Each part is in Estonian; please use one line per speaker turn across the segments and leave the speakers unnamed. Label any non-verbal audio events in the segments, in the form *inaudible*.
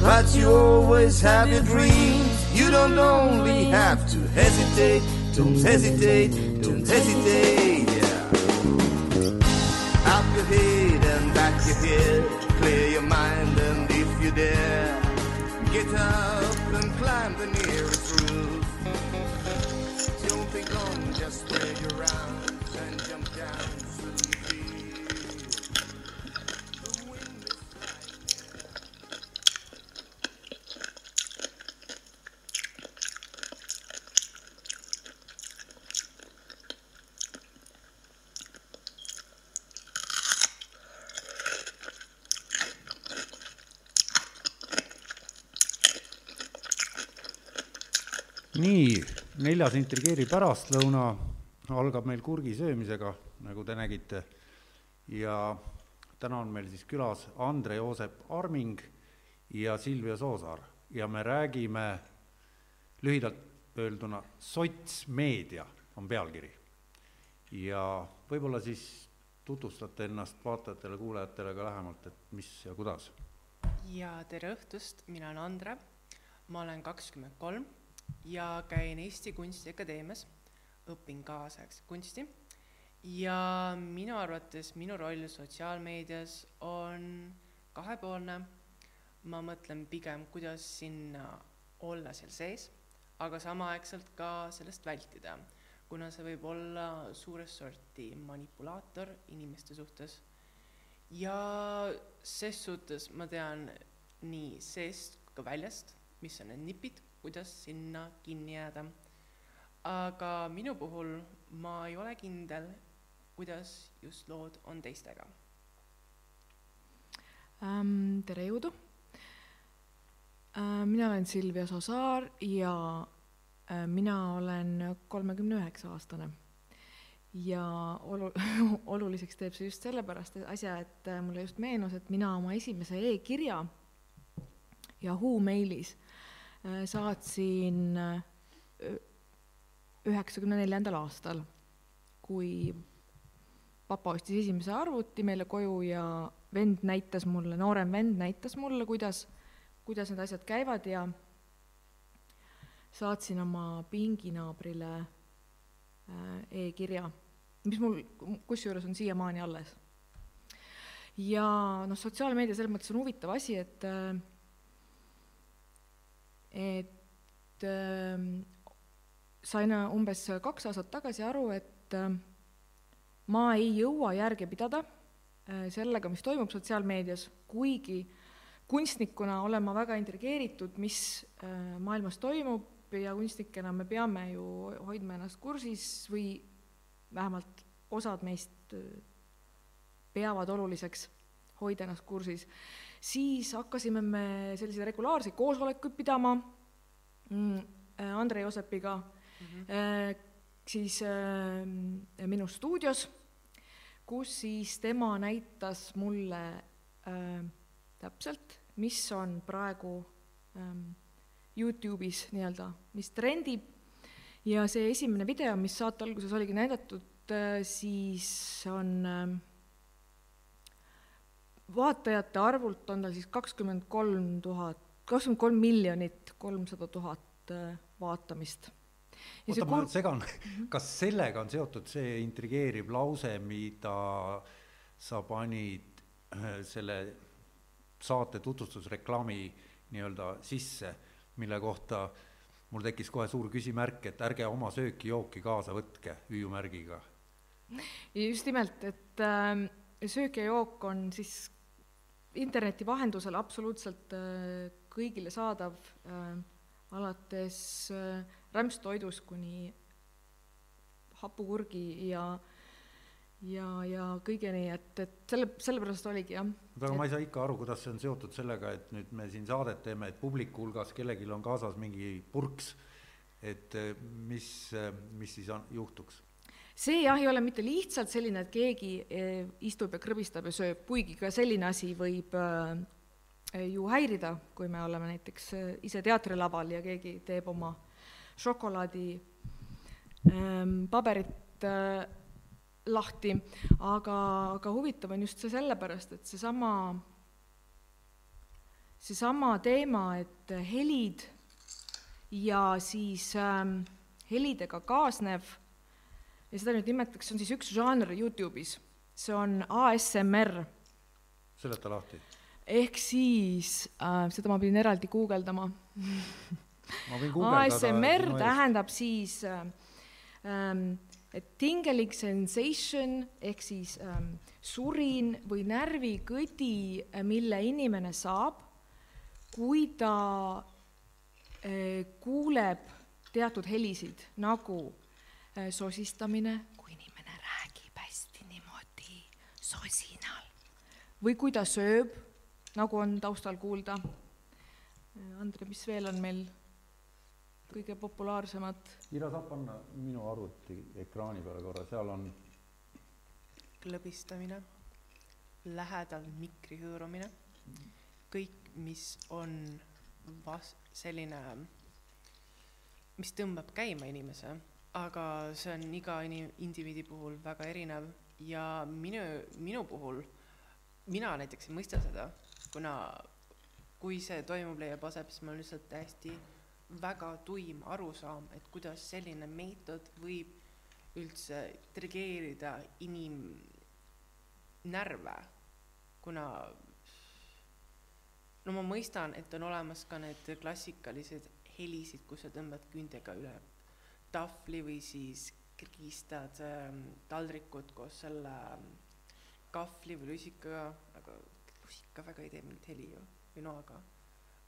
But you always have your dreams. You don't only have to hesitate, don't hesitate, don't hesitate. Yeah. Up your head and back your head, clear your mind and if you dare, get up and climb the nearest roof. Don't think long, just spread your arms
neljas intrigeeriv pärastlõuna algab meil kurgi söömisega, nagu te nägite. ja täna on meil siis külas Andre-Joosep Arming ja Silvia Soosaar. Ja me räägime lühidalt öelduna sotsmeedia on pealkiri. ja võib-olla siis tutvustate ennast vaatajatele-kuulajatele ka lähemalt, et mis ja kuidas.
Ja tere õhtust, mina olen Andre, ma olen kakskümmend kolm ja käin Eesti Kunstiakadeemias, õpin kaasaegset kunsti ja minu arvates minu roll sotsiaalmeedias on kahepoolne. ma mõtlen pigem, kuidas sinna olla seal sees, aga samaaegselt ka sellest vältida, kuna see võib olla suures sorti manipulaator inimeste suhtes ja ses suhtes ma tean nii seest kui ka väljast, mis on need nipid, kuidas sinna kinni jääda. aga minu puhul ma ei ole kindel, kuidas just lood on teistega.
ähm,. tere jõudu äh,. mina olen Silvia Sosaar ja äh, mina olen kolmekümne üheksa aastane. ja olu-, *laughs* oluliseks teeb see just sellepärast asja, et äh, mulle just meenus, et mina oma esimese e-kirja Yahoo meilis saatsin äh, üheksakümne neljandal aastal, kui papa ostis esimese arvuti meile koju ja vend näitas mulle, noorem vend näitas mulle, kuidas, kuidas need asjad käivad ja saatsin oma pinginaabrile äh, e-kirja, mis mul kusjuures on siiamaani alles. ja noh, sotsiaalmeedia selles mõttes on huvitav asi, et äh, et äh, sain umbes kaks aastat tagasi aru, et äh, ma ei jõua järge pidada äh, sellega, mis toimub sotsiaalmeedias, kuigi kunstnikuna olen ma väga intrigeeritud, mis äh, maailmas toimub ja kunstnikena me peame ju hoidma ennast kursis või vähemalt osad meist äh, peavad oluliseks hoida ennast kursis, siis hakkasime me selliseid regulaarseid koosolekuid pidama mm, äh, Andre Joosepiga mm, -hmm. siis äh, minu stuudios kus siis tema näitas mulle täpselt, mis on praegu ähm, Youtube'is nii-öelda, mis trendib ja see esimene video, mis saate alguses oligi näidatud siis on äh, vaatajate arvult on tal siis kakskümmend kolm tuhat, kakskümmend kolm miljonit kolmsada tuhat äh, vaatamist.
oota, ma nüüd segan, kas sellega on seotud see intrigeeriv lause, mida sa panid äh, selle saate tutvustusreklaami nii-öelda sisse, mille kohta mul tekkis kohe suur küsimärk, et ärge oma sööki-jooki kaasa võtke hüüumärgiga.
just nimelt, et äh, söök ja jook on siis interneti vahendusel absoluutselt äh, kõigile saadav äh,, alates äh, rämpstoidust kuni hapukurgi ja ja, ja kõigeni, et, et selle, sellepärast oligi jah.
aga ma ei saa ikka aru, kuidas see on seotud sellega, et nüüd me siin saadet teeme, et publiku hulgas kellelgi on kaasas mingi purks, et mis, mis siis on, juhtuks
see jah, ei ole mitte lihtsalt selline, et keegi eh, istub ja krõbistab ja sööb, kuigi ka selline asi võib äh, ju häirida, kui me oleme näiteks äh, ise teatrilaval ja keegi teeb oma šokolaadi ähm, paberit lahti, aga, aga huvitav on just see sellepärast, et seesama, seesama teema, et helid ja siis ähm, helidega kaasnev ja seda nüüd nimetatakse, on siis üks žanr Youtube'is, see on ASMR
seleta lahti.
ehk siis äh,, seda ma pidin eraldi guugeldama. ASMR
eest.
tähendab siis äh, ähm, tingling sensation ehk siis ähm, surin või närvikõdi, mille inimene saab, kui ta äh, kuuleb teatud helisid nagu äh, sosistamine, kui inimene räägib hästi niimoodi sosinal või kui ta sööb, nagu on taustal kuulda. Andre, mis veel on meil kõige populaarsemad?
Ira saab panna minu arvuti ekraani peale korra, seal on
klõbistamine, lähedal mikri hõõrumine, kõik, mis on vas-, selline, mis tõmbab käima inimese, aga see on iga ini-, indiviidi puhul väga erinev. Ja minu, minu puhul, mina näiteks ei mõista seda, kuna kui see toimub, leiab aset, siis mul on lihtsalt täiesti väga tuim arusaam, et kuidas selline meetod võib üldse trigeerida inimnärve, kuna no ma mõistan, et on olemas ka need klassikalised helisid, kus sa tõmbad küüntega üle tahvli või siis krigistad ähm, taldrikut koos selle ähm, kahvli või lusikaga, aga lusika väga ei tee mingit heli ju, või noaga.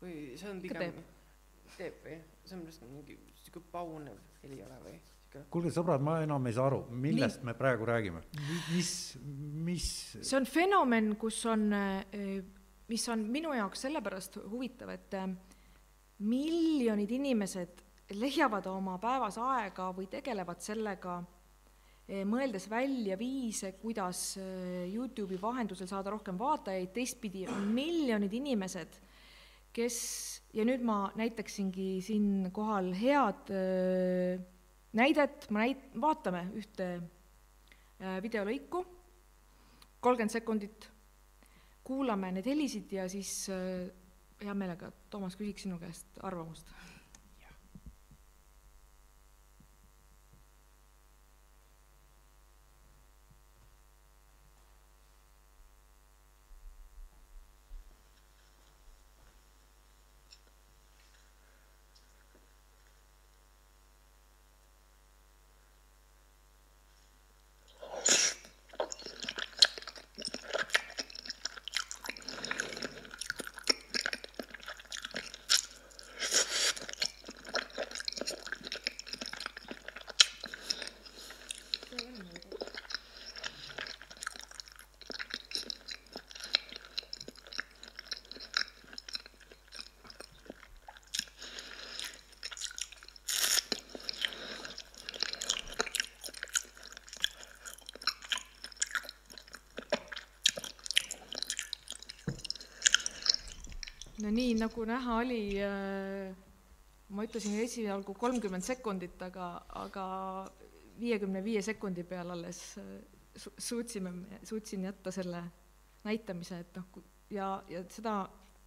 või see on pigem, teeb. või, see on lihtsalt mingi sihuke paunev heli ei ole või?
Kuulge sõbrad, ma enam ei saa aru, millest me praegu räägime, mis, mis
see on fenomen, kus on, mis on minu jaoks sellepärast huvitav, et äh, miljonid inimesed leiavad oma päevas aega või tegelevad sellega, mõeldes välja viise, kuidas äh, Youtube'i vahendusel saada rohkem vaatajaid, teistpidi on miljonid inimesed, kes ja nüüd ma näitaksingi siinkohal head äh, näidet, ma näit-, vaatame ühte videolõiku, kolmkümmend sekundit, kuulame neid helisid ja siis hea meelega, Toomas, küsiks sinu käest arvamust. No nii, nagu näha oli äh,, ma ütlesin esialgu kolmkümmend sekundit, aga, aga viiekümne viie sekundi peal alles äh, su- suutsime, suutsin jätta selle näitamise, et noh, ja, ja seda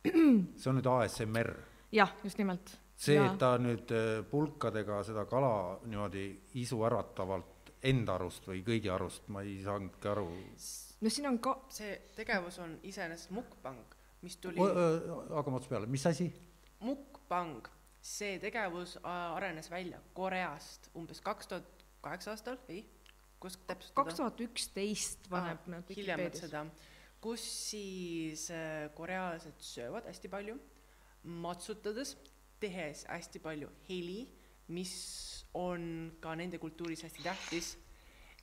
*clears throat*
see on nüüd ASMR,
jah, just nimelt.
see,
Ja-
et ta nüüd äh, pulkadega seda kala niimoodi isuäratavalt enda arust või kõigi arust, ma ei saanudki aru.
no siin on ka,
see tegevus on iseenesest mukbang, mis tuli,
hakkame otsast peale, mis asi?
mukbang, see tegevus äh, arenes välja Koreast umbes kaks tuhat kaheksa aastal, ei, kus täpsustada?
kaks tuhat üksteist paneb nad
hiljemalt
Vikipeedias.
seda, kus siis äh, korealased söövad hästi palju, matsutades, tehes hästi palju heli, mis on ka nende kultuuris hästi tähtis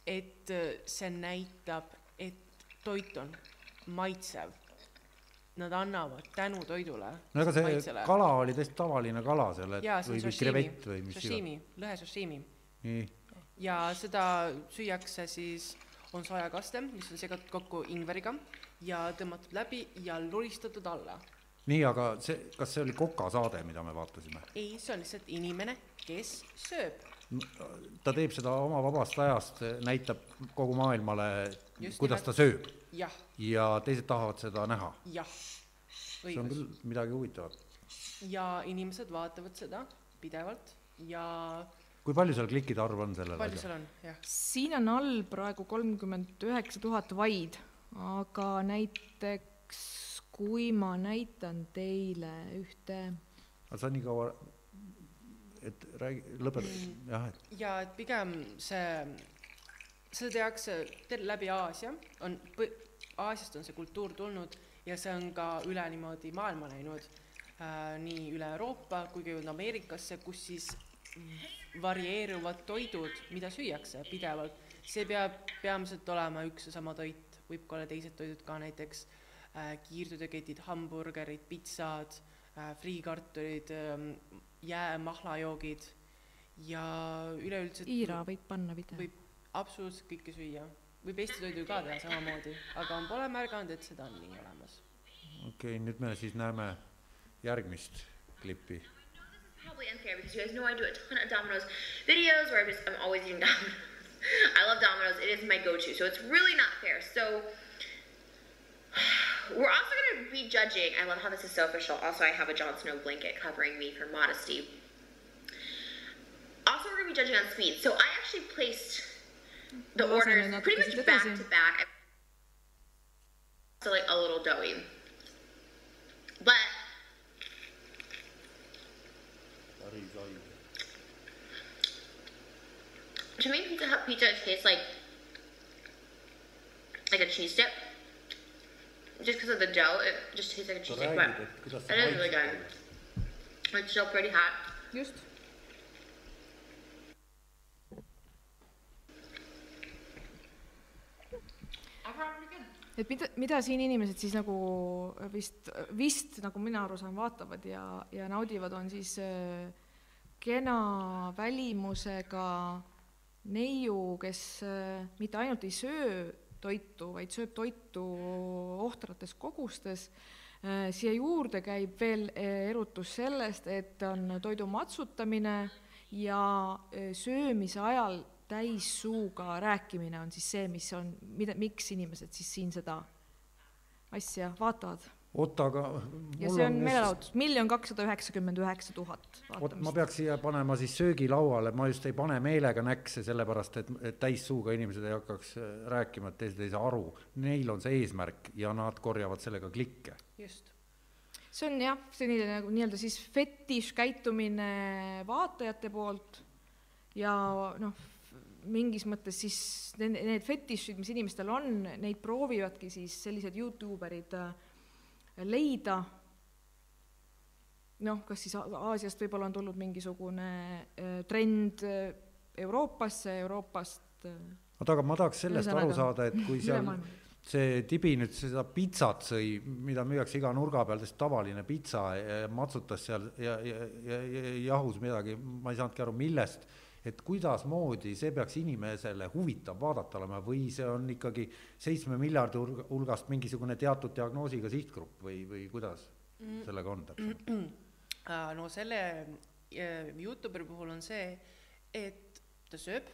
et äh, see näitab, et toit on maitsev. Nad annavad tänu toidule.
no ega see
maitsele.
kala oli täiesti tavaline kala seal, et
jaa,
või, krevett või mis iganes.
lõhe sashimi
nii,
ja seda süüakse siis, on sojakaste, mis on segatud kokku ingveriga ja tõmmatud läbi ja luristatud alla.
nii, aga see, kas see oli kokasaade, mida me vaatasime?
ei, see on lihtsalt inimene, kes sööb.
ta teeb seda oma vabast ajast, näitab kogu maailmale, kuidas
nimelt.
ta sööb ja teised tahavad seda näha.
jah,
see on küll midagi huvitavat.
ja inimesed vaatavad seda pidevalt ja
kui palju seal klikkide arv on sellel
palju seal on, jah.
siin on all praegu kolmkümmend üheksa tuhat vaid, aga näiteks kui ma näitan teile ühte,
aga sa nii kaua, et räägi, lõpeta
Mm.
jah, et
ja et pigem see, seda tehakse läbi Aasia, on, Aasiast on see kultuur tulnud ja see on ka üle niimoodi maailma läinud äh,, nii üle Euroopa kui ka jõudnud Ameerikasse, kus siis varieeruvad toidud, mida süüakse pidevalt. see peab peamiselt olema üks ja sama toit, võib ka olla teised toidud ka, näiteks äh, kiirtoiduketid, hamburgerid, pitsad äh,, friikartulid äh,, jää, mahlajoogid ja üleüldiselt
Iira võib panna video.
võib absoluutselt kõike süüa. võib Eesti toidu ka teha samamoodi, aga ma pole märganud, et seda on nii olemas.
okei okay,, nüüd me siis näeme järgmist klippi.
probably unfair because you guys know I do a ton of Domino's videos where I'm just I'm always eating Domino's. *laughs* I love Domino's. It is my go-to. So it's really not fair. So *sighs* we're also going to be judging. I love how this is so official. Also, I have a Jon Snow blanket covering me for modesty. Also, we're going to be judging on speed. So I actually placed the
Ma lasen
orders
nüüd
pretty much back to back. So like a little doughy. But to me, Pizza Hut pizza tastes like like a cheese dip. Just because of the dough, it just tastes like a cheese dip. But
kuidas
it is really good. It's still pretty hot.
just. Et mida, mida siin inimesed siis nagu vist, vist nagu mina aru saan, vaatavad ja, ja naudivad, on siis äh, kena välimusega neiu, kes äh, mitte ainult ei söö toitu, vaid sööb toitu ohtrates kogustes. siia juurde käib veel äh, erutus sellest, et on toidu matsutamine ja äh, söömise ajal täissuuga rääkimine on siis see, mis on, mida, miks inimesed siis siin seda asja vaatavad.
oota, aga
ja see on meelelahutus, miljon kakssada üheksakümmend üheksa tuhat
vot ma peaks siia panema siis söögilauale, ma just ei pane meelega näkse, sellepärast et, et täissuuga inimesed ei hakkaks äh, rääkima, et teised ei saa aru. Neil on see eesmärk ja nad korjavad sellega klikke.
just.
see on jah, selline nagu nii-öelda siis fetiškäitumine vaatajate poolt ja noh, mingis mõttes siis need, need fetišid, mis inimestel on, neid proovivadki siis sellised Youtuberid äh, leida. noh, kas siis Aasiast võib-olla on tulnud mingisugune äh, trend äh, Euroopasse, Euroopast
oota, aga ma tahaks sellest aru saada, et kui seal see Tibi nüüd seda pitsat sõi, mida müüakse iga nurga peal, täiesti tavaline pitsa, matsutas seal ja, ja, ja, ja jahus midagi, ma ei saanudki aru, millest, et kuidasmoodi see peaks inimesele huvitav vaadata olema või see on ikkagi seitsme miljardi hulg- hulgast mingisugune teatud diagnoosiga sihtgrupp või, või kuidas sellega on täpselt? *clears throat*
No selle Youtuberi puhul on see, et ta sööb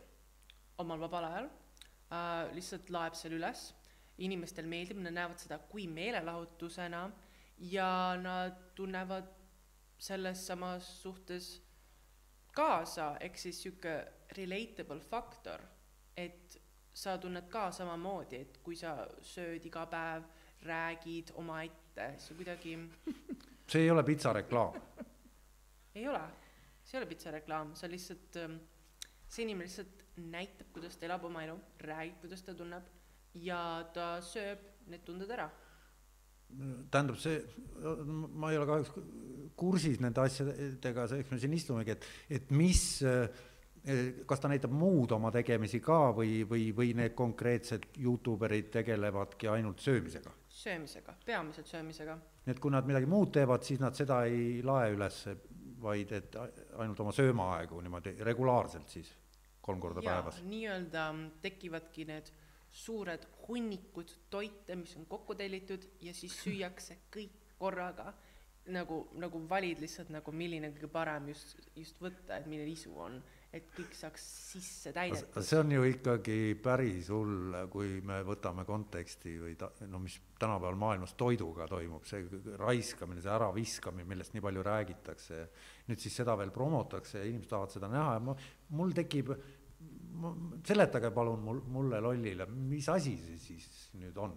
omal vabal ajal äh,, lihtsalt laeb selle üles, inimestel meeldib, nad näevad seda kui meelelahutusena ja nad tunnevad selles samas suhtes kaasa, ehk siis sihuke relatable faktor, et sa tunned ka samamoodi, et kui sa sööd iga päev, räägid omaette, see kuidagi *laughs*
see ei ole pitsareklaam.
ei ole, see ei ole pitsareklaam, on lihtsalt, see inimene lihtsalt näitab, kuidas ta elab oma elu, räägib, kuidas ta tunneb ja ta sööb need tunded ära.
Tähendab, see, ma ei ole kahjuks kursis nende asjadega, eks me siin istumegi, et, et mis, kas ta näitab muud oma tegemisi ka või, või, või need konkreetsed Youtuberid tegelevadki ainult söömisega?
söömisega, peamiselt söömisega.
nii et kui nad midagi muud teevad, siis nad seda ei lae üles, vaid et ainult oma söömaaegu niimoodi regulaarselt siis, kolm korda
Jaa,
päevas?
nii-öelda tekivadki need suured hunnikud toite, mis on kokku tellitud ja siis süüakse kõik korraga nagu, nagu valid lihtsalt nagu milline kõige parem just, just võtta, et milline isu on, et kõik saaks sisse täidetud.
see on ju ikkagi päris hull, kui me võtame konteksti või ta, no mis tänapäeval maailmas toiduga toimub, see raiskamine, see äraviskamine, millest nii palju räägitakse. nüüd siis seda veel promotakse ja inimesed tahavad seda näha ja ma, mul tekib, seletage palun mul, mulle lollile, mis asi see siis nüüd on?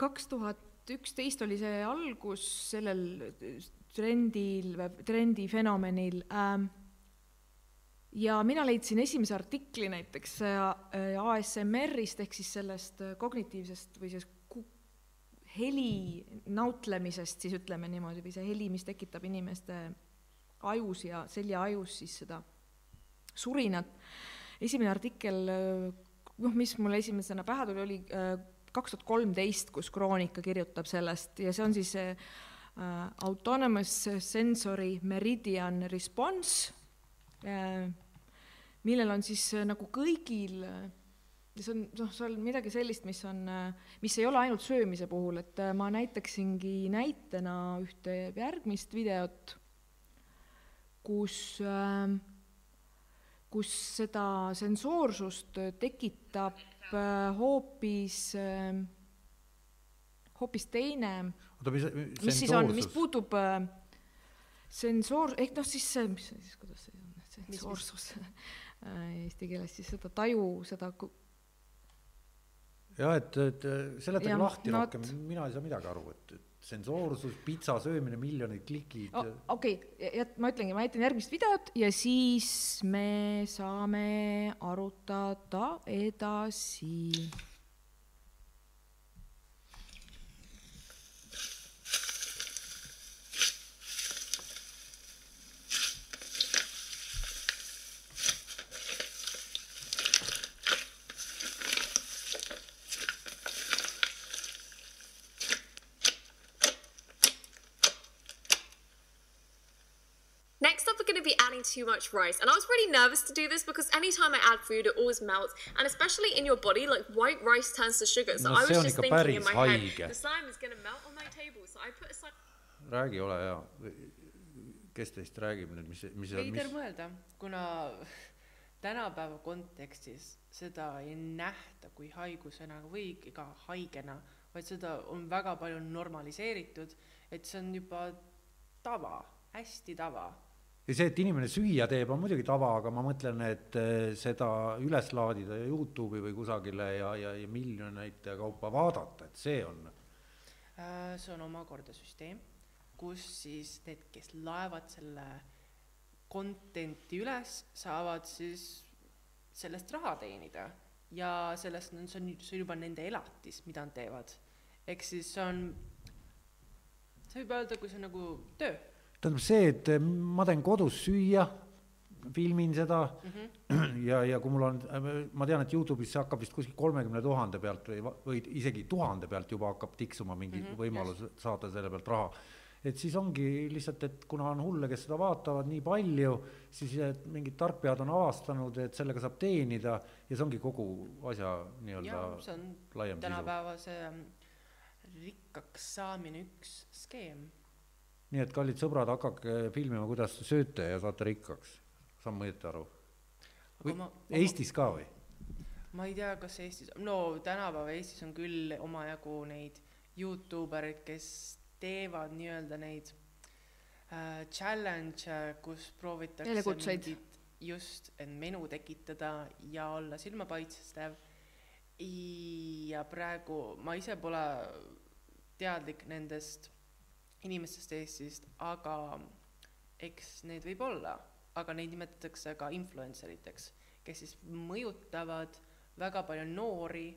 kaks tuhat üksteist oli see algus sellel trendil, trendifenomenil ähm, ja mina leidsin esimese artikli näiteks äh, ASMR-ist ehk siis sellest kognitiivsest või sellest heli nautlemisest siis ütleme niimoodi, või see heli, mis tekitab inimeste ajus ja seljaajus siis seda surinat. esimene artikkel, noh, mis mulle esimesena pähe tuli, oli äh, kaks tuhat kolmteist, kus Kroonika kirjutab sellest ja see on siis see uh, Autonomous Sensory Meridian Response millel on siis nagu kõigil see on, noh, see on midagi sellist, mis on, mis ei ole ainult söömise puhul, et ma näitaksingi näitena ühte järgmist videot, kus, kus seda sensoorsust tekitab Äh, hoopis, äh, hoopis teine, mis siis on, mis puutub äh, sensoor, ehk noh, siis see, mis siis, kuidas see on, sensoorsus eesti keeles siis seda taju, seda
jah, et, et seletage lahti not... rohkem, mina ei saa midagi aru, et, et sensoorsus, pitsa söömine, miljonid klikid
oh,. okei okay., ma ütlengi, ma näitan järgmist videot ja siis me saame arutada edasi
too much rice. And I was really nervous to do this because anytime I add food, it always melts. And especially in your body, like white rice turns to sugar. So no, I was just thinking in my haige. head, the slime is going to melt on my table. So I put aside...
räägi, ole hea. kes teist räägib nüüd, mis, mis
veider mis... mõelda, kuna tänapäeva kontekstis seda ei nähta kui haigusena või ka haigena, vaid seda on väga palju normaliseeritud, et see on juba tava, hästi tava
ja see, et inimene süüa teeb, on muidugi tava, aga ma mõtlen, et eh, seda üles laadida Youtube'i või kusagile ja, ja, ja miljoneid kaupa vaadata, et see on.
Äh, see on omakorda süsteem, kus siis need, kes laevad selle content'i üles, saavad siis sellest raha teenida ja sellest, see on, see on juba nende elatis, mida nad teevad. ehk siis see on, see võib öelda, kui see on nagu töö
tähendab see, et eh, ma teen kodus süüa, filmin seda mm -hmm. *clears throat* ja, ja kui mul on, ma tean, et Youtube'is see hakkab vist kuskil kolmekümne tuhande pealt või, või isegi tuhande pealt juba hakkab tiksuma mingi mm -hmm, võimalus just. saada selle pealt raha. et siis ongi lihtsalt, et kuna on hulle, kes seda vaatavad nii palju, siis mingid tarkpead on avastanud, et sellega saab teenida ja see ongi kogu asja nii-öelda laiem
sisu. tänapäeva see mm, rikkaks saamine üks skeem
nii et kallid sõbrad, hakake filmima, kuidas te sööte ja saate rikkaks, saan ma õieti aru? või ma, Eestis ka või?
ma ei tea, kas Eestis, no tänapäeva Eestis on küll omajagu neid Youtube erid, kes teevad nii-öelda neid äh, challenge'e, kus proovitakse mingit just, et menu tekitada ja olla silmapaistvev. ja praegu ma ise pole teadlik nendest inimestest Eestist, aga eks need võib olla, aga neid nimetatakse ka influencer iteks, kes siis mõjutavad väga palju noori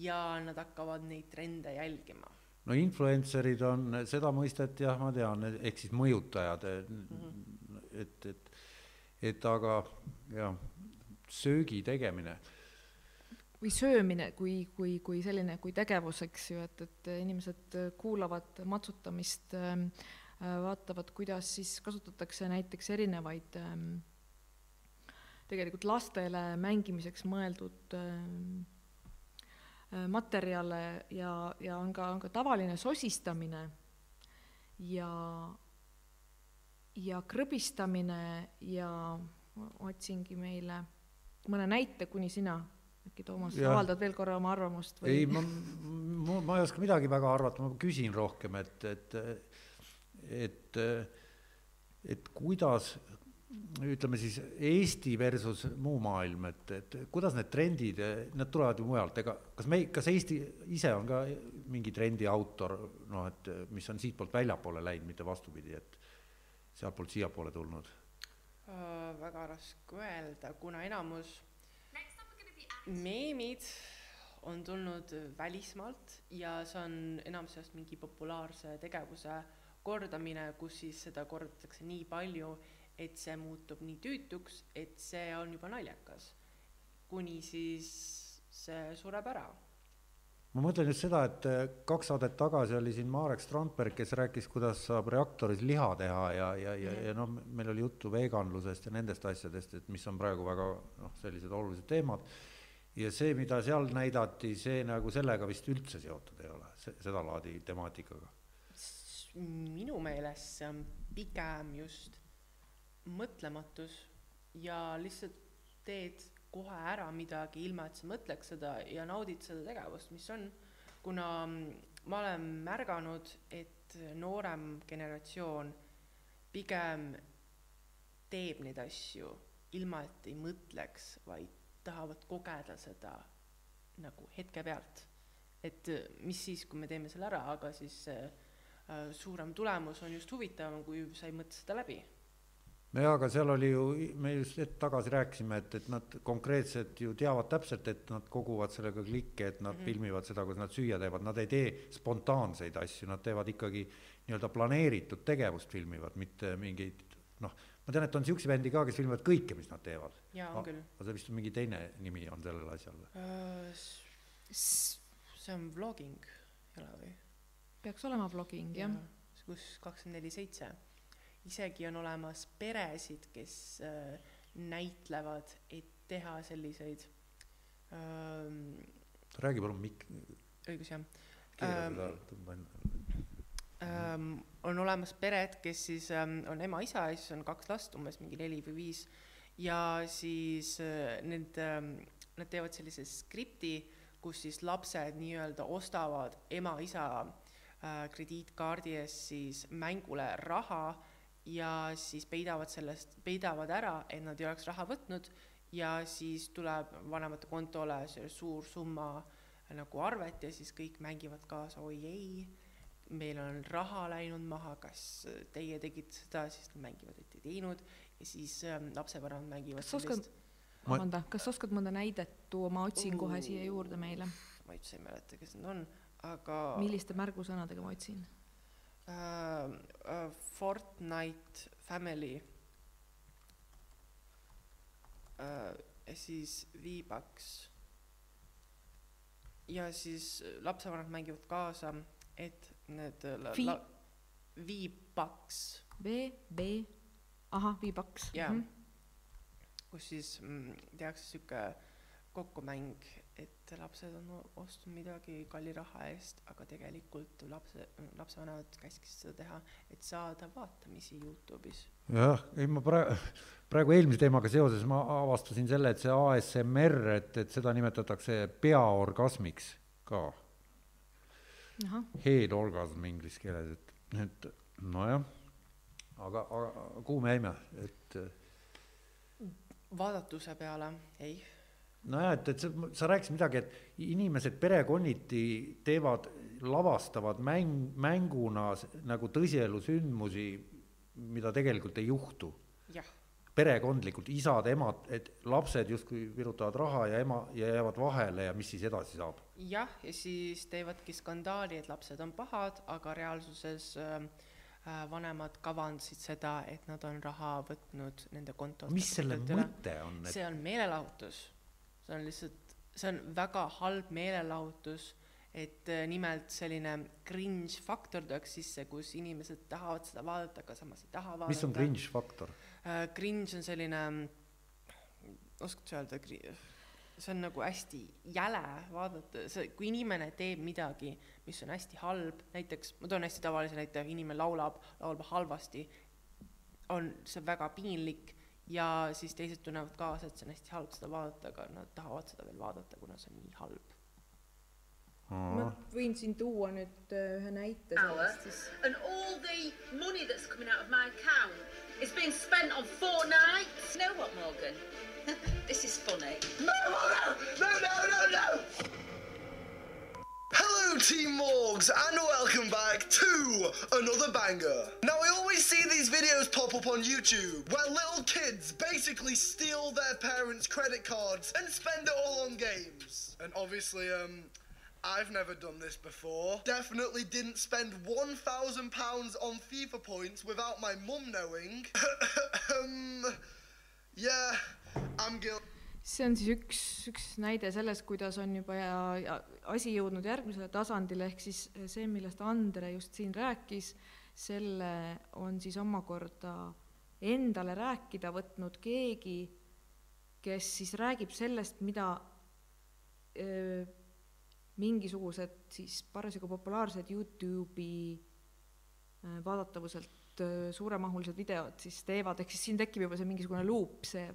ja nad hakkavad neid trende jälgima.
no influencer'id on seda mõistet jah, ma tean, ehk siis mõjutajad mm, -hmm. et, et, et aga jah, söögi tegemine
või söömine kui, kui, kui selline, kui tegevus, eks ju, et, et inimesed kuulavad matsutamist, ähm, äh, vaatavad, kuidas siis kasutatakse näiteks erinevaid ähm, tegelikult lastele mängimiseks mõeldud ähm, äh, materjale ja, ja on ka, on ka tavaline sosistamine ja, ja krõbistamine ja otsingi meile mõne näite, kuni sina äkki Toomas, avaldad veel korra oma arvamust
või? ei, ma, ma, ma ei oska midagi väga arvata, ma küsin rohkem, et, et, et, et kuidas ütleme siis Eesti versus muu maailm, et, et kuidas need trendid, need tulevad ju mujalt, ega kas me, kas Eesti ise on ka mingi trendi autor, noh, et mis on siitpoolt väljapoole läinud, mitte vastupidi, et sealtpoolt siiapoole tulnud
uh,? väga raske öelda, kuna enamus meemid on tulnud välismaalt ja see on enamusest mingi populaarse tegevuse kordamine, kus siis seda kordatakse nii palju, et see muutub nii tüütuks, et see on juba naljakas. kuni siis see sureb ära.
ma mõtlen just seda, et äh, kaks saadet tagasi oli siin Marek Strandberg, kes rääkis, kuidas saab reaktoris liha teha ja, ja, ja, ja noh, meil oli juttu veganlusest ja nendest asjadest, et mis on praegu väga noh, sellised olulised teemad ja see, mida seal näidati, see nagu sellega vist üldse seotud ei ole, sedalaadi temaatikaga?
minu meelest see on pigem just mõtlematus ja lihtsalt teed kohe ära midagi, ilma et sa mõtleks seda ja naudid seda tegevust, mis on, kuna ma olen märganud, et noorem generatsioon pigem teeb neid asju ilma, et ei mõtleks, vaid tahavad kogeda seda nagu hetke pealt. et äh, mis siis, kui me teeme selle ära, aga siis see äh, suurem tulemus on just huvitavam, kui sa ei mõtle seda läbi.
nojah, aga seal oli ju, me just hetk tagasi rääkisime, et, et nad konkreetselt ju teavad täpselt, et nad koguvad sellega klikke, et nad mm -hmm. filmivad seda, kuidas nad süüa teevad, nad ei tee spontaanseid asju, nad teevad ikkagi nii-öelda planeeritud tegevust filmivad, mitte mingeid noh ma tean, et on siukseid bändi ka, kes filmivad kõike, mis nad teevad.
jaa, on küll.
aga see vist on mingi teine nimi on sellel asjal
uh,? see on vlogging, ei ole või?
peaks olema vlogging, jah ja,.
kus kakskümmend neli seitse. isegi on olemas peresid, kes äh, näitlevad, et teha selliseid ähm,.
räägi palun mik-.
õigus, jah.
Ähm,,
on olemas pered, kes siis ähm, on ema-isa ja siis on kaks last, umbes mingi neli või viis, ja siis äh, need ähm,, nad teevad sellise skripti, kus siis lapsed nii-öelda ostavad ema-isa äh, krediitkaardi eest siis mängule raha ja siis peidavad sellest, peidavad ära, et nad ei oleks raha võtnud. Ja siis tuleb vanemate kontole see suur summa nagu arvet ja siis kõik mängivad kaasa, oi ei meil on raha läinud maha, kas teie tegite seda, siis nad mängivad, et ei teinud ja siis ähm, lapsevanemad mängivad
kas oskad, vabanda, kas oskad mõnda näidet tuua, ma otsin kohe siia juurde meile.
ma üldse ei mäleta, kes need on, aga
milliste märgusõnadega ma otsin?
Uh,? Uh, Fortnite Family. Uh,, siis V-Bucks. Ja siis lapsevanemad mängivad kaasa, et need äh,
Vi-
la-, viipaks.
V, B, ahah, viipaks.
jaa mm, -hmm. kus siis mm, tehakse sihuke kokkumäng, et lapsed on ostnud midagi kalli raha eest, aga tegelikult lapse, lapsevanemad käskisid seda teha, et saada vaatamisi Youtube'is.
jah, ei ma praegu, praegu eelmise teemaga seoses ma avastasin selle, et see ASMR, et, et seda nimetatakse peaorgasmiks ka head orgasm inglise keeles, et, et nojah, aga, aga kuhu me jäime, et.
vaadatuse peale, ei.
nojah, et, et sa, sa rääkisid midagi, et inimesed perekonniti teevad, lavastavad mäng, mänguna nagu tõsielu sündmusi, mida tegelikult ei juhtu. Perekondlikult, isad-emad, et lapsed justkui virutavad raha ja ema ja jäävad vahele ja mis siis edasi saab?
jah, ja siis teevadki skandaali, et lapsed on pahad, aga reaalsuses äh, äh, vanemad kavandasid seda, et nad on raha võtnud nende kontolt.
mis selle mõte on
et...? see on meelelahutus, see on lihtsalt, see on väga halb meelelahutus, et äh, nimelt selline cringe faktor tuleks sisse, kus inimesed tahavad seda vaadata, aga samas ei taha vaadata.
mis on cringe faktor?
Cringe on selline, oskad sa öelda, see on nagu hästi jäle vaadata, see, kui inimene teeb midagi, mis on hästi halb, näiteks ma toon hästi tavalise näite, inimene laulab, laulab halvasti, on see väga piinlik ja siis teised tunnevad kaasa, et see on hästi halb seda vaadata, aga nad tahavad seda veel vaadata, kuna see on nii halb.
ma võin siin tuua nüüd äh, ühe näite sellest siis.
And all the money that's coming out of my account is being spent on Fortnite. You know what, Morgan? *laughs* this is funny. No, no, no, no, no, no!
Hello, Team Morgs, and welcome back to another banger. Now, I always see these videos pop up on YouTube where little kids basically steal their parents' credit cards and spend it all on games. And obviously, um, I've never done this before. Definitely didn't spend £1,000 on FIFA points without my mum knowing. um, yeah, I m guilty
see on siis üks, üks näide sellest, kuidas on juba ja, ja asi jõudnud järgmisele tasandile, ehk siis see, millest Andre just siin rääkis, selle on siis omakorda endale rääkida võtnud keegi, kes siis räägib sellest, mida öö, mingisugused siis parasjagu populaarsed Youtube'i vaadatavuselt suuremahulised videod siis teevad, ehk siis siin tekib juba see mingisugune luup, see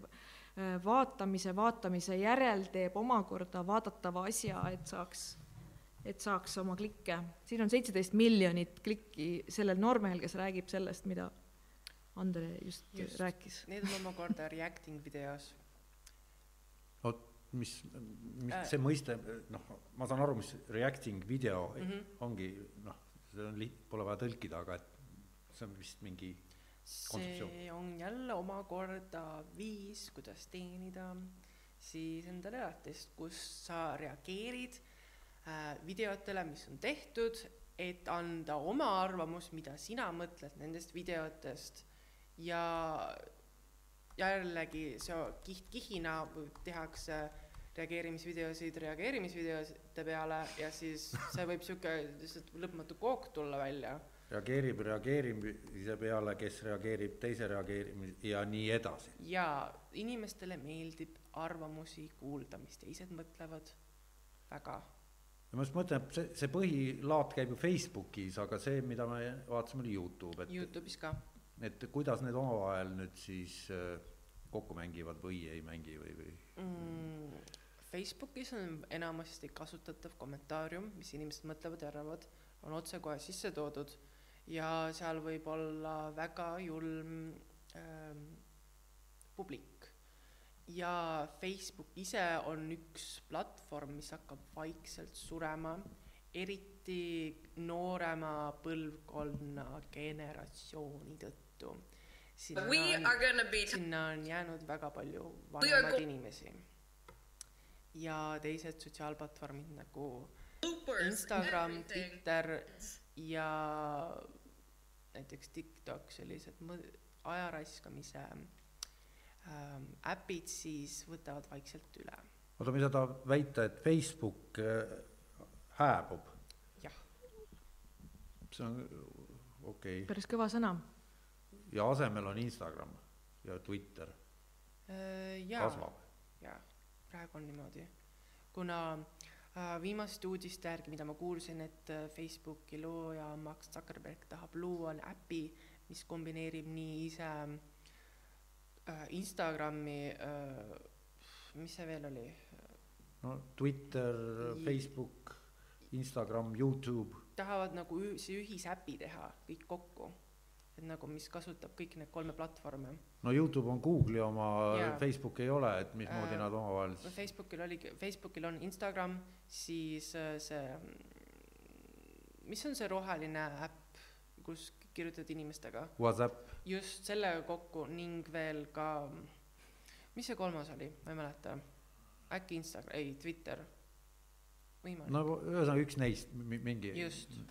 Äh, vaatamise, vaatamise järel teeb omakorda vaadatava asja, et saaks, et saaks oma klikke. siin on seitseteist miljonit klikki sellel noormehel, kes räägib sellest, mida Andre just, just rääkis.
Need on omakorda reacting videos.
oot, mis, mis äh. see mõiste, noh, ma saan aru, mis reacting video mm -hmm. ongi, noh, see on liht-, pole vaja tõlkida, aga et see on vist mingi
see on jälle omakorda viis, kuidas teenida siis endale elatist, kus sa reageerid äh, videotele, mis on tehtud, et anda oma arvamus, mida sina mõtled nendest videotest ja jällegi see kiht-kihina tehakse reageerimisvideosid reageerimisvideote peale ja siis see võib niisugune lihtsalt lõpmatu kook tulla välja
reageerib reageerimise peale, kes reageerib teise reageerimise ja nii edasi.
ja inimestele meeldib arvamusi kuulda, mis teised mõtlevad, väga.
ja ma just mõtlen, et see, see põhilaat käib ju Facebookis, aga see, mida me vaatasime, oli Youtube, et
Youtube'is ka.
Et kuidas need omavahel nüüd siis äh, kokku mängivad või ei mängi või, või
mm,? Facebookis on enamasti kasutatav kommentaarium, mis inimesed mõtlevad ja arvavad, on otsekohe sisse toodud ja seal võib olla väga julm ähm, publik. ja Facebook ise on üks platvorm, mis hakkab vaikselt surema, eriti noorema põlvkonna generatsiooni tõttu. Sinna on, sinna on jäänud väga palju vanemaid inimesi. ja teised sotsiaalplatvormid nagu Instagram, Twitter ja näiteks TikTok, sellised aja raiskamise ähm, äpid siis võtavad vaikselt üle.
oota, mida ta väita, et Facebook äh, hääbub?
jah.
see on okei okay..
päris kõva sõna.
Ja asemel on Instagram ja Twitter
äh,. kasvab. jaa, praegu on niimoodi, kuna äh, viimaste uudiste järgi, mida ma kuulsin, et äh, Facebooki looja Max Zuckerberg tahab luua äpi, mis kombineerib nii ise äh, Instagrami äh,, mis see veel oli?
no Twitter, Facebook, Instagram, Youtube.
tahavad nagu ühisäpi teha kõik kokku et nagu, mis kasutab kõiki neid kolme platvorme.
no Youtube on Google'i oma yeah., Facebook ei ole, et mismoodi äh, nad omavahel
siis Facebookil oligi, Facebookil on Instagram, siis äh, see, mis on see roheline äpp, kus kirjutad inimestega?
Whatsapp.
just, sellega kokku ning veel ka, mis see kolmas oli, ma ei mäleta, äkki Instagram, ei, Twitter
võimalik. no ühesõnaga üks neist mingi,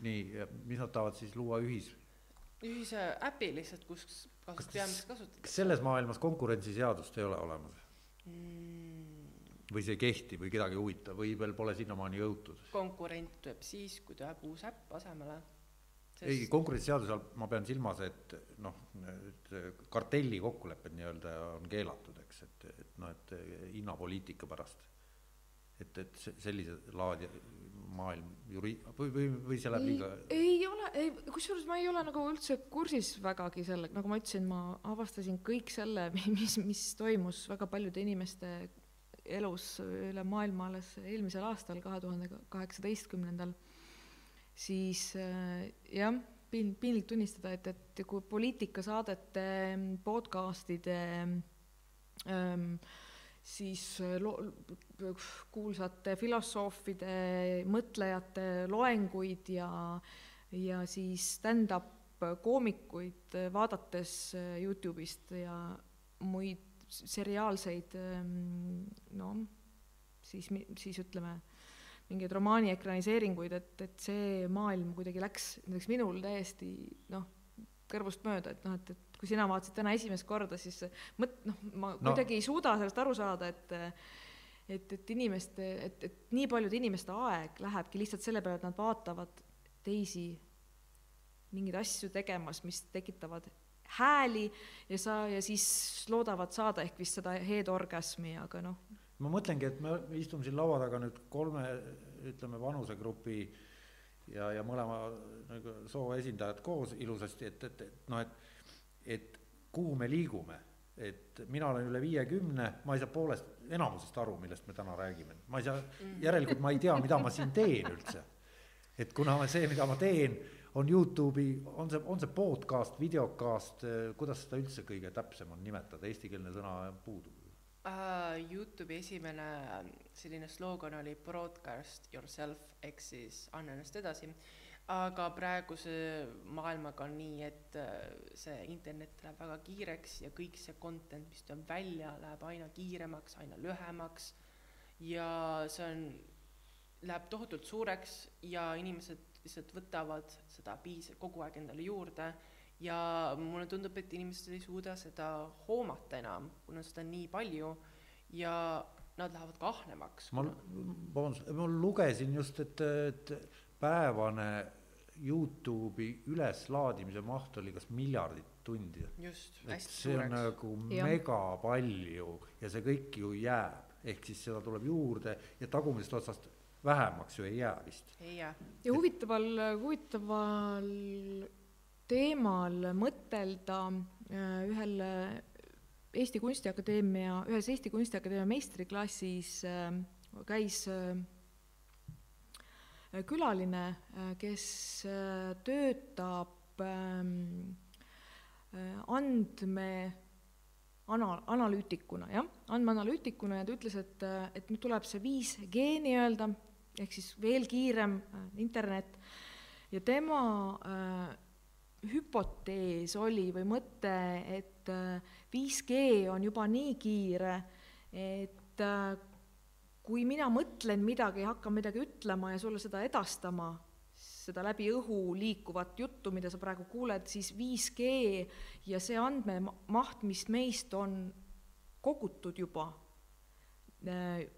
nii, mis nad tahavad siis luua ühis
ühise äpi lihtsalt, kus kasut-, peamiselt kasutatakse.
kas selles maailmas konkurentsiseadust ei ole olemas mm.? või see ei kehti või kedagi ei huvita või veel pole sinnamaani jõutud?
konkurent tuleb siis, kui tuleb uus äpp asemele
Sest... ei, konkurentsiseaduse all ma pean silmas, et noh, et kartelli kokkulepped nii-öelda on keelatud, eks, et, et noh, et hinnapoliitika pärast. et, et sellise laadi maailm juri- või, või, või see läheb liiga?
ei ole, ei, kusjuures ma ei ole nagu üldse kursis vägagi sellega, nagu ma ütlesin, ma avastasin kõik selle, *laughs* mis, mis toimus väga paljude inimeste elus üle maailma alles eelmisel aastal, kahe tuhande kaheksateistkümnendal siis äh, jah, pin-, piinlik tunnistada, et, et kui poliitikasaadete, podcast'ide ähm, siis äh, lo-, kuulsate filosoofide, mõtlejate loenguid ja, ja siis stand-up koomikuid vaadates äh, Youtube'ist ja muid seriaalseid ähm, noh, siis, siis ütleme, mingeid romaani ekraniseeringuid, et, et see maailm kuidagi läks näiteks minul täiesti noh, kõrvust mööda, et noh, et, et kui sina vaatasid täna esimest korda, siis mõt-, noh, ma no. kuidagi ei suuda sellest aru saada, et et, et inimeste, et, et nii paljude inimeste aeg lähebki lihtsalt selle peale, et nad vaatavad teisi mingeid asju tegemas, mis tekitavad hääli ja sa, ja siis loodavad saada ehk vist seda heedorgasmi, aga noh,
ma mõtlengi, et me istume siin laua taga nüüd kolme, ütleme, vanusegrupi ja, ja mõlema nagu soo esindajad koos ilusasti, et, et, et noh, et, et kuhu me liigume, et mina olen üle viiekümne, ma ei saa poolest, enamusest aru, millest me täna räägime, ma ei saa, järelikult ma ei tea, mida ma siin teen üldse. et kuna see, mida ma teen, on Youtube'i, on see, on see podcast, videocast, kuidas seda üldse kõige täpsem on nimetada, eestikeelne sõna puudub
uh,? Youtube'i esimene selline slogan oli broadcast yourself ehk siis anna ennast edasi. Aga praeguse maailmaga on nii, et äh, see internet läheb väga kiireks ja kõik see content, mis tuleb välja, läheb aina kiiremaks, aina lühemaks ja see on, läheb tohutult suureks ja inimesed lihtsalt võtavad seda piis-, kogu aeg endale juurde ja mulle tundub, et inimesed ei suuda seda hoomata enam, kuna seda on nii palju ja nad lähevad ka ahnemaks.
ma, vabandust, ma lugesin just, et, et päevane Youtube'i üleslaadimise maht oli kas miljardit tundi.
just,
hästi suureks. see on nagu ja. mega palju ja see kõik ju jääb, ehk siis seda tuleb juurde ja tagumisest otsast vähemaks ju ei jää vist.
ei jää.
ja huvitaval, huvitaval teemal mõtelda äh, ühel äh, Eesti Kunstiakadeemia, ühes Eesti Kunstiakadeemia meistriklassis äh, käis külaline, kes töötab ähm, andme ana-, analüütikuna, jah, andmeanalüütikuna ja ta ütles, et, et nüüd tuleb see 5G nii-öelda, ehk siis veel kiirem internet. Ja tema äh, hüpotees oli või mõte, et 5G äh, on juba nii kiire, et äh, kui mina mõtlen midagi, hakkan midagi ütlema ja sulle seda edastama, seda läbi õhu liikuvat juttu, mida sa praegu kuuled, siis 5G ja see andmemaht, mis meist on kogutud juba äh,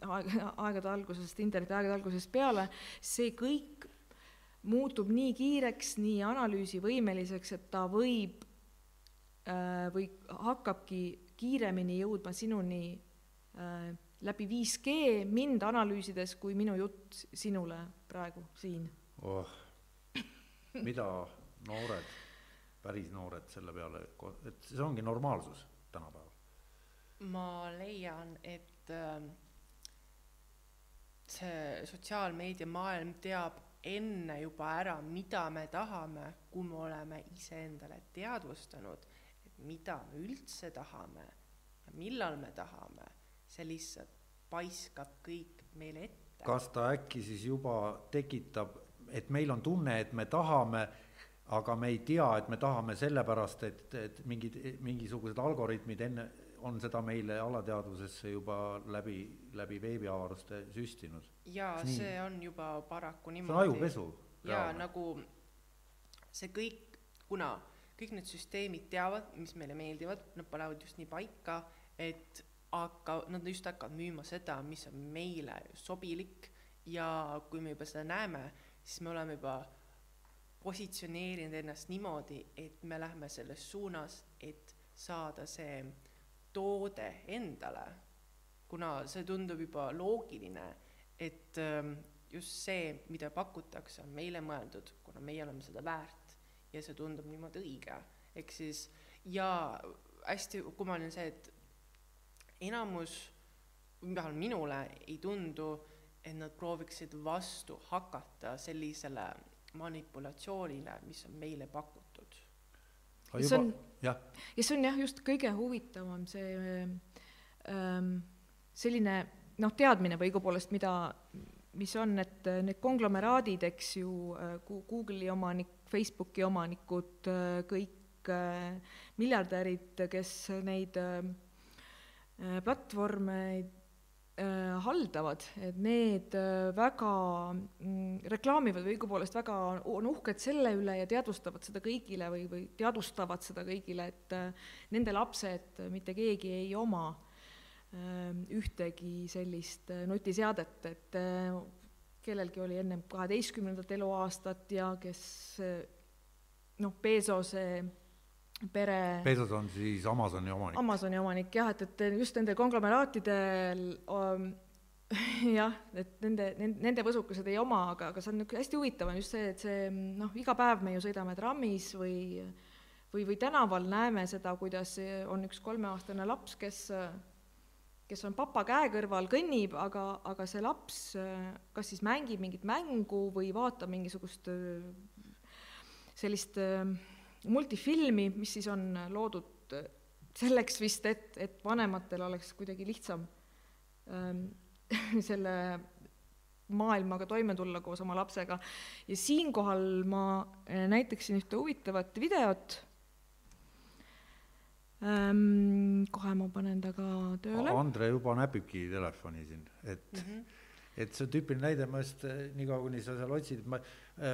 aegade algusest, interneti aegade algusest peale, see kõik muutub nii kiireks, nii analüüsivõimeliseks, et ta võib äh, või hakkabki kiiremini jõudma sinuni äh, läbi 5G mind analüüsides, kui minu jutt sinule praegu siin
oh,. mida noored, päris noored selle peale, et see ongi normaalsus tänapäeval?
ma leian, et äh, see sotsiaalmeedia maailm teab enne juba ära, mida me tahame, kui me oleme iseendale teadvustanud, et mida me üldse tahame ja millal me tahame, see lihtsalt paiskab kõik meile ette.
kas ta äkki siis juba tekitab, et meil on tunne, et me tahame, aga me ei tea, et me tahame sellepärast, et, et mingid, mingisugused algoritmid enne on seda meile alateadvusesse juba läbi, läbi veebiavaruste süstinud.
jaa, see on juba paraku niimoodi.
see on ajupesu.
jaa, nagu see kõik, kuna kõik need süsteemid teavad, mis meile meeldivad, nad panevad just nii paika, et aga nad just hakkavad müüma seda, mis on meile sobilik. Ja kui me juba seda näeme, siis me oleme juba positsioneerinud ennast niimoodi, et me lähme selles suunas, et saada see toode endale, kuna see tundub juba loogiline, et ähm, just see, mida pakutakse, on meile mõeldud, kuna meie oleme seda väärt ja see tundub niimoodi õige, ehk siis ja hästi kummaline see, et enamus, vähemalt minule ei tundu, et nad prooviksid vastu hakata sellisele manipulatsioonile, mis on meile pakutud.
ja see on, ja see on jah, just kõige huvitavam, see ähm, selline noh, teadmine või õigupoolest, mida, mis on, et need konglomeraadid, eks ju, Google'i omanik, Facebooki omanikud, kõik äh, miljardärid, kes neid äh, platvorme äh, haldavad, et need väga mm, reklaamivad või õigupoolest väga on uhked selle üle ja teadvustavad seda kõigile või, või teadvustavad seda kõigile, et nende lapsed, mitte keegi ei oma ühtegi sellist nutiseadet, et kellelgi oli ennem kaheteistkümnendat eluaastat ja kes noh, Bezose pere
Bezos on siis Amazoni omanik?
Amazoni omanik jah, et, et just nendel konglomeraatidel um, *laughs* jah, et nende, nende, nende võsukesed ei oma, aga, aga see on niisugune hästi huvitav on just see, et see noh, iga päev me ju sõidame trammis või või, või tänaval näeme seda, kuidas on üks kolmeaastane laps, kes kes on papa käe kõrval, kõnnib, aga, aga see laps kas siis mängib mingit mängu või vaatab mingisugust sellist multifilmi, mis siis on loodud selleks vist, et, et vanematel oleks kuidagi lihtsam ähm, *laughs* selle maailmaga toime tulla koos oma lapsega. ja siinkohal ma näitaksin ühte huvitavat videot ähm,. kohe ma panen ta ka tööle.
Andre juba näpibki telefoni siin, et mm, -hmm. et see on tüüpiline näide, ma just eh, niikaua, kuni sa seal otsid, ma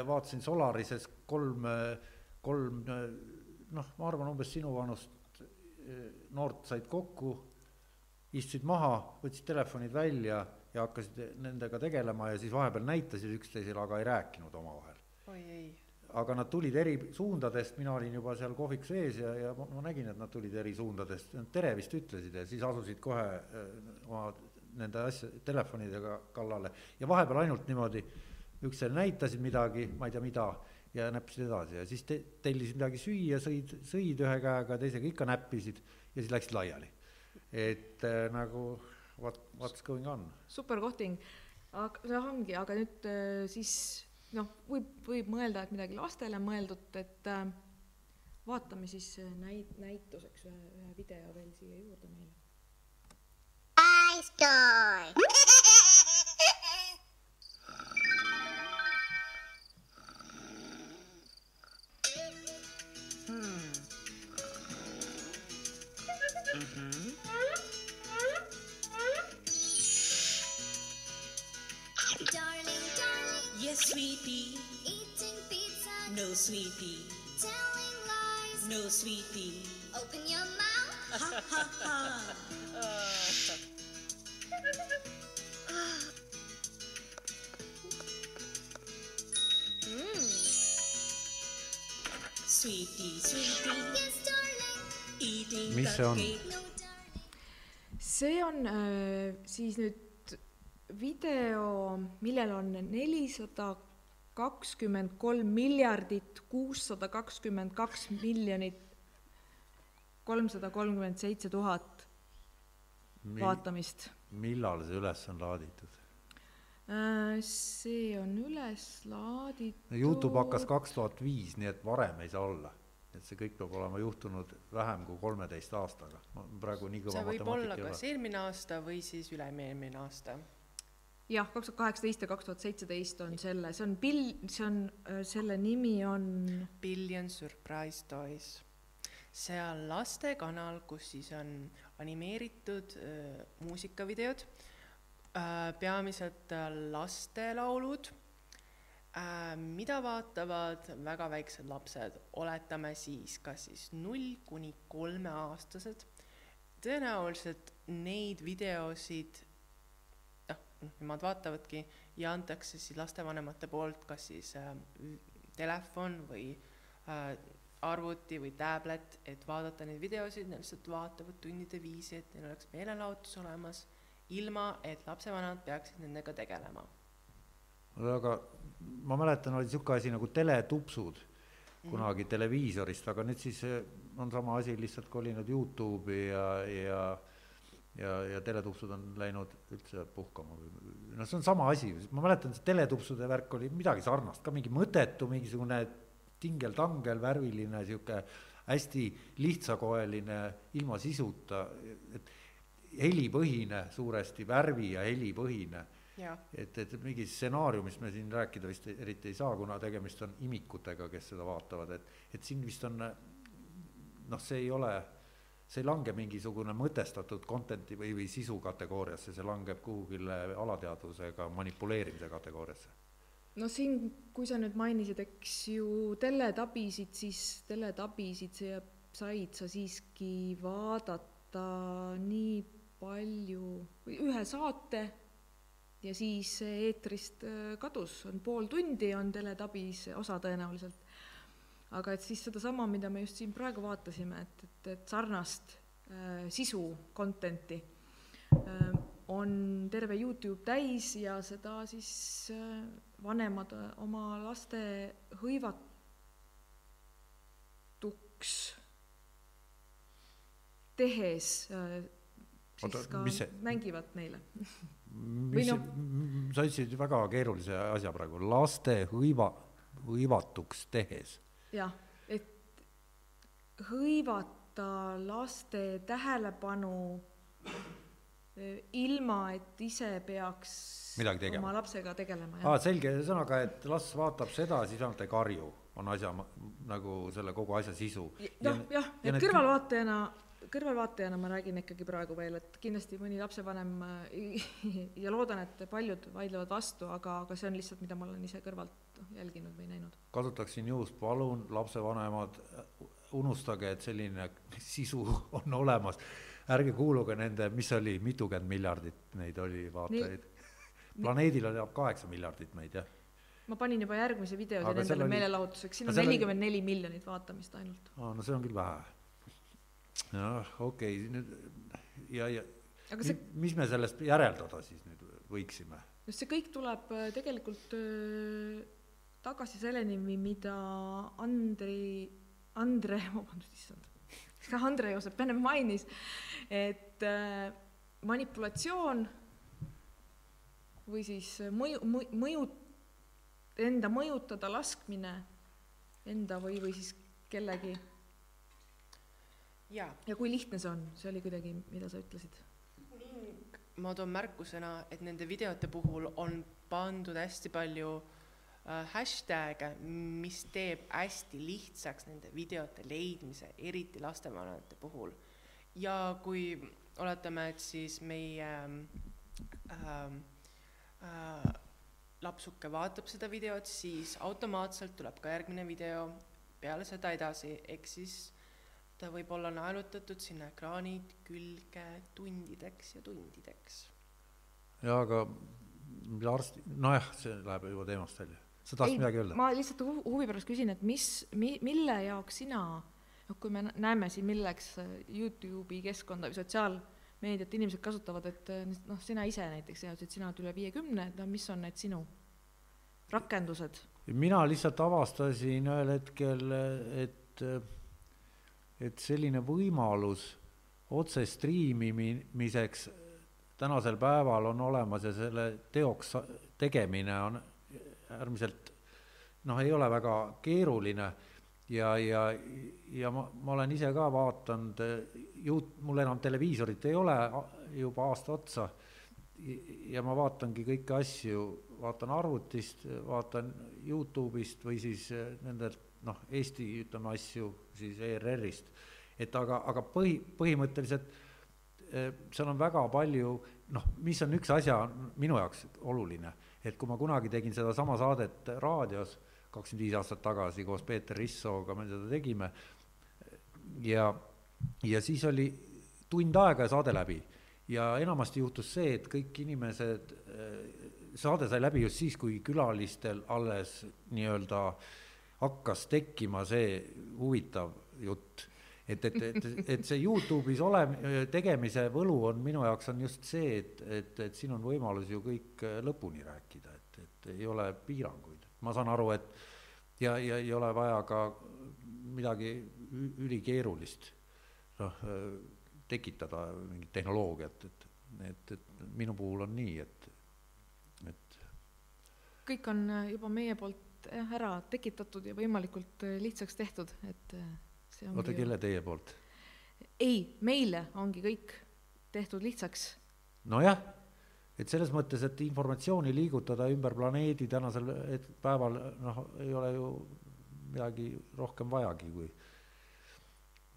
vaatasin Solarises kolm, eh, kolm noh, ma arvan, umbes sinu vanust noort said kokku, istusid maha, võtsid telefonid välja ja hakkasid nendega tegelema ja siis vahepeal näitasid üksteisele, aga ei rääkinud omavahel.
oi ei.
Aga nad tulid eri suundadest, mina olin juba seal kohviku sees ja, ja ma, ma nägin, et nad tulid eri suundadest, tere vist ütlesid ja siis asusid kohe äh, oma nende asja, telefonidega kallale. Ja vahepeal ainult niimoodi üksteisele näitasid midagi, ma ei tea, mida, ja näppisid edasi ja siis te, tellisid midagi süüa, sõid, sõid ühe käega, teisega ikka näppisid ja siis läksid laiali. et äh, nagu what, what's going on.
super kohting, aga see ongi, aga nüüd äh, siis noh, võib, võib mõelda, et midagi lastele mõeldud, et äh, vaatame siis äh, näit-, näituseks ühe, ühe video veel siia juurde meile. Ice toy *laughs* sweetie. Telling lies. No, sweetie. Open your mouth. Ha ha ha. mm. Sweetie, sweetie. Yes, darling. Eating mis see on? see on äh, siis nüüd video, millel on nelisada kakskümmend kolm miljardit kuussada kakskümmend kaks miljonit kolmsada kolmkümmend seitse tuhat vaatamist.
millal see üles on laaditud?
Äh, see on üles laaditud.
Youtube hakkas kaks tuhat viis, nii et varem ei saa olla. et see kõik peab olema juhtunud vähem kui kolmeteist aastaga. ma praegu nii kõva
see võib olla kas eelmine aasta või siis üle-eelmine aasta
jah, kaks tuhat kaheksateist ja kaks tuhat seitseteist on selle, see on Bill, see on, äh, selle nimi on.
Billion Surprise Toys. see on lastekanal, kus siis on animeeritud äh, muusikavideod äh,, peamiselt äh, lastelaulud äh,, mida vaatavad väga väiksed lapsed, oletame siis kas siis null kuni kolmeaastased, tõenäoliselt neid videosid nemad vaatavadki ja antakse siis lastevanemate poolt kas siis äh, telefon või äh, arvuti või tablet, et vaadata neid videosid, nad lihtsalt vaatavad tundide viisi, et neil oleks meelelahutus olemas, ilma et lapsevanemad peaksid nendega tegelema.
aga ma mäletan, oli niisugune asi nagu teletupsud kunagi mm -hmm. televiisorist, aga nüüd siis eh, on sama asi lihtsalt kolinud Youtube'i ja, ja ja, ja teletupsud on läinud üldse puhkama või noh, see on sama asi, ma mäletan, see teletupsude värk oli midagi sarnast ka mingi mõttetu mingisugune tingel-tangel, värviline, sihuke hästi lihtsakoeline, ilma sisuta, et helipõhine suuresti, värvi ja helipõhine. et, et mingi stsenaariumist me siin rääkida vist eriti ei saa, kuna tegemist on imikutega, kes seda vaatavad, et, et siin vist on noh, see ei ole, see ei lange mingisugune mõtestatud content'i või, või sisu kategooriasse, see langeb kuhugile alateadvusega manipuleerimise kategooriasse
no siin, kui sa nüüd mainisid, eks ju, teletabisid, siis teletabisid sa said sa siiski vaadata nii palju, ühe saate ja siis eetrist äh, kadus, on pool tundi on teletabis osa tõenäoliselt. Aga et siis sedasama, mida me just siin praegu vaatasime, et, et, et sarnast äh, sisu, content'i äh, on terve Youtube täis ja seda siis äh, vanemad äh, oma laste hõivatuks tehes äh, siis Oota, ka see, mängivad neile *laughs*
mis no, sa ütlesid väga keerulise asja praegu, laste hõiva, hõivatuks tehes.
Jah, et hõivata laste tähelepanu ilma, et ise peaks
midagi tegema.
oma lapsega tegelema.
aa, selge, ühesõnaga, et las vaatab seda, siis ainult ei karju, on asja nagu selle kogu asja sisu.
noh, jah, et need... kõrvalvaatajana, kõrvalvaatajana ma räägin ikkagi praegu veel, et kindlasti mõni lapsevanem *laughs* ja loodan, et paljud vaidlevad vastu, aga, aga see on lihtsalt, mida ma olen ise kõrvalt jälginud või näinud.
kasutaksin juhust, palun, lapsevanemad, unustage, et selline sisu on olemas ärge kuuluge nende, mis oli, mitukümmend miljardit neid oli vaatajaid. planeedil elab kaheksa miljardit meid, jah.
ma panin juba järgmise video siin endale oli... meelelahutuseks, siin on nelikümmend neli miljonit vaatamist ainult.
aa, no see on küll vähe. jah, okei okay,, nüüd ja, ja aga see... mis me sellest järeldada siis nüüd võiksime?
no see kõik tuleb äh, tegelikult äh, tagasi selleni, mida Andri, Andre, vabandust, issand Andre Joosep ennem mainis, et äh, manipulatsioon või siis mõju, mõju, enda mõjutada laskmine enda või, või siis kellegi.
ja,
kui lihtne see on, see oli kuidagi, mida sa ütlesid?
ma toon märkusena, et nende videote puhul on pandud hästi palju Äh, hashtag'e, mis teeb hästi lihtsaks nende videote leidmise, eriti lastevanemate puhul. ja kui oletame, et siis meie äh, äh, lapsuke vaatab seda videot, siis automaatselt tuleb ka järgmine video peale seda edasi, ehk siis ta võib olla naelutatud sinna ekraani külge tundideks ja tundideks.
jaa, aga arst, nojah, see läheb juba teemast välja sa tahtsid midagi öelda?
ma lihtsalt huvi pärast küsin, et mis, mi-, mille jaoks sina, noh, kui me näeme siin, milleks Youtube'i keskkonda või sotsiaalmeediat inimesed kasutavad, et äh, noh, sina ise näiteks, sa ütlesid, sina oled üle viiekümne, et no mis on need sinu rakendused?
mina lihtsalt avastasin ühel hetkel, et, et selline võimalus otse striimimiseks tänasel päeval on olemas ja selle teoks tegemine on äärmiselt noh, ei ole väga keeruline. Ja, ja, ja ma, ma olen ise ka vaadanud, ju mul enam televiisorit ei ole juba aasta otsa. Ja ma vaatangi kõiki asju, vaatan arvutist, vaatan Youtube'ist või siis nendelt noh, Eesti ütleme asju siis ERR-ist. et aga, aga põhi, põhimõtteliselt eh, seal on väga palju noh, mis on üks asja minu jaoks oluline et kui ma kunagi tegin sedasama saadet raadios, kakskümmend viis aastat tagasi koos Peeter Rissooga me seda tegime, ja, ja siis oli tund aega ja saade läbi. ja enamasti juhtus see, et kõik inimesed, saade sai läbi just siis, kui külalistel alles nii-öelda hakkas tekkima see huvitav jutt et, et, et, et see Youtube'is ole, tegemise võlu on minu jaoks on just see, et, et, et siin on võimalus ju kõik lõpuni rääkida, et, et ei ole piiranguid. ma saan aru, et ja, ja ei ole vaja ka midagi ülikeerulist, noh, tekitada mingit tehnoloogiat, et, et, et minu puhul on nii, et, et
kõik on juba meie poolt ära tekitatud ja võimalikult lihtsaks tehtud, et
oota, kelle teie poolt?
ei, meile ongi kõik tehtud lihtsaks.
nojah, et selles mõttes, et informatsiooni liigutada ümber planeedi tänasel päeval, noh, ei ole ju midagi rohkem vajagi kui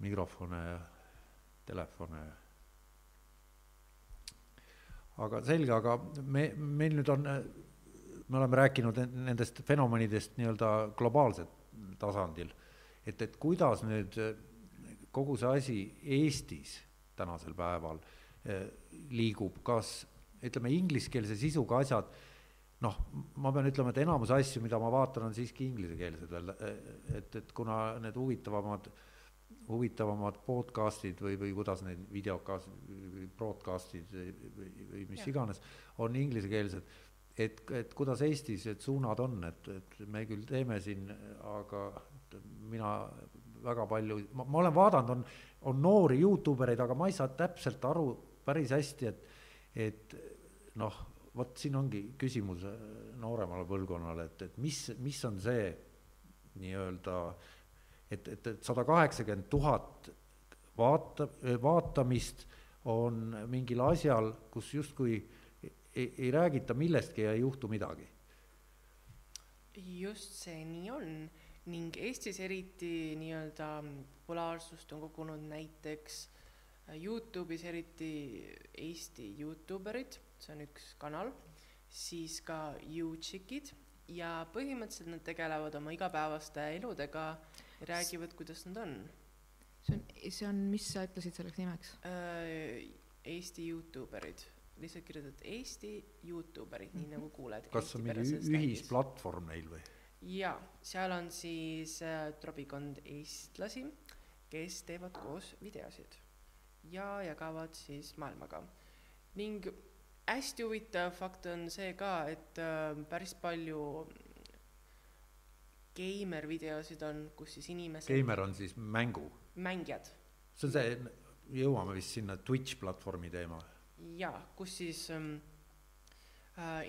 mikrofone ja telefone ja aga selge, aga me, meil nüüd on, me oleme rääkinud nendest fenomenidest nii-öelda globaalsel tasandil et, et kuidas nüüd eh, kogu see asi Eestis tänasel päeval eh, liigub, kas ütleme, ingliskeelse sisuga asjad, noh, ma pean ütlema, et enamus asju, mida ma vaatan, on siiski inglisekeelsed veel, eh, et, et kuna need huvitavamad, huvitavamad podcast'id või, või kuidas neid videokaas-, broadcast'id või, või, või mis ja. iganes, on inglisekeelsed, et, et kuidas Eestis need suunad on, et, et me küll teeme siin, aga mina väga palju, ma, ma olen vaadanud, on, on noori Youtube ereid, aga ma ei saa täpselt aru päris hästi, et, et noh, vot siin ongi küsimus äh, nooremale põlvkonnale, et, et mis, mis on see nii-öelda, et, et, et sada kaheksakümmend tuhat vaata, vaatamist on mingil asjal, kus justkui ei, ei räägita millestki ja ei juhtu midagi.
just see nii on ning Eestis eriti nii-öelda populaarsust on kogunud näiteks äh, Youtube'is eriti Eesti Youtuberid, see on üks kanal, siis ka YouTchicid ja põhimõtteliselt nad tegelevad oma igapäevaste eludega ja räägivad, kuidas nad on.
see on, see on, mis sa ütlesid selleks nimeks?
Äh, Eesti Youtuberid, lihtsalt kirjutad Eesti Youtuberid, nii nagu kuuled.
kas see on mingi ühisplatvorm neil või?
Jaa, seal on siis äh, trobikond eestlasi, kes teevad koos videosid ja jagavad siis maailmaga. ning hästi huvitav fakt on see ka, et äh, päris palju geimer videosid on, kus siis inimesed
geimer on siis mängu?
mängijad.
see on see, jõuame vist sinna Twitch platvormi teema?
jaa, kus siis ähm, Äh,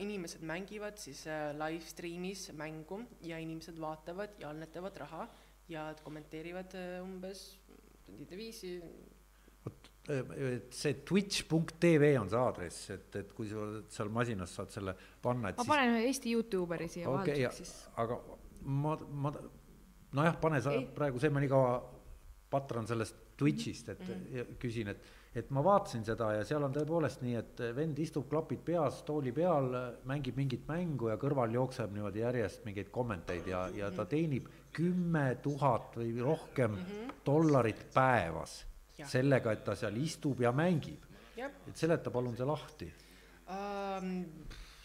inimesed mängivad siis äh, live stream'is mängu ja inimesed vaatavad ja annetavad raha ja kommenteerivad äh, umbes tundide viisi.
vot, see twitch.tv on see aadress, et, et kui sa seal masinas saad selle panna, et
ma siis... panen Eesti Youtuberi siia okay, vahelduseks siis.
aga ma, ma, nojah, pane sa Ei. praegu, see ma nii kaua patran sellest Twitch'ist, et mm -hmm. küsin, et et ma vaatasin seda ja seal on tõepoolest nii, et vend istub, klapid peas, tooli peal, mängib mingit mängu ja kõrval jookseb niimoodi järjest mingeid kommenteid ja, ja ta teenib kümme tuhat või rohkem mm -hmm. dollarit päevas ja. sellega, et ta seal istub ja mängib. et seleta palun see lahti
um,.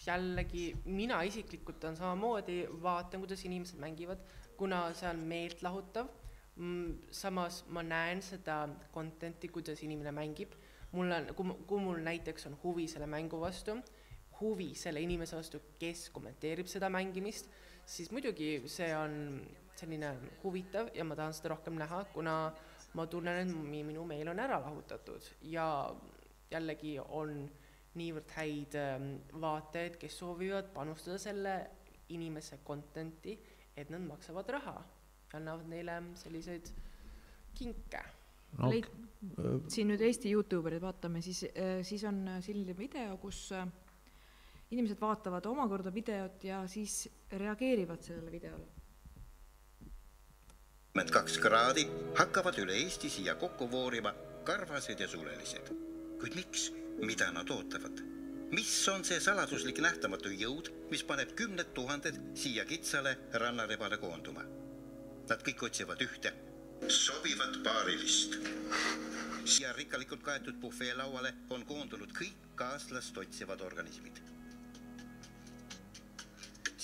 jällegi, mina isiklikult on samamoodi, vaatan, kuidas inimesed mängivad, kuna see on meeltlahutav Mm, samas ma näen seda content'i, kuidas inimene mängib, mul on, kui, kui mul näiteks on huvi selle mängu vastu, huvi selle inimese vastu, kes kommenteerib seda mängimist, siis muidugi see on selline huvitav ja ma tahan seda rohkem näha, kuna ma tunnen, et minu meel on ära lahutatud. Ja jällegi on niivõrd häid ähm, vaatajaid, kes soovivad panustada selle inimese content'i, et nad maksavad raha annavad neile selliseid kinke
no,. Leid... Äh, siin nüüd Eesti Youtuberid vaatame, siis, äh, siis on selline video, kus äh, inimesed vaatavad omakorda videot ja siis reageerivad sellele videole.
kaks kraadi hakkavad üle Eesti siia kokku voorima karvased ja sulelised. kuid miks, mida nad ootavad? mis on see saladuslik nähtamatu jõud, mis paneb kümned tuhanded siia kitsale rannarebale koonduma? Nad kõik otsivad ühte, sobivat paarilist. siia rikkalikult kaetud bufeelauale on koondunud kõik kaaslast otsivad organismid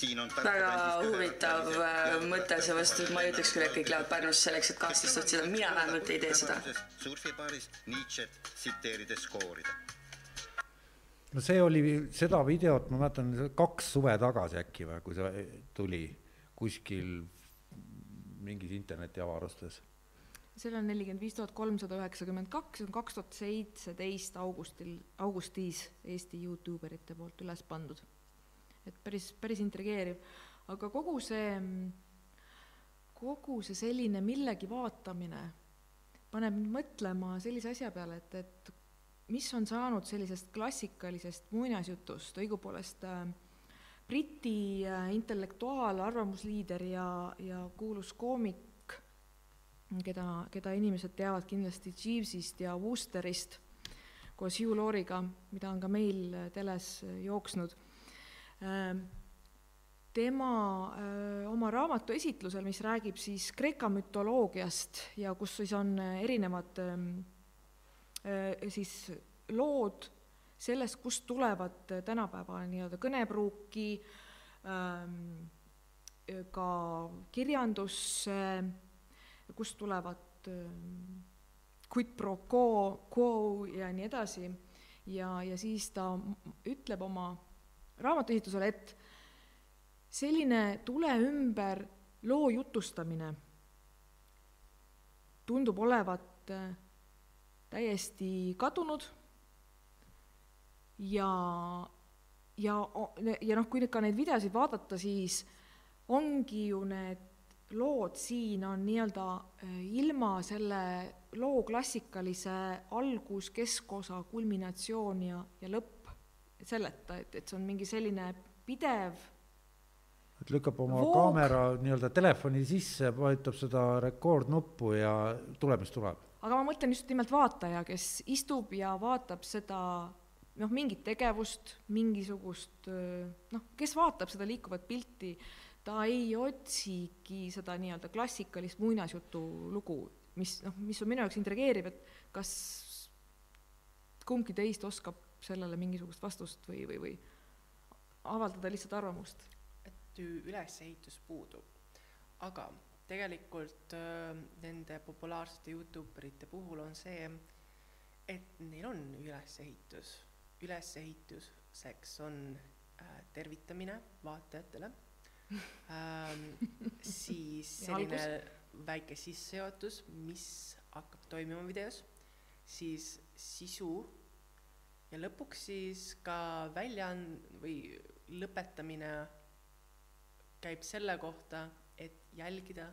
siin on väga huvitav äh, mõte, seepärast et ma ei ütleks küll, et kõik lähevad Pärnusse selleks, et kaaslast otsida, mina vähemalt ei tee seda.
surfibaaris Nietzsche't tsiteerides koorida.
no see oli, seda videot ma mäletan kaks suve tagasi äkki või, kui see tuli kuskil mingis internetiavarustes.
Seal on nelikümmend viis tuhat kolmsada üheksakümmend kaks, see on kaks tuhat seitseteist augustil, augustis Eesti Youtube erite poolt üles pandud. Et päris, päris intrigeeriv, aga kogu see, kogu see selline millegi vaatamine paneb mind mõtlema sellise asja peale, et, et mis on saanud sellisest klassikalisest muinasjutust, õigupoolest äh, Briti äh, intellektuaal, arvamusliider ja, ja kuulus koomik, keda, keda inimesed teavad kindlasti Jeevesist ja Woosterist koos Hugh Laurie'ga, mida on ka meil teles jooksnud. Ehm, tema oma raamatu esitlusel, mis räägib siis Kreeka mütoloogiast ja kus siis on erinevad öö, siis lood sellest, kust tulevad tänapäeva nii-öelda kõnepruuki, ehm, ka kirjandusse, kust tulevad quid pro quo, quo ja nii edasi, ja, ja siis ta ütleb oma raamatuesitusele, et selline tule ümber loo jutustamine tundub olevat äh, täiesti kadunud ja, ja, ja noh, kui nüüd ka neid videosid vaadata, siis ongi ju need lood siin on nii-öelda äh, ilma selle loo klassikalise algus, keskosa, kulminatsioon ja, ja lõpp selleta, et, et see on mingi selline pidev
et lükkab oma voog. kaamera nii-öelda telefoni sisse, vajutab seda rekordnuppu ja tuleb, mis tuleb.
aga ma mõtlen just nimelt vaataja, kes istub ja vaatab seda noh, mingit tegevust, mingisugust noh, kes vaatab seda liikuvat pilti, ta ei otsigi seda nii-öelda klassikalist muinasjutu lugu, mis noh, mis on minu jaoks intrigeeriv, et kas kumbki teist oskab sellele mingisugust vastust või, või, või avaldada lihtsalt arvamust?
et ülesehitus puudub, aga tegelikult äh, nende populaarsete Youtuberite puhul on see, et neil on ülesehitus, ülesehituseks on äh, tervitamine vaatajatele. *laughs* Ähm, siis selline väike sissejuhatus, mis hakkab toimuma videos, siis sisu ja lõpuks siis ka väljaand- või lõpetamine käib selle kohta, et jälgida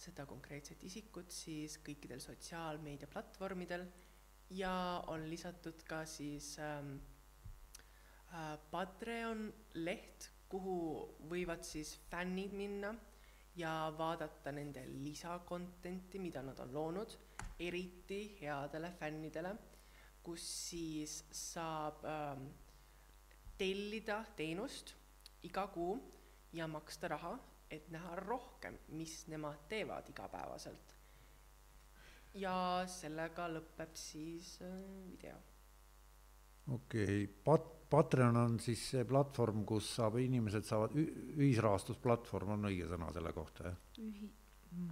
seda konkreetset isikut siis kõikidel sotsiaalmeediaplatvormidel ja on lisatud ka siis ähm, äh, Patreon leht, kuhu võivad siis fännid minna ja vaadata nende lisakontenti, mida nad on loonud, eriti headele fännidele kus siis saab ähm, tellida teenust iga kuu ja maksta raha, et näha rohkem, mis nemad teevad igapäevaselt. Ja sellega lõpeb siis äh, video.
okei okay., Pat-, Patreon on siis see platvorm, kus saab, inimesed saavad, ühisrahastusplatvorm on õige sõna selle kohta, jah?
ühi-,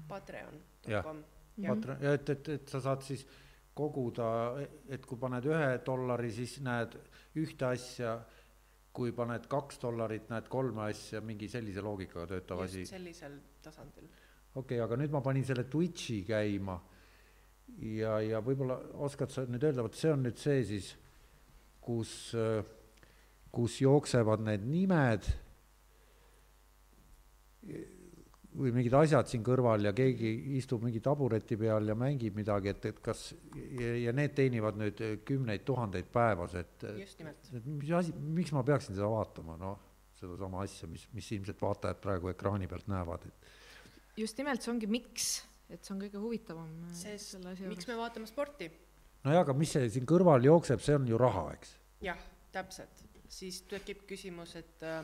Patreon.com.
jah, Patreon, ja et, et, et sa saad siis koguda, et kui paned ühe dollari, siis näed ühte asja, kui paned kaks dollarit, näed kolme asja, mingi sellise loogikaga töötav asi.
just sellisel tasandil.
okei okay,, aga nüüd ma panin selle Twitch'i käima ja, ja võib-olla oskad sa nüüd öelda, vot see on nüüd see siis, kus, kus jooksevad need nimed või mingid asjad siin kõrval ja keegi istub mingi tabureti peal ja mängib midagi, et, et kas ja, ja need teenivad nüüd kümneid tuhandeid päevas, et
just nimelt.
mis asi, miks ma peaksin seda vaatama, noh, sedasama asja, mis, mis ilmselt vaatajad praegu ekraani pealt näevad, et
just nimelt, see ongi miks, et see on kõige huvitavam
äh, sest miks juures. me vaatame sporti?
nojah, aga mis see siin kõrval jookseb, see on ju raha, eks?
jah, täpselt, siis tekib küsimus, et äh,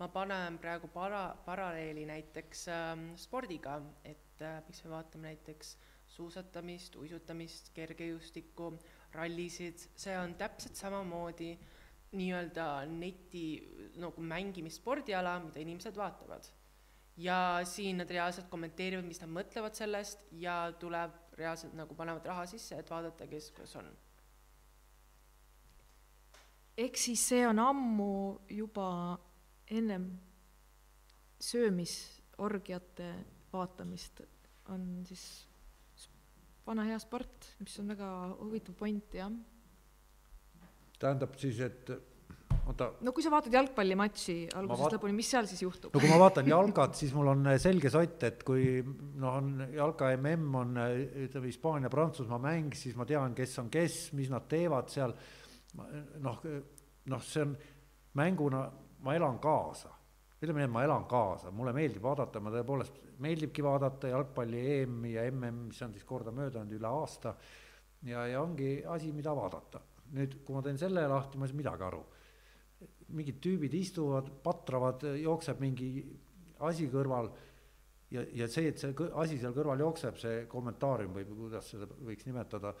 ma panen praegu para-, paralleeli näiteks äh, spordiga, et äh, miks me vaatame näiteks suusatamist, uisutamist, kergejõustikku, rallisid, see on täpselt samamoodi nii-öelda neti nagu mängimisspordiala, mida inimesed vaatavad. Ja siin nad reaalselt kommenteerivad, mis nad mõtlevad sellest ja tuleb reaalselt nagu panevad raha sisse, et vaadata, kes kuidas on.
ehk siis see on ammu juba ennem söömisorgiate vaatamist on siis vana hea sport, mis on väga huvitav point, jah.
tähendab siis, et oota.
no kui sa vaatad jalgpallimatši algusest vaat... lõpuni, mis seal siis juhtub?
no kui ma vaatan jalgat, siis mul on selge sott, et kui noh, on jalka mm on ütleme Hispaania-Prantsusmaa mäng, siis ma tean, kes on kes, mis nad teevad seal. noh, noh, see on mänguna, ma elan kaasa ütleme nii, et ma elan kaasa, mulle meeldib vaadata, ma tõepoolest, meeldibki vaadata jalgpalli EM-i ja MM, mis on siis kordamööda olnud üle aasta. ja, ja ongi asi, mida vaadata. nüüd, kui ma teen selle lahti, ma ei saa midagi aru. Mingid tüübid istuvad, patravad, jookseb mingi asi kõrval ja, ja see, et see asi seal kõrval jookseb, see kommentaarium või kuidas seda võiks nimetada,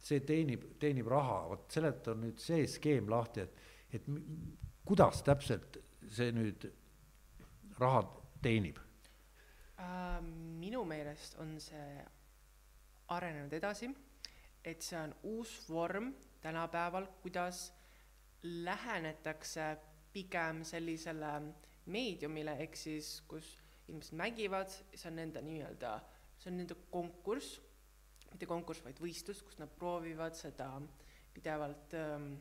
see teenib, teenib raha, vot seleta nüüd see skeem lahti, et, et kuidas täpselt see nüüd raha teenib
äh,? minu meelest on see arenenud edasi, et see on uus vorm tänapäeval, kuidas lähenetakse pigem sellisele meediumile, ehk siis kus inimesed mängivad, see on nende nii-öelda, see on nende konkurss, mitte konkurss, vaid võistlus, kus nad proovivad seda pidevalt ähm,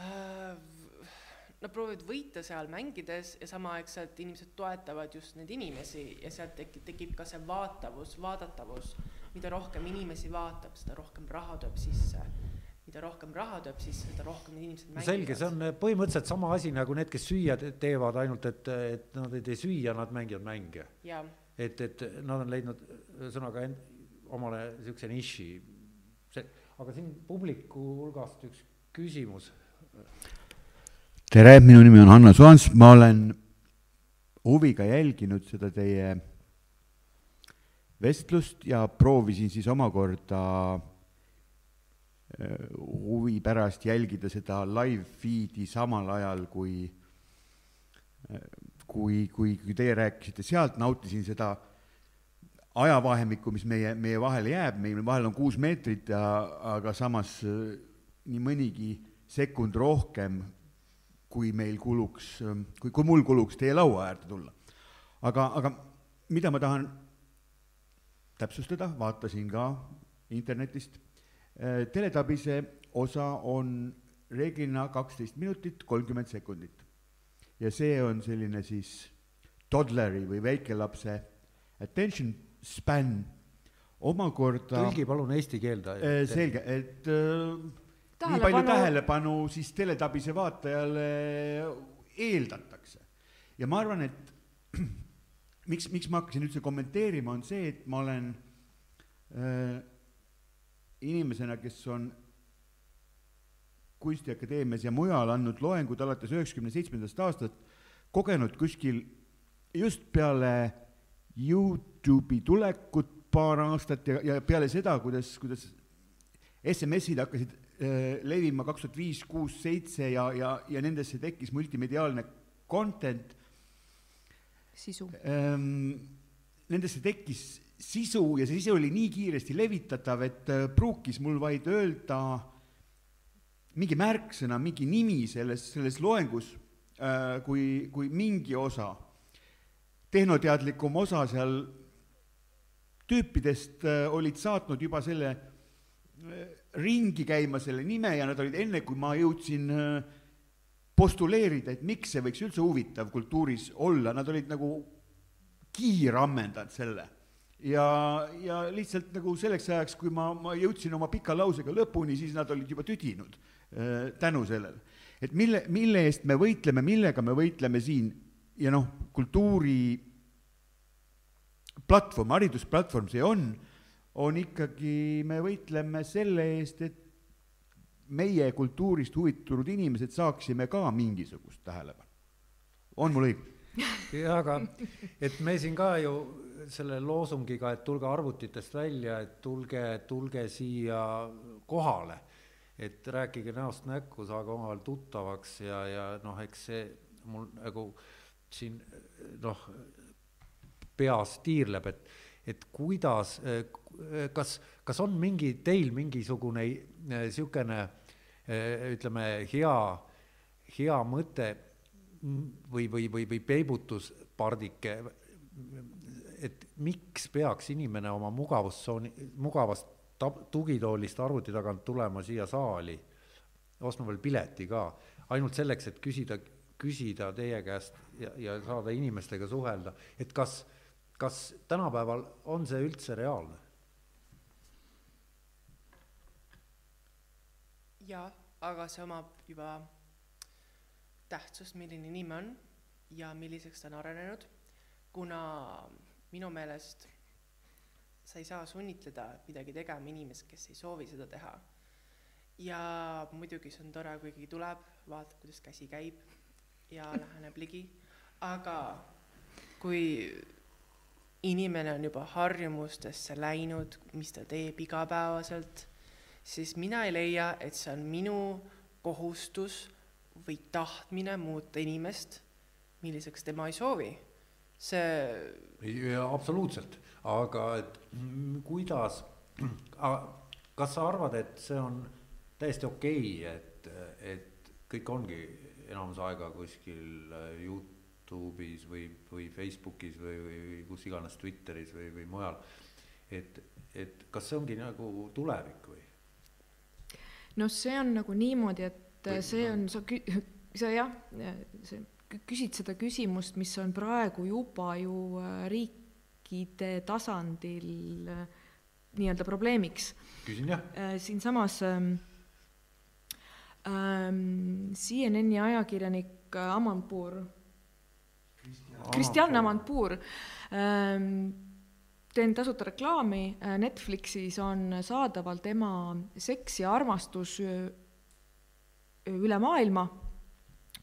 äh, nad proovivad võita seal mängides ja samaaegselt inimesed toetavad just neid inimesi ja sealt tekib, tekib ka see vaatavus, vaadatavus. mida rohkem inimesi vaatab, seda rohkem raha tuleb sisse. Mida rohkem raha tuleb sisse, seda rohkem inimesed mängivad.
selge, see on põhimõtteliselt sama asi nagu need, kes süüa teevad, ainult et, et nad ei tee süüa, nad mängivad mänge. et, et nad on leidnud ühesõnaga omale niisuguse niši. see, aga siin publiku hulgast üks küsimus
tere, minu nimi on Hanna Soans, ma olen huviga jälginud seda teie vestlust ja proovisin siis omakorda äh, huvi pärast jälgida seda live feed'i samal ajal, kui äh, kui, kui, kui teie rääkisite. Sealt, nautisin seda ajavahemikku, mis meie, meie vahele jääb, meil vahel on kuus meetrit aga samas äh, nii mõnigi sekund rohkem kui meil kuluks, kui, kui mul kuluks teie laua äärde tulla. aga, aga mida ma tahan täpsustada, vaatasin ka internetist, äh, Teletabise osa on reeglina kaksteist minutit kolmkümmend sekundit. ja see on selline siis toddleri või väikelapse attention span omakorda
tõlgi palun eesti keelde.
Äh, selge, et äh, nii palju tähelepanu siis teletabise vaatajale eeldatakse. ja ma arvan, et *clears throat* miks, miks ma hakkasin üldse kommenteerima, on see, et ma olen äh, inimesena, kes on Kunstiakadeemias ja mujal andnud loengud alates üheksakümne seitsmendast aastast, kogenud kuskil just peale Youtube'i tulekut paar aastat ja, ja peale seda, kuidas, kuidas SMS-id hakkasid Äh, levima kaks tuhat viis, kuus, seitse ja, ja, ja nendesse tekkis multimediaalne content.
sisu
ähm,. Nendesse tekkis sisu ja see sisu oli nii kiiresti levitatav, et äh, pruukis mul vaid öelda mingi märksõna, mingi nimi selles, selles loengus äh,, kui, kui mingi osa, tehnoteadlikum osa seal tüüpidest äh, olid saatnud juba selle ringi käima selle nime ja nad olid enne, kui ma jõudsin postuleerida, et miks see võiks üldse huvitav kultuuris olla, nad olid nagu kiirammendanud selle. Ja, ja lihtsalt nagu selleks ajaks, kui ma, ma jõudsin oma pika lausega lõpuni, siis nad olid juba tüdinud äh, tänu sellele. et mille, mille eest me võitleme, millega me võitleme siin ja noh, kultuuri platvorm, haridusplatvorm see on on ikkagi, me võitleme selle eest, et meie kultuurist huvitatud inimesed saaksime ka mingisugust tähelepanu. on mul õigus?
jaa, aga et me siin ka ju selle loosungiga, et tulge arvutitest välja, et tulge, tulge siia kohale, et rääkige näost näkku, saage omavahel tuttavaks ja, ja noh, eks see mul nagu siin noh, peas tiirleb, et, et kuidas, kas, kas on mingi, teil mingisugune niisugune ütleme, hea, hea mõte või, või, või, või peibutuspardike, et miks peaks inimene oma mugavustsooni, mugavast tugitoolist arvuti tagant tulema siia saali, ostma veel pileti ka, ainult selleks, et küsida, küsida teie käest ja, ja saada inimestega suhelda, et kas, kas tänapäeval on see üldse reaalne?
jah, aga see omab juba tähtsust, milline nimi on ja milliseks ta on arenenud, kuna minu meelest sa ei saa sunnitleda midagi tegema inimest, kes ei soovi seda teha. ja muidugi see on tore, kui keegi tuleb, vaatab, kuidas käsi käib ja *laughs* läheneb ligi, aga kui inimene on juba harjumustesse läinud, mis ta teeb igapäevaselt, siis mina ei leia, et see on minu kohustus või tahtmine muuta inimest, milliseks tema ei soovi. See.
absoluutselt, aga et kuidas, kas sa arvad, et see on täiesti okei okay,, et, et kõik ongi enamus aega kuskil Youtube'is või, või Facebookis või, või kus iganes Twitteris või, või mujal. et, et kas see ongi nagu tulevik või?
noh, see on nagu niimoodi, et et see on, sa, *laughs* sa jah, see, küsid seda küsimust, mis on praegu juba ju äh, riikide tasandil äh, nii-öelda probleemiks.
küsin jah.
Äh, siinsamas ähm, ähm, CNN-i ajakirjanik Amanpour, Kristjan Amanpour ähm, teen tasuta reklaami, Netflixis on saadaval tema Seks ja armastus üle maailma,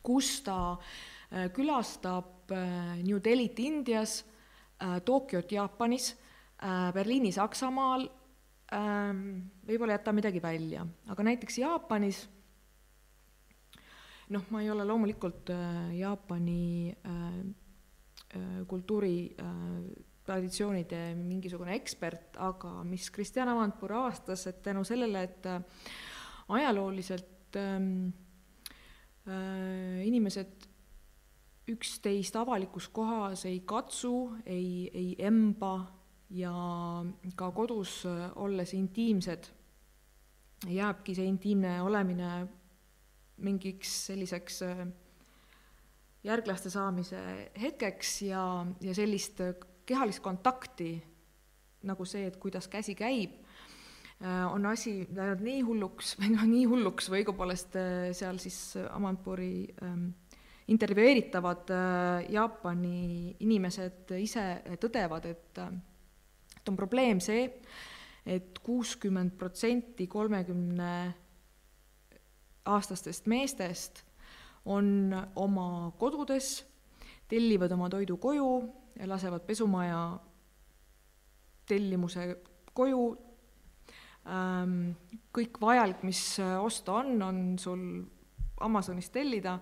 kus ta äh, külastab äh, New Delhit Indias, äh, Tokyot Jaapanis, Berliini Saksamaal, ähm, võib-olla jätan midagi välja, aga näiteks Jaapanis noh, ma ei ole loomulikult Jaapani kultuuri traditsioonide mingisugune ekspert, aga mis Kristjan Avantpur avastas, et tänu sellele, et ajalooliselt ähm, äh, inimesed üksteist avalikus kohas ei katsu, ei, ei emba ja ka kodus äh, olles intiimsed, jääbki see intiimne olemine mingiks selliseks äh, järglaste saamise hetkeks ja, ja sellist kehalist kontakti, nagu see, et kuidas käsi käib Äh, on asi läinud nii hulluks või noh, *laughs* nii hulluks või õigupoolest äh, seal siis Amanpuri ähm, intervjueeritavad äh, Jaapani inimesed ise tõdevad, et, et on probleem see et, et kuuskümmend protsenti kolmekümne aastastest meestest on oma kodudes, tellivad oma toidu koju ja lasevad pesumaja tellimuse koju. Ähm, kõik vajalik, mis äh, osta on, on sul Amazonist tellida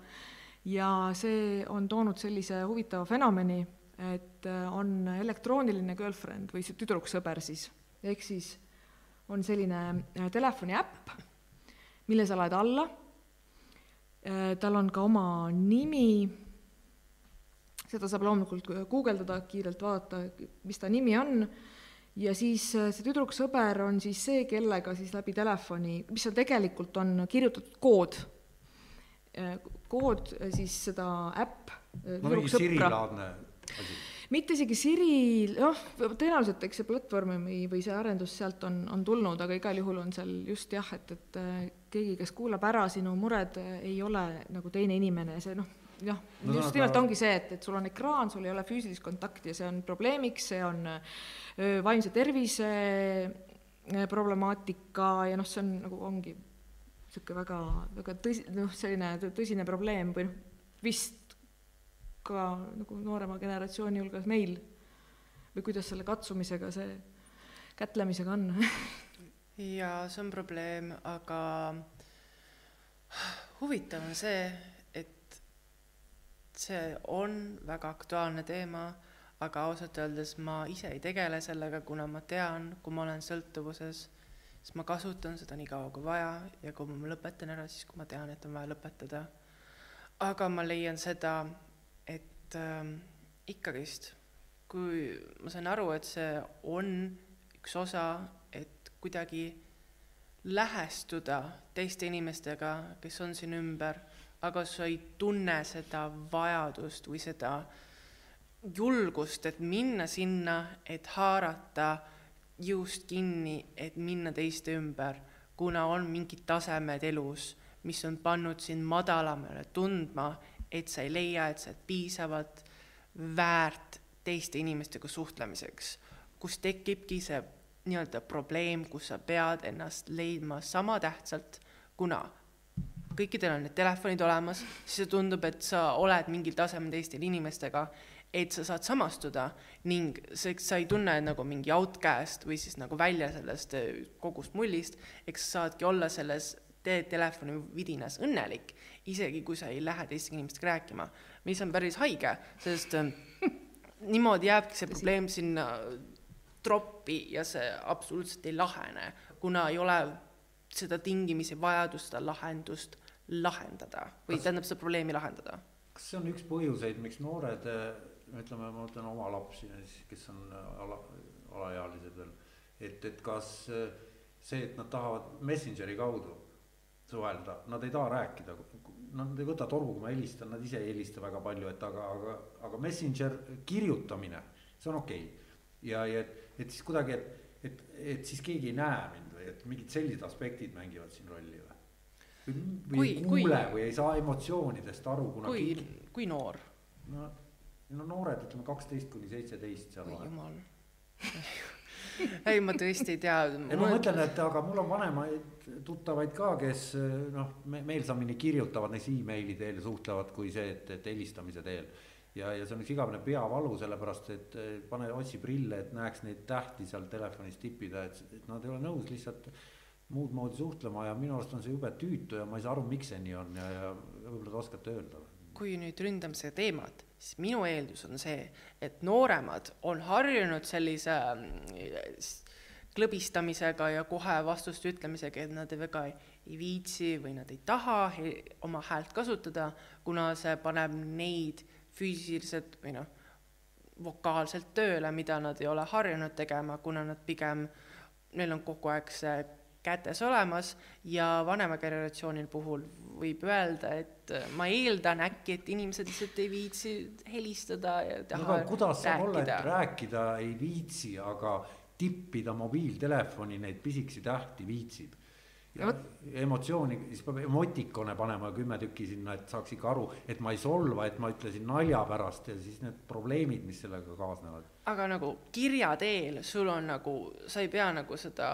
ja see on toonud sellise huvitava fenomeni, et äh, on elektrooniline girlfriend või see tüdruksõber siis, ehk siis on selline äh, telefoni äpp, mille sa laed alla, tal on ka oma nimi, seda saab loomulikult guugeldada, kiirelt vaadata, mis ta nimi on. Ja siis äh, see tüdruksõber on siis see, kellega siis läbi telefoni, mis on tegelikult, on kirjutatud kood, äh, kood äh, siis seda äpp.
no mingi Siri-laadne asi
mitte isegi Siri, noh, tõenäoliselt eks see platvorm või, või see arendus sealt on, on tulnud, aga igal juhul on seal just jah, et, et keegi, kes kuulab ära sinu mured, ei ole nagu teine inimene, see noh, jah no,, just nimelt ongi see, et, et sul on ekraan, sul ei ole füüsilist kontakti ja see on probleemiks, see on vaimse tervise problemaatika ja noh, see on nagu ongi, niisugune väga, väga tõsi, noh, selline tõsine probleem või noh, vist ka nagu noorema generatsiooni hulgas meil. Või kuidas selle katsumisega see, kätlemisega on? *laughs*
Jaa, see on probleem, aga huvitav on see, et see on väga aktuaalne teema, aga ausalt öeldes ma ise ei tegele sellega, kuna ma tean, kui ma olen sõltuvuses siis ma kasutan seda nii kaua kui vaja ja kui ma lõpetan ära, siis kui ma tean, et on vaja lõpetada. aga ma leian seda, et äh, ikkagist, kui ma saan aru, et see on üks osa, et kuidagi lähestuda teiste inimestega, kes on siin ümber, aga sa ei tunne seda vajadust või seda julgust, et minna sinna, et haarata jõust kinni, et minna teiste ümber, kuna on mingid tasemed elus, mis on pannud sind madalamale tundma, et sa ei leia, et sa oled piisavalt väärt teiste inimestega suhtlemiseks, kus tekibki see nii-öelda probleem, kus sa pead ennast leidma sama tähtsalt, kuna kõikidel on need telefonid olemas, siis tundub, et sa oled mingil tasemel teiste inimestega et sa saad samastuda ning see, sa ei tunne nagu mingi outcast või siis nagu välja sellest äh, kogust mullist, eks sa saadki olla selles te telefoni vidinas õnnelik, isegi kui sa ei lähe teiste inimestega rääkima, mis on päris haige, sest äh, *laughs* niimoodi jääbki see probleem sinna troppi ja see absoluutselt ei lahene, kuna ei ole seda tingimisi vajadust, seda lahendust lahendada või tähendab seda probleemi lahendada.
kas see on üks põhjuseid, miks noored äh, ütleme, ma mõtlen oma lapsi, kes on ala, alaealised veel, et, et kas äh, see, et nad tahavad Messengeri kaudu suhelda, nad ei taha rääkida, nad ei võta toru, kui ma helistan, nad ise ei helista väga palju, et aga, aga, aga Messenger kirjutamine, see on okei okay.. ja, ja et, et siis kuidagi, et, et, et siis keegi ei näe mind või et mingid sellised aspektid mängivad siin rolli või? või kui, ei kuule kui, või ei saa emotsioonidest aru, kuna
kui kui noor?
no no noored, ütleme kaksteist kuni seitseteist seal
vahel. jumal *laughs* ei, ma tõesti ei tea.
ei, ma mõtlen, et aga mul on vanemaid tuttavaid ka, kes noh, me meelsamini kirjutavad näiteks emaili teel suhtlevad, kui see, et, et helistamise teel. ja, ja see on üks igavene peavalu, sellepärast et pane, otsi prille, et näeks neid tähti seal telefonis tippida, et, et nad ei ole nõus lihtsalt muud moodi suhtlema ja minu arust on see jube tüütu ja ma ei saa aru, miks see nii on ja, ja võib-olla te oskate öelda.
kui nüüd ründame seda teemat siis minu eeldus on see, et nooremad on harjunud sellise mm, klõbistamisega ja kohe vastuste ütlemisega, et nad väga ei, ei viitsi või nad ei taha he, oma häält kasutada, kuna see paneb neid füüsiliselt või noh, vokaalselt tööle, mida nad ei ole harjunud tegema, kuna nad pigem, neil on kogu aeg see kätes olemas ja vanema generatsioonil puhul võib öelda, et äh, ma eeldan äkki, et inimesed lihtsalt ei viitsi helistada ja taha no,
rääkida. kuidas saab olla, et rääkida ei viitsi, aga tippida mobiiltelefoni neid pisikesi tähti viitsib. ja emotsiooni, siis peab emotikone panema kümme tükki sinna, et saaks ikka aru, et ma ei solva, et ma ütlesin nalja pärast ja siis need probleemid, mis sellega kaasnevad.
aga nagu kirja teel sul on nagu, sa ei pea nagu seda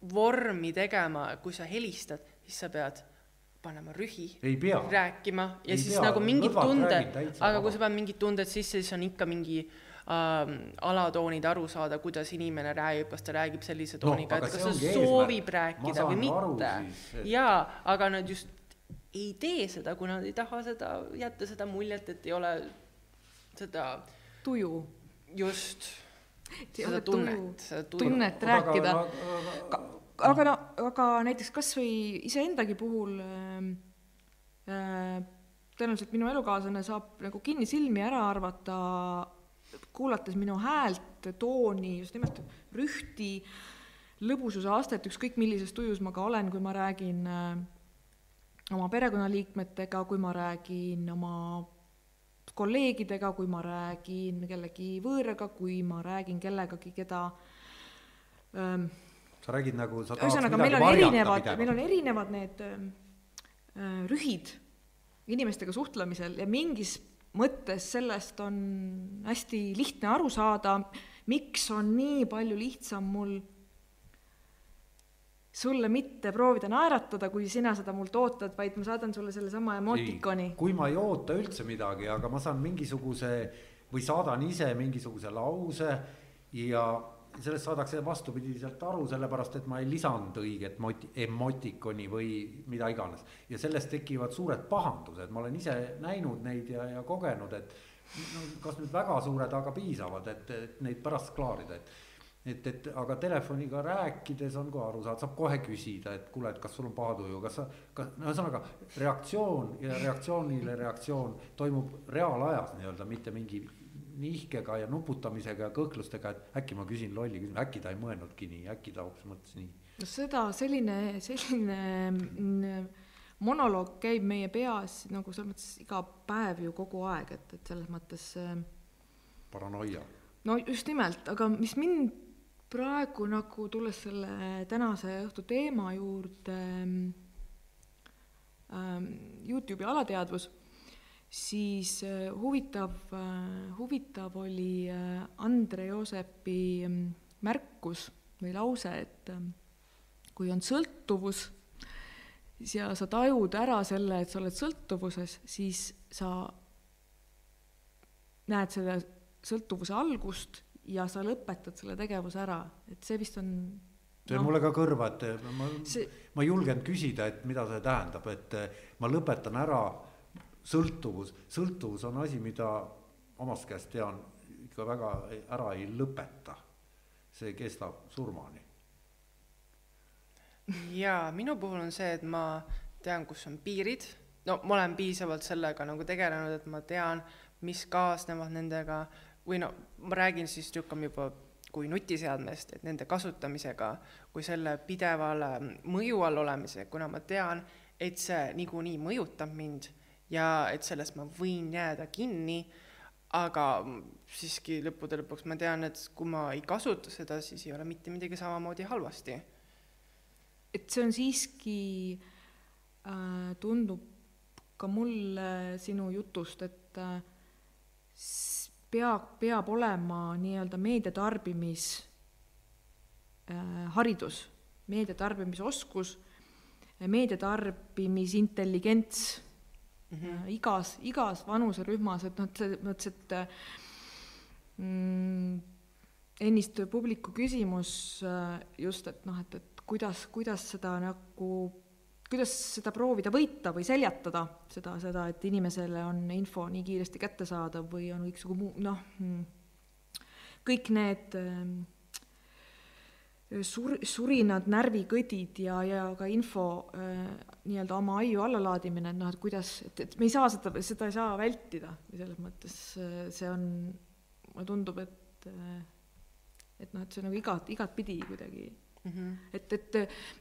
vormi tegema, kui sa helistad, siis sa pead panema rühi, rääkima ja ei siis pea, nagu mingid tunded, aga kui sa paned mingid tunded sisse, siis on ikka mingi äh, alatoonid aru saada, kuidas inimene räägib, kas ta räägib sellise tooniga no,, et kas ta soovib eesmärk. rääkida või mitte. Et... jaa, aga nad just ei tee seda, kui nad ei taha seda, jätta seda muljet, et ei ole seda
tuju.
just, seda tunnet,
tunnet rääkida. aga no, aga näiteks kas või iseendagi puhul äh, äh, tõenäoliselt minu elukaaslane saab nagu kinnisilmi ära arvata, kuulates minu häält, tooni, just nimelt rühti, lõbususe astet, ükskõik millises tujus ma ka olen, kui ma räägin äh, oma perekonnaliikmetega, kui ma räägin oma kolleegidega, kui ma räägin kellegi võõraga, kui ma räägin kellegagi, keda ähm,
sa räägid nagu sa
ühesõnaga, meil on erinevad, meil on erinevad need äh, rühid inimestega suhtlemisel ja mingis mõttes sellest on hästi lihtne aru saada, miks on nii palju lihtsam mul sulle mitte proovida naeratada, kui sina seda mult ootad, vaid ma saadan sulle sellesama emotikoni.
kui ma ei oota üldse midagi, aga ma saan mingisuguse või saadan ise mingisuguse lause ja sellest saadakse vastupidiselt aru, sellepärast et ma ei lisanud õiget moti-, emotikoni või mida iganes. ja sellest tekivad suured pahandused, ma olen ise näinud neid ja, ja kogenud, et no kas nüüd väga suured, aga piisavad, et, et neid pärast klaarida, et et, et aga telefoniga rääkides on ka aru saada, saab kohe küsida, et kuule, et kas sul on paha tuju, kas sa, kas, no ühesõnaga reaktsioon ja reaktsioonile reaktsioon toimub reaalajas nii-öelda, mitte mingi nihkega ja nuputamisega ja kõhklustega, et äkki ma küsin lolli küsimuse, äkki ta ei mõelnudki nii, äkki ta hoopis mõtles nii.
no seda, selline, selline mm, monoloog käib meie peas nagu selles mõttes iga päev ju kogu aeg, et, et selles mõttes.
paranoia.
no just nimelt, aga mis mind praegu nagu tulles selle tänase õhtu teema juurde ähm,, Youtube'i alateadvus, siis äh, huvitav äh,, huvitav oli äh, Andre Joosepi äh, märkus või lause, et äh, kui on sõltuvus ja sa tajud ära selle, et sa oled sõltuvuses, siis sa näed selle sõltuvuse algust ja sa lõpetad selle tegevuse ära, et see vist on
see no, mulle ka kõrva, et ma see..., ma ei julgenud küsida, et mida see tähendab, et ma lõpetan ära sõltuvus, sõltuvus on asi, mida omast käest tean, ikka väga ära ei lõpeta. see kestab surmani.
ja minu puhul on see, et ma tean, kus on piirid, no ma olen piisavalt sellega nagu tegelenud, et ma tean, mis kaasnevad nendega või no ma räägin siis niisugune juba kui nutiseadmest, et nende kasutamisega, kui selle pidevale mõju all olemise, kuna ma tean, et see niikuinii mõjutab mind ja et sellest ma võin jääda kinni, aga siiski lõppude lõpuks ma tean, et kui ma ei kasuta seda, siis ei ole mitte midagi samamoodi halvasti.
et see on siiski äh,, tundub ka mulle sinu jutust, et äh, pea, peab olema nii-öelda meediatarbimis äh, haridus, meediatarbimisoskus, meediatarbimisintelligents mm -hmm. igas, igas vanuserühmas, et noh, et selles mõttes, et mm, ennist publiku küsimus äh, just, et noh, et, et kuidas, kuidas seda nagu kuidas seda proovida võita või seljatada, seda, seda, et inimesele on info nii kiiresti kättesaadav või on kõiksugu muu, noh, hmm, kõik need ähm, sur-, surinad, närvikõdid ja, ja ka info äh, nii-öelda oma aiu allalaadimine, et noh, et kuidas, et, et me ei saa seda, seda ei saa vältida. Või selles mõttes äh, see on, mulle tundub, et et noh, et see on nagu igat, igatpidi kuidagi Mm -hmm. et, et,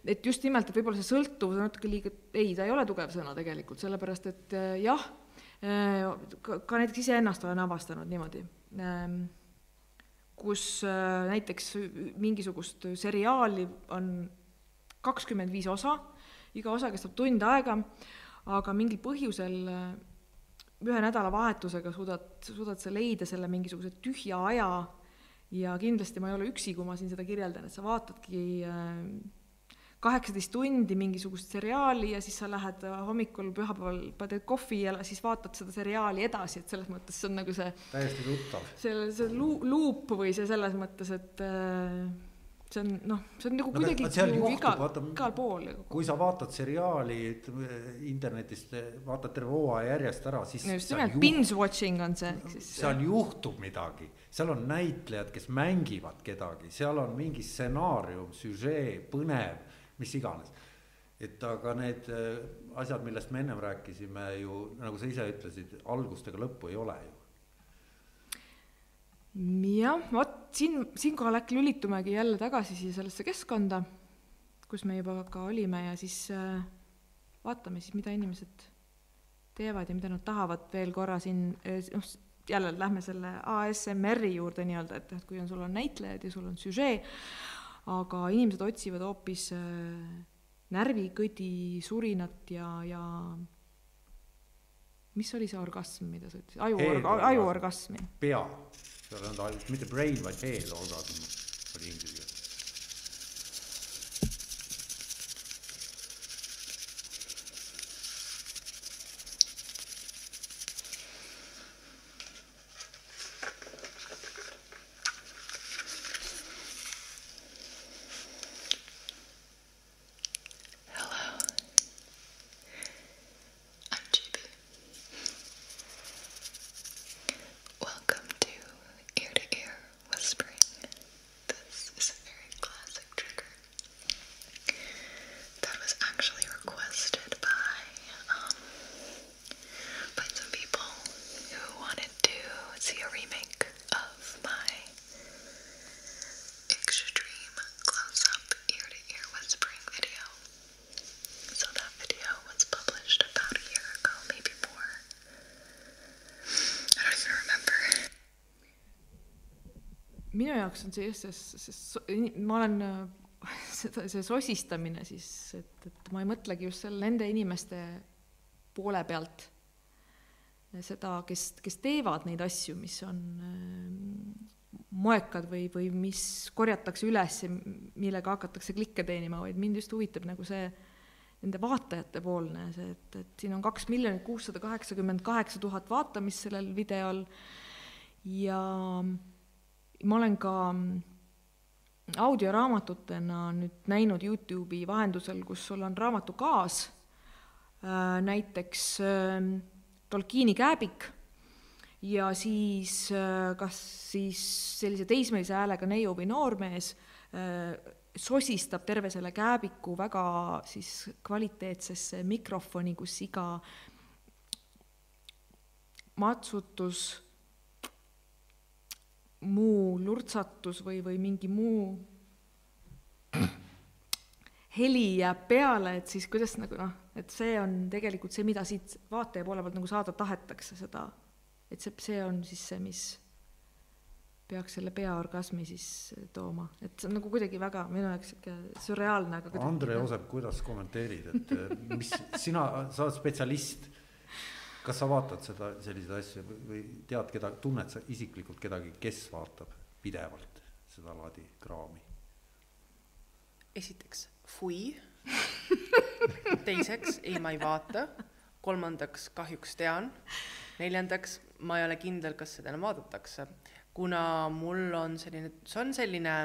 et just nimelt, et võib-olla see sõltuvus on natuke liiga, ei, ta ei ole tugev sõna tegelikult, sellepärast et äh, jah, äh, ka, ka näiteks iseennast olen avastanud niimoodi, ähm, kus äh, näiteks mingisugust seriaali on kakskümmend viis osa, iga osa kestab tund aega, aga mingil põhjusel ühe nädalavahetusega suudad, suudad sa leida selle mingisuguse tühja aja ja kindlasti ma ei ole üksi, kui ma siin seda kirjeldan, et sa vaatadki äh, kaheksateist tundi mingisugust seriaali ja siis sa lähed äh, hommikul pühapäeval, teed kohvi ja siis vaatad seda seriaali edasi, et selles mõttes see on nagu see
täiesti tuttav.
see, see lu-, luup või see selles mõttes, et äh, see on noh, see on nagu no, kuidagi ju iga, igal pool.
kui sa vaatad seriaali internetist, vaatad terve hooaja järjest ära, siis
no just nimelt, binge watching on see, ehk siis
seal juhtub midagi seal on näitlejad, kes mängivad kedagi, seal on mingi stsenaarium, süžee, põnev, mis iganes. et aga need äh, asjad, millest me ennem rääkisime ju, nagu sa ise ütlesid, algust ega lõppu ei ole ju.
Jah, vot siin, siinkohal äkki lülitumegi jälle tagasi siia sellesse keskkonda, kus me juba ka olime ja siis äh, vaatame siis, mida inimesed teevad ja mida nad tahavad veel korra siin, äh, noh, jälle lähme selle ASMR-i juurde nii-öelda, et et kui on, sul on näitlejad ja sul on süžee, aga inimesed otsivad hoopis äh, närvikõdi, surinat ja, ja mis oli see orgasm, mida sa ütlesid, aju, ajuorgasmi?
pea, seal olnud ainult mitte brain, vaid heel orgasm oli inglise keeles.
Minu jaoks on see, see, see, see, ma olen *laughs* seda, see sosistamine siis, et, et ma ei mõtlegi just selle, nende inimeste poole pealt. Seda, kes, kes teevad neid asju, mis on äh, moekad või, või mis korjatakse üles ja millega hakatakse klikke teenima, vaid mind just huvitab nagu see nende vaatajate poolne, see, et, et siin on kaks miljonit kuussada kaheksakümmend kaheksa tuhat vaatamist sellel videol ja ma olen ka audioraamatutena nüüd näinud Youtube'i vahendusel, kus sul on raamatu kaas, äh, näiteks ähm, Tolkieni kääbik ja siis äh, kas siis sellise teismelise häälega neiu või noormees äh, sosistab terve selle kääbiku väga siis kvaliteetsesse mikrofoni, kus iga matsutus muu lurtsatus või, või mingi muu heli jääb peale, et siis kuidas nagu noh, et see on tegelikult see, mida siit vaataja poole pealt nagu saada tahetakse, seda, et see, see on siis see, mis peaks selle peaorgasmi siis tooma, et see on nagu kuidagi väga minu jaoks sihuke sürreaalne, aga kuidagi
Andre Joosep, kuidas kommenteerid, et mis, sina, sa oled spetsialist kas sa vaatad seda, selliseid asju või tead keda, tunned sa isiklikult kedagi, kes vaatab pidevalt sedalaadi kraami?
esiteks, fui *laughs* teiseks, ei, ma ei vaata. kolmandaks, kahjuks tean. neljandaks, ma ei ole kindel, kas seda enam vaadatakse, kuna mul on selline, see on selline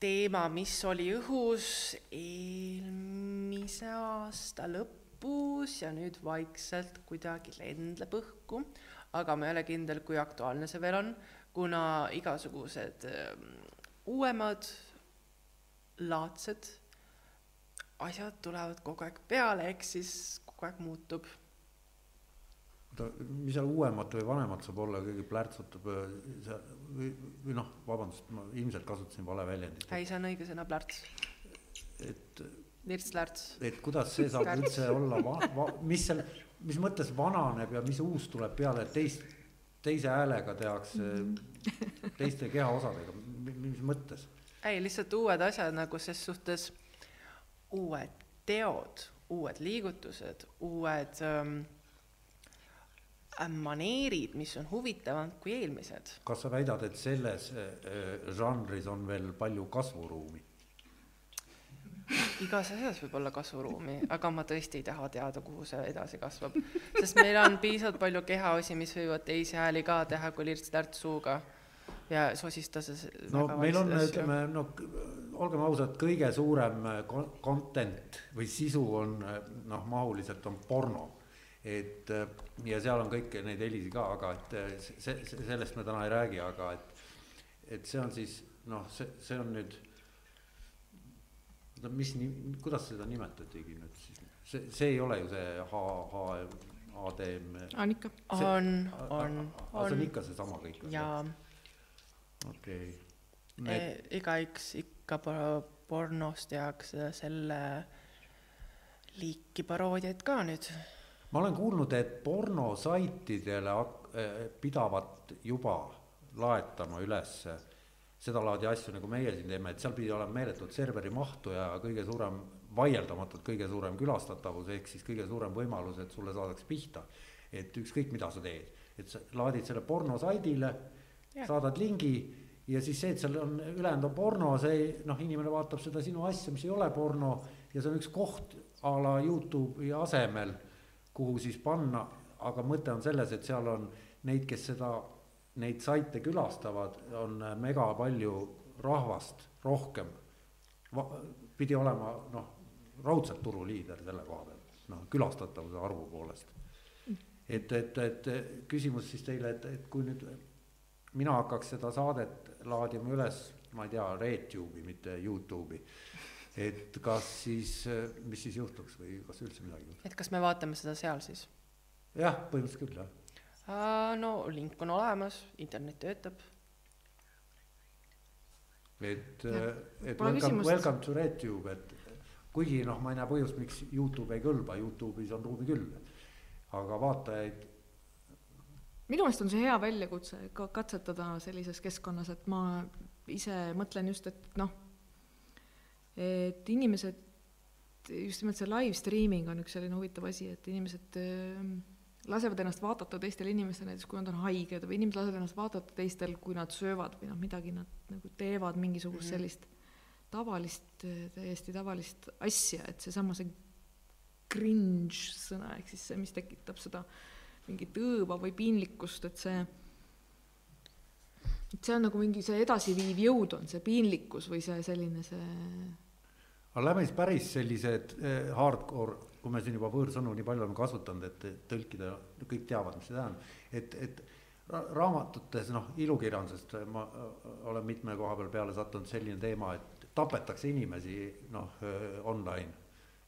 teema, mis oli õhus eelmise aasta lõpus lõpus ja nüüd vaikselt kuidagi lendleb õhku, aga ma ei ole kindel, kui aktuaalne see veel on, kuna igasugused ähm, uuemad laadsed asjad tulevad kogu aeg peale, ehk siis kogu aeg muutub.
oota, mis seal uuemat või vanemat saab olla, keegi plärtsutab äh, või, või noh, vabandust, ma ilmselt kasutasin vale väljendit.
ei, see on õige sõna, plärts.
et
lirts-lärts.
et kuidas see saab üldse olla mis seal, mis mõttes vananeb ja mis uus tuleb peale, et teist, teise häälega tehakse teiste kehaosadega, mis mõttes?
ei, lihtsalt uued asjad nagu ses suhtes, uued teod, uued liigutused, uued ähm, maneerid, mis on huvitavamad kui eelmised.
kas sa väidad, et selles äh, žanris on veel palju kasvuruumi?
Igas asjas võib olla kasvuruumi, aga ma tõesti ei taha teada, kuhu see edasi kasvab. sest meil on piisavalt palju kehaosi, mis võivad teisi hääli ka teha kui lirts-lärts suuga ja sosistades.
no meil on, ütleme, no olgem ausad, kõige suurem content või sisu on noh, mahuliselt on porno. et ja seal on kõiki neid helisid ka, aga et see, sellest me täna ei räägi, aga et, et see on siis noh, see, see on nüüd no mis, kuidas seda nimetatigi nüüd siis, see, see ei ole ju see H, H, ADM.
on ikka.
on, on,
on. see on ikka seesama kõik?
jaa.
okei
okay. E,. igaüks ikka pornos tehakse selle liiki paroodiaid ka nüüd.
ma olen kuulnud, et pornosaitidele eh, pidavat juba laetama ülesse sedalaadi asju, nagu meie siin teeme, et seal pidi olema meeletult serveri mahtu ja kõige suurem, vaieldamatult kõige suurem külastatavus, ehk siis kõige suurem võimalus, et sulle saadakse pihta. et ükskõik, mida sa teed, et sa laadid selle pornosaidile, saadad lingi ja siis see, et seal on, ülejäänud on porno, see noh, inimene vaatab seda sinu asja, mis ei ole porno ja see on üks koht a la Youtube'i asemel, kuhu siis panna, aga mõte on selles, et seal on neid, kes seda neid saite külastavad, on mega palju rahvast rohkem. pidi olema noh, raudselt turuliider selle koha peal, noh külastatavuse arvu poolest. et, et, et küsimus siis teile, et, et kui nüüd mina hakkaks seda saadet laadima üles, ma ei tea, Retube'i, mitte Youtube'i et kas siis, mis siis juhtuks või kas üldse midagi juhtuks?
et kas me vaatame seda seal siis?
jah, põhimõtteliselt küll jah
no link on olemas, internet töötab.
et, et welcome, welcome to RedTube, et kuigi noh, ma ei näe põhjust, miks Youtube ei kõlba, Youtube'is on ruumi küll. aga vaatajaid
minu meelest on see hea väljakutse ka katsetada sellises keskkonnas, et ma ise mõtlen just, et noh, et inimesed, just nimelt see live streaming on üks selline huvitav asi, et inimesed äh, lasevad ennast vaadata teistel inimestel, näiteks kui nad on haiged või inimesed lasevad ennast vaadata teistel, kui nad söövad või noh, midagi nad nagu teevad, mingisugust mm -hmm. sellist tavalist, täiesti tavalist asja, et seesama see cringe sõna, ehk siis see, mis tekitab seda mingit õõva või piinlikkust, et see, et see on nagu mingi see edasiviiv jõud on see piinlikkus või see selline see.
aga lähme siis päris sellised eh, hardcore kui me siin juba võõrsõnu nii palju oleme kasutanud, et tõlkida, kõik teavad, mis see tähendab, et, et raamatutes, noh, ilukirjandusest ma olen mitme koha peal peale sattunud selline teema, et tapetakse inimesi, noh, online.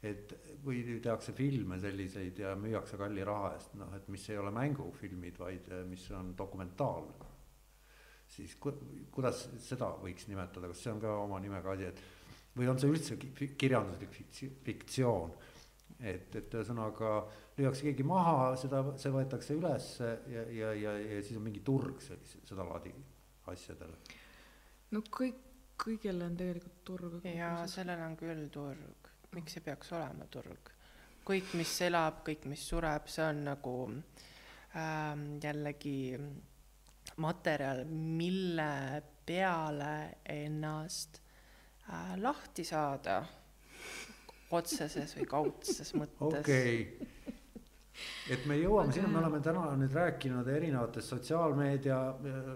et või tehakse filme selliseid ja müüakse kalli raha eest, noh, et mis ei ole mängufilmid, vaid mis on dokumentaal. siis ku, kuidas seda võiks nimetada, kas see on ka oma nimega asi, et või on see üldse kirjanduslik fiktsioon et, et ühesõnaga lüüakse keegi maha, seda, see võetakse üles ja, ja, ja, ja siis on mingi turg sellise, sedalaadi asjadele.
no kõik, kõigil on tegelikult turg.
ja sellel on küll turg, miks ei peaks olema turg? kõik, mis elab, kõik, mis sureb, see on nagu ähm, jällegi materjal, mille peale ennast äh, lahti saada otseses või kaudses mõttes.
okei okay., et me jõuame sinna, me oleme täna nüüd rääkinud erinevatest sotsiaalmeedia äh,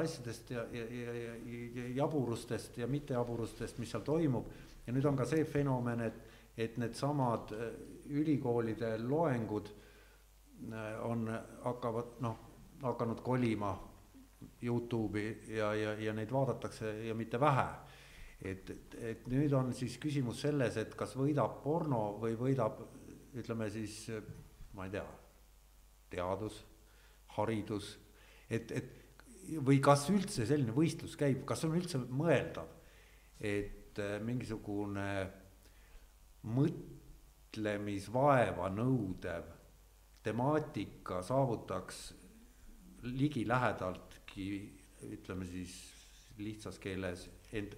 asjadest ja, ja, ja, ja, ja jaburustest ja mittejaburustest, mis seal toimub. ja nüüd on ka see fenomen, et, et needsamad äh, ülikoolide loengud äh, on, hakkavad noh, hakanud kolima Youtube'i ja, ja, ja neid vaadatakse ja mitte vähe et, et, et nüüd on siis küsimus selles, et kas võidab porno või võidab ütleme siis, ma ei tea, teadus, haridus, et, et või kas üldse selline võistlus käib, kas on üldse mõeldav, et äh, mingisugune mõtlemisvaeva nõudev temaatika saavutaks ligilähedaltki ütleme siis lihtsas keeles end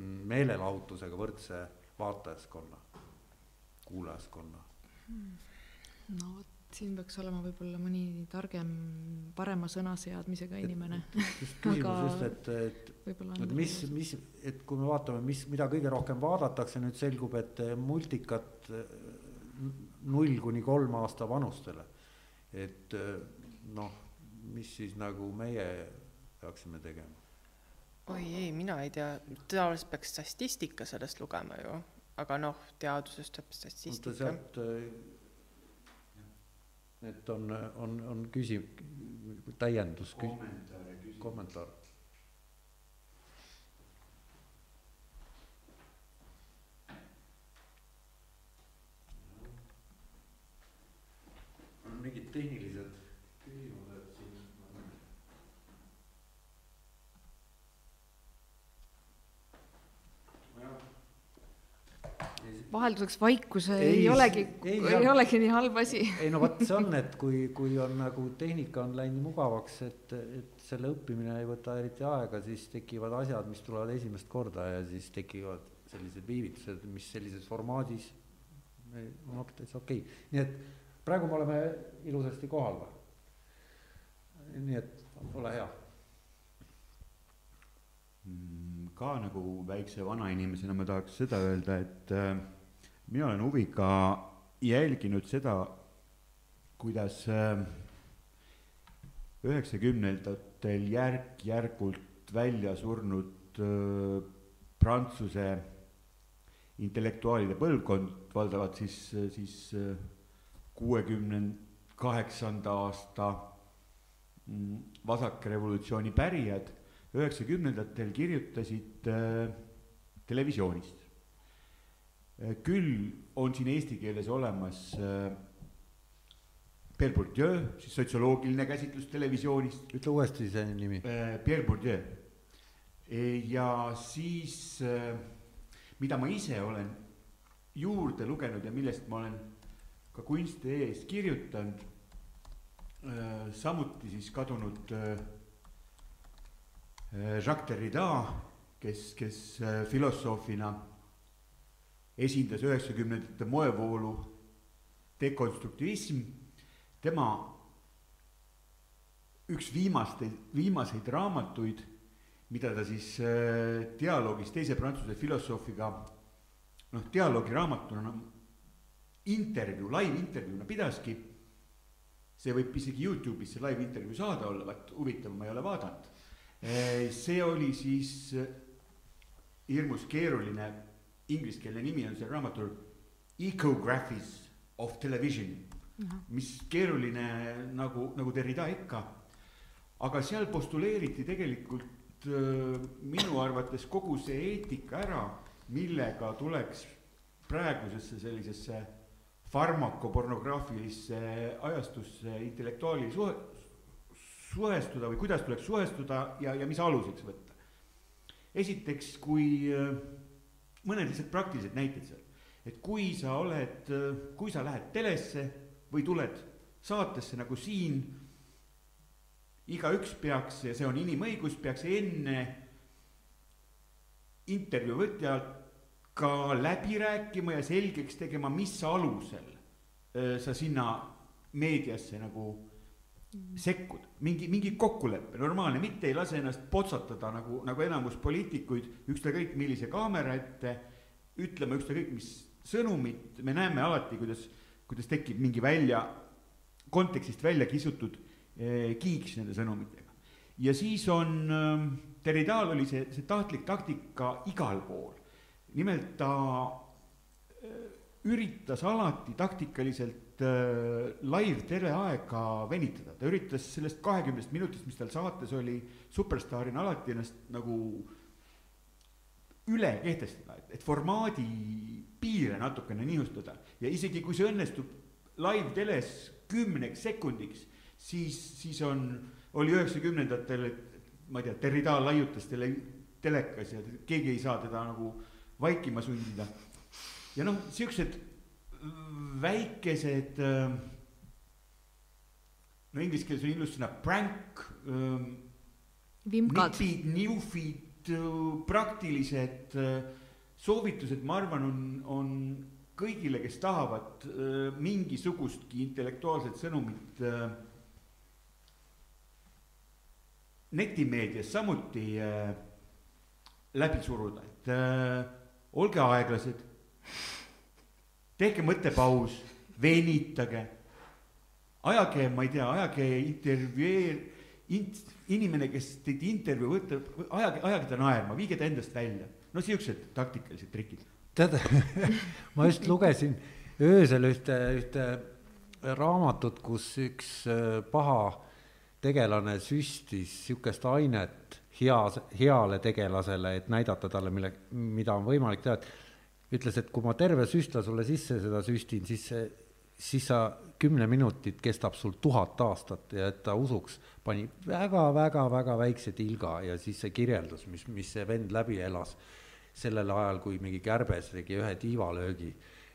meelelahutusega võrdse vaatajaskonna, kuulajaskonna
hmm.. no vot, siin peaks olema võib-olla mõni targem, parema sõnaseadmisega inimene.
küsimus just, et, et, et mis, mis, et kui me vaatame, mis, mida kõige rohkem vaadatakse, nüüd selgub, et multikat null kuni kolm aasta vanustele. et noh, mis siis nagu meie peaksime tegema
oi ei, mina ei tea, tavaliselt peaks statistika sellest lugema ju, aga noh, teadusest tuleb statistika. sealt,
et on, on, on küsi-, täiendus, kommentaar. mingid tehnilised
vahelduseks vaikus ei, ei olegi, ei, ei olegi nii halb asi.
ei no vot, see on, et kui, kui on nagu tehnika on läinud mugavaks, et, et selle õppimine ei võta eriti aega, siis tekivad asjad, mis tulevad esimest korda ja siis tekivad sellised viivitused, mis sellises formaadis on täitsa okei okay., nii et praegu me oleme ilusasti kohal või? nii et ole hea
mm, ka nagu väikse vanainimesena ma tahaks seda öelda, et äh, mina olen huviga jälginud seda, kuidas äh, üheksakümnendatel järk-järgult välja surnud äh, Prantsuse intellektuaalide põlvkond, valdavalt siis, siis äh, kuuekümne kaheksanda aasta mm, vasakrevolutsiooni pärijad üheksakümnendatel kirjutasid televisioonist. Äh, küll on siin eesti keeles olemas äh, Pierre Bourdieu, siis sotsioloogiline käsitlus televisioonist.
ütle uuesti see nimi.
Äh, Pierre Bourdieu. ja siis, mida ma ise olen juurde lugenud ja millest ma olen ka kunsti ees kirjutanud, samuti siis kadunud Jacques Derrida, kes, kes filosoofina esindas üheksakümnendate moevoolu dekonstruktivism, tema üks viimasteid, viimaseid raamatuid, mida ta siis äh, dialoogis teise prantsuse filosoofiga, noh, dialoogiraamatuna intervjuu, live-intervjuuna pidaski. see võib isegi Youtube'is see live-intervjuu saada olla, vaat huvitav, ma ei ole vaadanud. Äh, see oli siis äh, hirmus keeruline, ingliskeelne nimi on sellel raamatul Ecographies of television mm, -hmm. mis keeruline nagu, nagu Derrida ikka. aga seal postuleeriti tegelikult äh, minu arvates kogu see eetika ära, millega tuleks praegusesse sellisesse farmakopornograafilisse ajastusse intellektuaali suhe, suhestuda või kuidas tuleks suhestuda ja, ja mis aluseks võtta. esiteks, kui äh, mõned lihtsalt praktilised näited seal. Et kui sa oled, kui sa lähed telesse või tuled saatesse nagu siin, igaüks peaks, ja see on inimõigus, peaks enne intervjuu võtjalt ka läbi rääkima ja selgeks tegema, mis alusel äh, sa sinna meediasse nagu sekkud, mingi, mingi kokkulepe, normaalne, mitte ei lase ennast potsatada nagu, nagu enamus poliitikuid ükskõik millise kaamera ette, ütlema ükskõik mis sõnumit me näeme alati, kuidas, kuidas tekib mingi välja, kontekstist välja kisutud eh, kiiks nende sõnumitega. ja siis on äh,, Derridaal oli see, see tahtlik taktika igal pool. nimelt ta äh, üritas alati taktikaliselt live teleaega venitada, ta üritas sellest kahekümnest minutist, mis tal saates oli, superstaarina alati ennast nagu üle kehtestada, et, et formaadi piire natukene nihustada ja isegi kui see õnnestub live teles kümneks sekundiks, siis, siis on, oli üheksakümnendatel, et ma ei tea, Derrida laiutas tele, telekas ja keegi ei saa teda nagu vaikima sundida. ja noh, siuksed väikesed äh, no inglise keeles on ilus sõna prank ähm,.
vimkad.
newfeed, praktilised äh, soovitused, ma arvan, on, on kõigile, kes tahavad äh, mingisugustki intellektuaalset sõnumit äh, netimeedias samuti äh, läbi suruda, et äh, olge aeglased, tehke mõttepaus, venitage, ajage, ma ei tea, ajage intervjueer-, int-, inimene, kes teid intervjuu võtab, ajage, ajage ta naerma, viige ta endast välja. No siuksed taktikalised trikid.
tead *laughs* ma just lugesin öösel ühte, ühte raamatut, kus üks äh, paha tegelane süstis sihukest ainet hea, heale tegelasele, et näidata talle, mille, mida on võimalik teha, et ütles, et kui ma terve süstla sulle sisse seda süstin, siis see, siis sa kümne minutit kestab sul tuhat aastat ja et ta usuks, pani väga-väga-väga väikse tilga ja siis see kirjeldus, mis, mis see vend läbi elas sellel ajal, kui mingi kärbes tegi ühe tiivalöögi,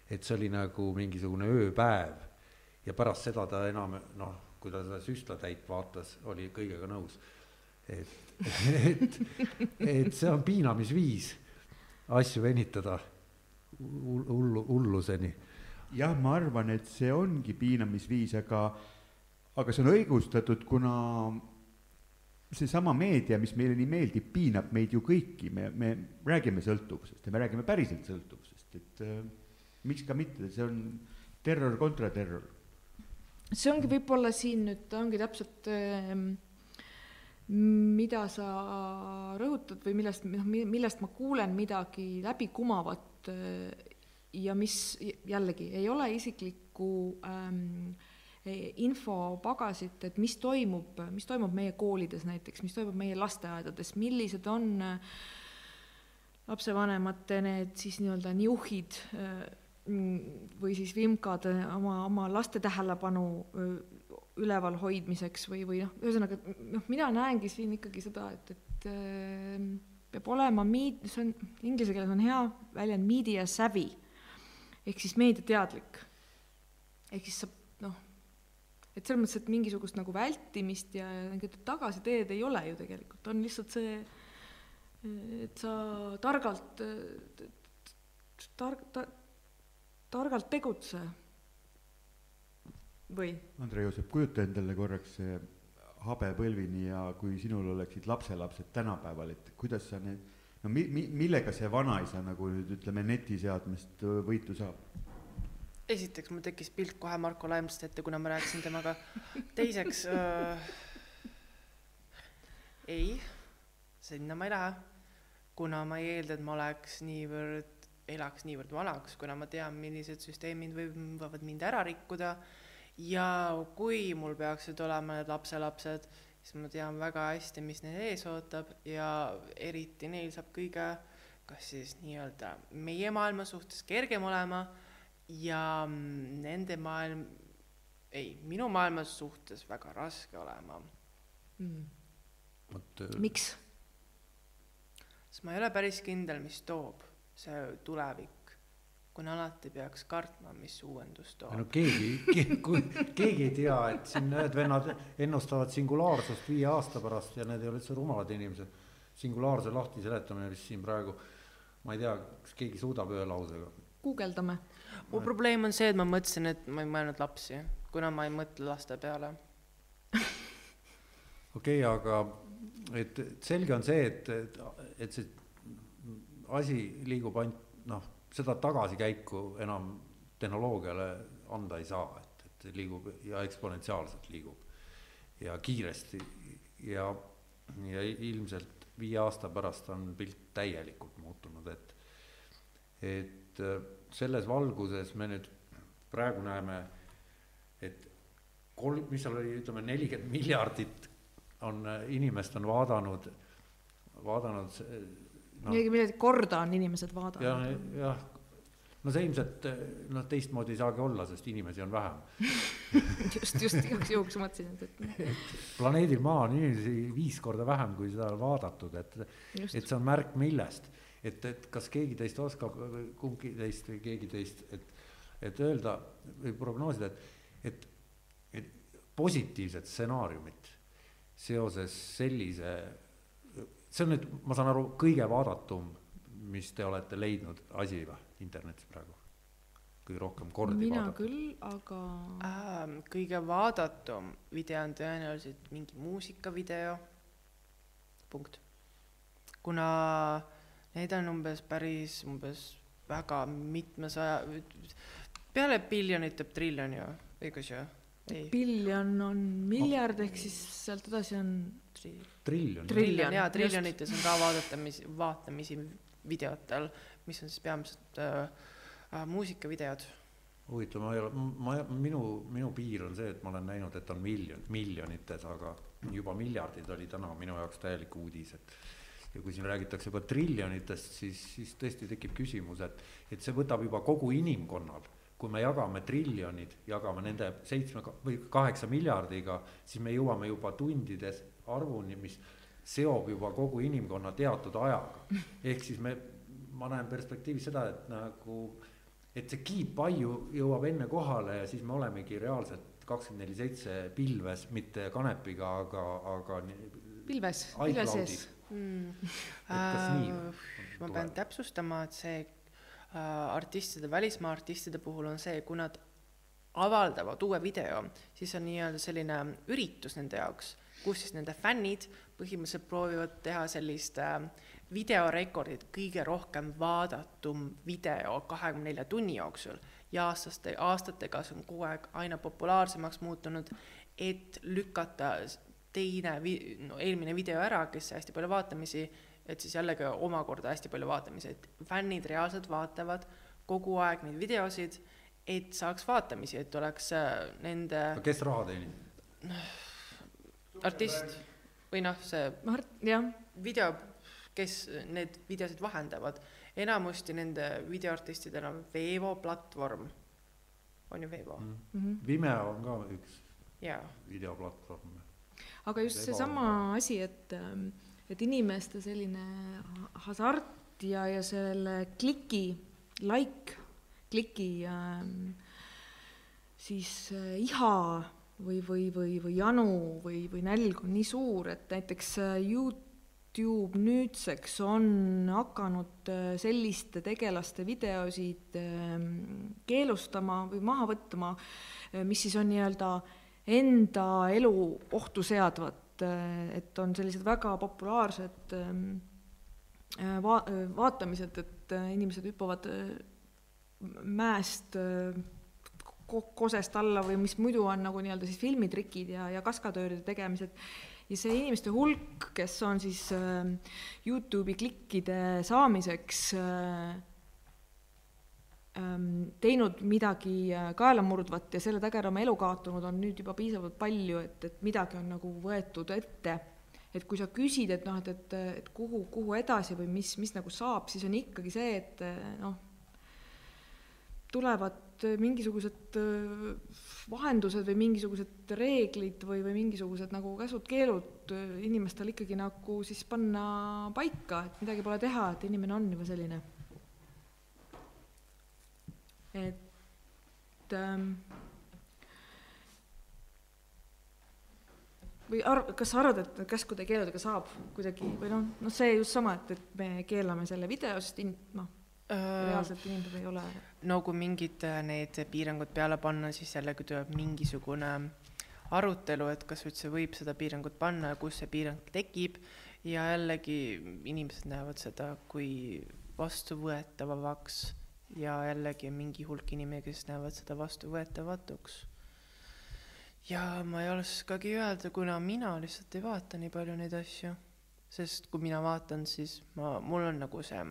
et see oli nagu mingisugune ööpäev. ja pärast seda ta enam noh, kui ta seda süstlatäit vaatas, oli kõigega nõus. et, et, et see on piinamisviis asju venitada hullu, hulluseni.
jah, ma arvan, et see ongi piinamisviis, aga, aga see on õigustatud, kuna seesama meedia, mis meile nii meeldib, piinab meid ju kõiki, me, me räägime sõltuvusest ja me räägime päriselt sõltuvusest, et äh, miks ka mitte, see on terror kontra terror.
see ongi võib-olla siin nüüd ongi täpselt äh, mida sa rõhutad või millest, noh, millest ma kuulen midagi läbikumavat äh, ja mis jällegi ei ole isiklikku ähm, infopagasit, et mis toimub, mis toimub meie koolides näiteks, mis toimub meie lasteaedades, millised on äh, lapsevanemate need siis nii-öelda niuhid äh, või siis vimkad äh, oma, oma laste tähelepanu üleval hoidmiseks või, või noh, ühesõnaga noh, mina näengi siin ikkagi seda, et, et peab olema meed-, see on, inglise keeles on hea väljend media savvy ehk siis meediateadlik. ehk siis sa et selles mõttes, et mingisugust nagu vältimist ja mingit tagasiteed ei ole ju tegelikult, on lihtsalt see, et sa targalt, targ- ta,, targalt tegutse või?
Andre Joosep, kujuta endale korraks habepõlvini ja kui sinul oleksid lapselapsed tänapäeval, et kuidas sa need, no mi-, mi-, millega see vanaisa nagu nüüd ütleme, netiseadmest võitu saab?
esiteks mul tekkis pilt kohe Marko Laimsest ette, kuna ma rääkisin temaga. teiseks äh, ei, sinna ma ei lähe, kuna ma ei eelda, et ma oleks niivõrd, elaks niivõrd vanaks, kuna ma tean, millised süsteemid või võivad mind ära rikkuda ja kui mul peaksid olema need lapselapsed, siis ma tean väga hästi, mis neid ees ootab ja eriti neil saab kõige kas siis nii-öelda meie maailma suhtes kergem olema ja nende maailm, ei, minu maailma suhtes väga raske olema
mm.. miks?
sest ma ei ole päris kindel, mis toob see tulevik, kuna alati peaks kartma, mis uuendus toob.
no keegi ke,, keegi ei tea, et siin ühed vennad ennustavad singulaarsust viie aasta pärast ja need ei ole üldse rumalad inimesed. singulaarse lahti seletamine vist siin praegu, ma ei tea, kas keegi suudab ühe lausega.
guugeldame
mu probleem on see, et ma mõtlesin, et ma ei mõelnud lapsi, kuna ma ei mõtle laste peale.
okei okay,, aga et selge on see, et, et, et see asi liigub ainult noh, seda tagasikäiku enam tehnoloogiale anda ei saa, et, et liigub ja eksponentsiaalselt liigub. Ja kiiresti. Ja, ja ilmselt viie aasta pärast on pilt täielikult muutunud, et, et selles valguses me nüüd praegu näeme, et kolm, mis seal oli, ütleme nelikümmend miljardit on inimest on vaadanud, vaadanud
no,. nelikümmend miljardit korda on inimesed vaadanud.
jah, jah, no see ilmselt noh, teistmoodi ei saagi olla, sest inimesi on vähem *laughs*
just, just igaks juhuks mõtlesin, et,
et. *laughs* planeedil Maa on inimesi viis korda vähem, kui seda on vaadatud, et, et see on märk millest et, et kas keegi teist oskab, kumbki teist või keegi teist, et, et öelda või prognoosida, et, et, et positiivset stsenaariumit seoses sellise, see on nüüd, ma saan aru, kõige vaadatum, mis te olete leidnud asi või internetis praegu? kõige rohkem kordi
mina
vaadatud.
küll, aga
äh,. kõige vaadatum video on tõenäoliselt mingi muusikavideo, punkt. kuna Neid on umbes päris, umbes väga mitmesaja, peale biljonit teeb triljon ju, õigus ju?
biljon on miljard, ehk siis sealt edasi on
tri-. Triljon.
triljon, jaa, triljonites on ka vaadatamisi, vaatamisi videotel, mis on siis peamiselt äh, äh, muusikavideod.
huvitav, ma ei ole, ma, minu, minu piir on see, et ma olen näinud, et on miljon, miljonites, aga juba miljardid oli täna minu jaoks täielik uudis, et ja kui siin räägitakse juba triljonitest, siis, siis tõesti tekib küsimus, et, et see võtab juba kogu inimkonnal, kui me jagame triljonid, jagame nende seitsme või kaheksa miljardiga, siis me jõuame juba tundides arvuni, mis seob juba kogu inimkonna teatud ajaga. ehk siis me, ma näen perspektiivis seda, et nagu, et see kiipaiu jõuab enne kohale ja siis me olemegi reaalselt kakskümmend neli seitse pilves, mitte kanepiga, aga, aga.
pilves, pilve sees
mm.. Äh, ma pean täpsustama, et see äh, artistide, välismaa artistide puhul on see, kui nad avaldavad uue video, siis on nii-öelda selline üritus nende jaoks, kus siis nende fännid põhimõtteliselt proovivad teha sellist äh, videorekordit, kõige rohkem vaadatum video kahekümne nelja tunni jooksul ja aastaste, aastatega see on kogu aeg aina populaarsemaks muutunud, et lükata teine vi-, no eelmine video ära, kes sai hästi palju vaatamisi, et siis jällegi omakorda hästi palju vaatamisi, et fännid reaalselt vaatavad kogu aeg neid videosid, et saaks vaatamisi, et oleks äh, nende
kes raha teenib?
Artist või noh, see
Art-, jah.
video, kes need videosid vahendavad, enamusti nende videoartistidel on Vevo platvorm, on ju Vevo mm.
-hmm. Vimeo on ka üks
yeah.
videoplatvorm
aga just seesama asi, et, ähm, et inimeste selline hasart ja, ja selle kliki, like, kliki äh, siis äh, iha või, või, või, või janu või, või nälg on nii suur, et näiteks Youtube nüüdseks on hakanud selliste tegelaste videosid keelustama või maha võtma, mis siis on nii-öelda enda elu ohtu seadvad, et on sellised väga populaarsed va-, vaatamised, et inimesed hüppavad mäest kosest alla või mis muidu on nagu nii-öelda siis filmitrikid ja, ja kaskadööride tegemised. ja see inimeste hulk, kes on siis äh, Youtube'i klikkide saamiseks äh, ähm, teinud midagi äh, kaelamurdvat ja selle tagajärjel oma elu kaotanud, on nüüd juba piisavalt palju, et, et midagi on nagu võetud ette. et kui sa küsid, et noh, et, et, et kuhu, kuhu edasi või mis, mis nagu saab, siis on ikkagi see, et noh, tulevad mingisugused äh, vahendused või mingisugused reeglid või, või mingisugused nagu käsud-keelud äh, inimestel ikkagi nagu siis panna paika, et midagi pole teha, et inimene on juba selline. et ähm, või arv-, kas sa arvad, et käskude ja keeludega saab kuidagi või noh, noh, see just sama, et, et me keelame selle video, sest in-, noh, reaalselt inimesed ei ole
no kui mingid äh, need piirangud peale panna, siis jällegi tuleb mingisugune arutelu, et kas üldse võib seda piirangut panna ja kus see piirang tekib ja jällegi inimesed näevad seda kui vastuvõetavaks ja jällegi mingi hulk inimesi, kes näevad seda vastuvõetamatuks. ja ma ei oskagi öelda, kuna mina lihtsalt ei vaata nii palju neid asju, sest kui mina vaatan, siis ma, mul on nagu see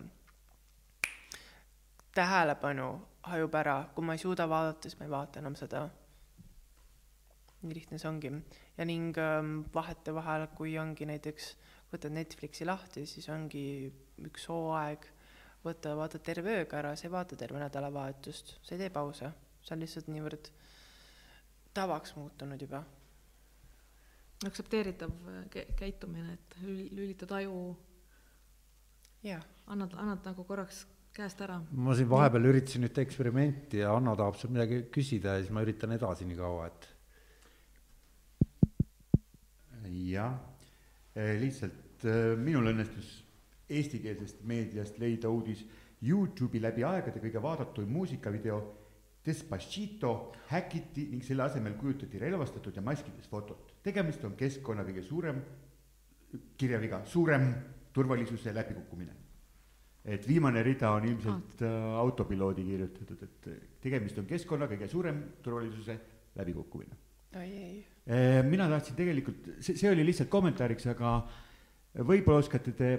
tähelepanu hajub ära, kui ma ei suuda vaadata, siis ma ei vaata enam seda. nii lihtne see ongi. ja ning ähm, vahetevahel, kui ongi näiteks, võtad Netflixi lahti, siis ongi üks hooaeg, võta, vaata terve ööga ära, sa ei vaata terve nädalavahetust, sa ei tee pause, see on lihtsalt niivõrd tavaks muutunud juba.
aktsepteeritav käitumine, et lülitad aju. annad, annad nagu korraks käest ära.
ma siin vahepeal üritasin nüüd eksperimenti ja Anno tahab sealt midagi küsida ja siis ma üritan edasi nii kaua, et.
jah, eh, lihtsalt eh, minul õnnestus eestikeelsest meediast leida uudis Youtube'i läbi aegade kõige vaadatuim muusikavideo Despacito häkiti ning selle asemel kujutati relvastatud ja maskides fotot. tegemist on keskkonna kõige suurem, kirjaviga, suurem turvalisuse läbikukkumine et viimane rida on ilmselt äh, autopiloodi kirjutatud, et tegemist on keskkonna kõige suurem turvalisuse läbikukkumine. Äh, mina tahtsin tegelikult, see, see oli lihtsalt kommentaariks, aga võib-olla oskate te,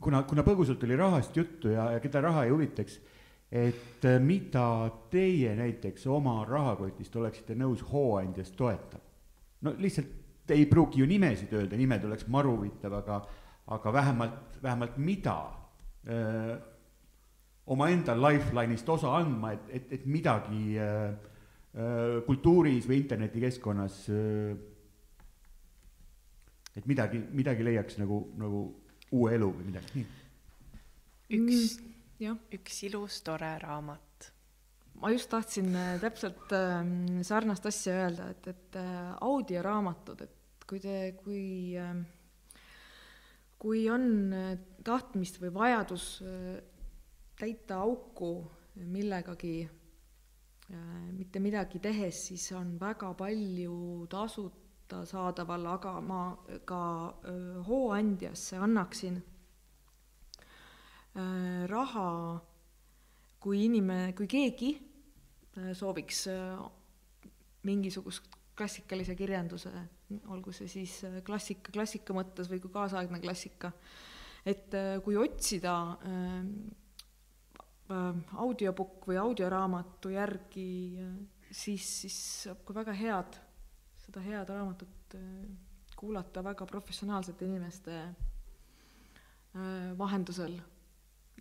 kuna, kuna põgusalt oli rahast juttu ja, ja keda raha ei huvitaks, et äh, mida teie näiteks oma rahakotist oleksite nõus hooandjast toetama? no lihtsalt ei pruugi ju nimesid öelda, nimed oleks maru huvitav, aga, aga vähemalt, vähemalt mida omaenda lifeline'ist osa andma, et, et, et midagi öö, kultuuris või internetikeskkonnas, et midagi, midagi leiaks nagu, nagu uue elu või midagi.
Üks mm,, üks ilus tore raamat.
ma just tahtsin äh, täpselt äh, sarnast asja öelda, et, et äh, audioraamatud, et kui te, kui äh, kui on äh, tahtmist või vajadus äh, täita auku millegagi, äh, mitte midagi tehes, siis on väga palju tasuta saadaval, aga ma ka hooandjasse annaksin raha, kui inimene, kui keegi sooviks mingisugust klassikalise kirjanduse, olgu see siis äh, klassika klassika mõttes või kui kaasaegne klassika. et äh, kui otsida äh, äh, audiobook või audioraamatu järgi, siis, siis saab ka väga head, seda head raamatut kuulata väga professionaalsete inimeste vahendusel,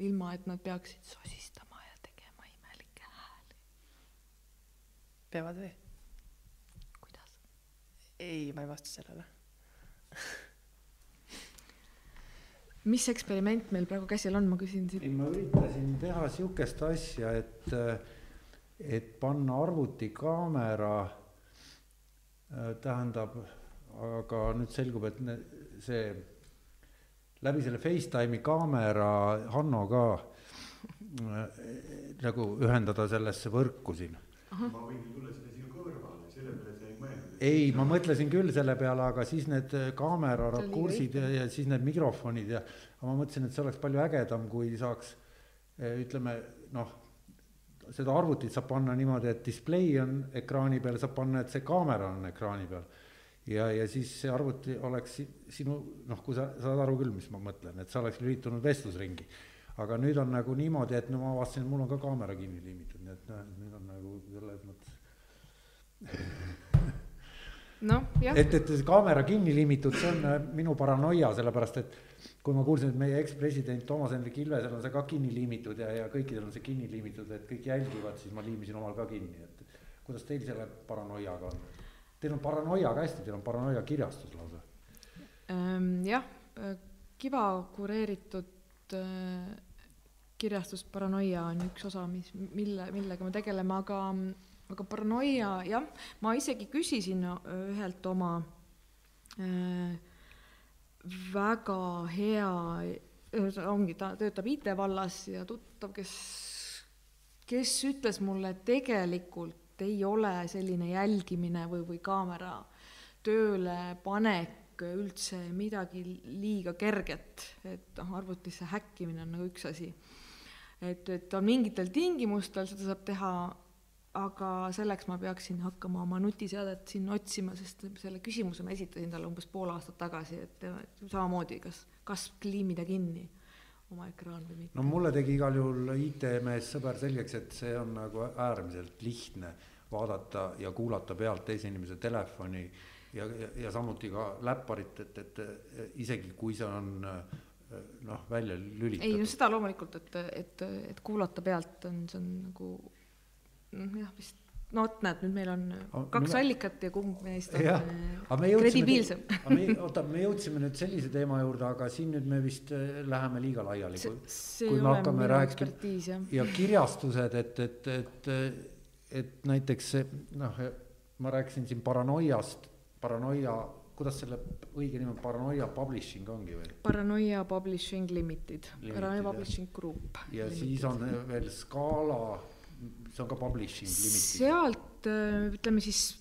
ilma et nad peaksid sosistama ja tegema imelikke hääli.
peavad või? Ei, ma ei vasta sellele *laughs*
mis eksperiment meil praegu käsil on, ma küsin siit.
ei, ma üritasin teha sihukest asja, et, et panna arvutikaamera tähendab, aga nüüd selgub, et see läbi selle Facetime'i kaamera Hanno ka äh, nagu ühendada sellesse võrku siin.
ma võin tulla sinna sinu kõrvale, selle peale sa ei
ma mõtlesin küll selle peale, aga siis need kaamera rakursid ja, ja siis need mikrofonid ja ma mõtlesin, et see oleks palju ägedam, kui saaks ütleme noh, seda arvutit saab panna niimoodi, et display on ekraani peal, saab panna, et see kaamera on ekraani peal ja, ja siis see arvuti oleks sinu noh, kui sa saad aru küll, mis ma mõtlen, et sa oleks lülitunud vestlusringi. aga nüüd on nagu niimoodi, et no ma avastasin, et mul on ka kaamera kinni liimitud, nii et noh, nüüd on nagu selles mõttes *laughs*
jah.
et, et see kaamera kinni liimitud, see on äh, minu paranoia, sellepärast et kui ma kuulsin, et meie ekspresident Toomas Hendrik Ilvesel on see ka kinni liimitud ja, ja kõikidel on see kinni liimitud, et kõik jälgivad, siis ma liimisin omal ka kinni, et kuidas teil selle paranoiaga on? Teil on paranoiaga hästi, teil on paranoia kirjastus lausa
ähm,. jah, äh, Kiva kureeritud äh, kirjastus Paranoia on üks osa, mis, mille, millega me tegeleme, aga, aga paranoia, jah, ma isegi küsisin ühelt oma äh, väga hea, ongi, ta töötab IT-vallas ja tuttav, kes, kes ütles mulle, et tegelikult ei ole selline jälgimine või, või kaamera tööle panek üldse midagi liiga kerget, et noh, arvutisse häkkimine on nagu üks asi. et, et on mingitel tingimustel seda saab teha, aga selleks ma peaksin hakkama oma nutiseadet siin otsima, sest selle küsimuse ma esitasin talle umbes pool aastat tagasi, et samamoodi, kas, kas kliimida kinni oma ekraan või mitte.
no mulle tegi igal juhul IT-mees sõber selgeks, et see on nagu äärmiselt lihtne vaadata ja kuulata pealt teise inimese telefoni ja, ja, ja samuti ka läpparit, et, et isegi kui see on noh, välja lülitatud.
ei no seda loomulikult, et, et, et kuulata pealt on, see on nagu jah, vist no vot, näed, nüüd meil on kaks mina... allikat ja kumb neist on äh, kredibiilsem.
oota, me jõudsime nüüd sellise teema juurde, aga siin nüüd me vist äh, läheme liiga laiali.
ei ole minu ekspertiis, jah.
ja kirjastused, et, et, et et näiteks noh, ma rääkisin siin paranoiast, paranoia, kuidas selle õige nimi on, Paranoia Publishing ongi või?
Paranoia Publishing Limited, Limited, Paranoia Publishing Group.
ja limited. siis on veel Scala, see on ka Publishing Limited.
sealt ütleme siis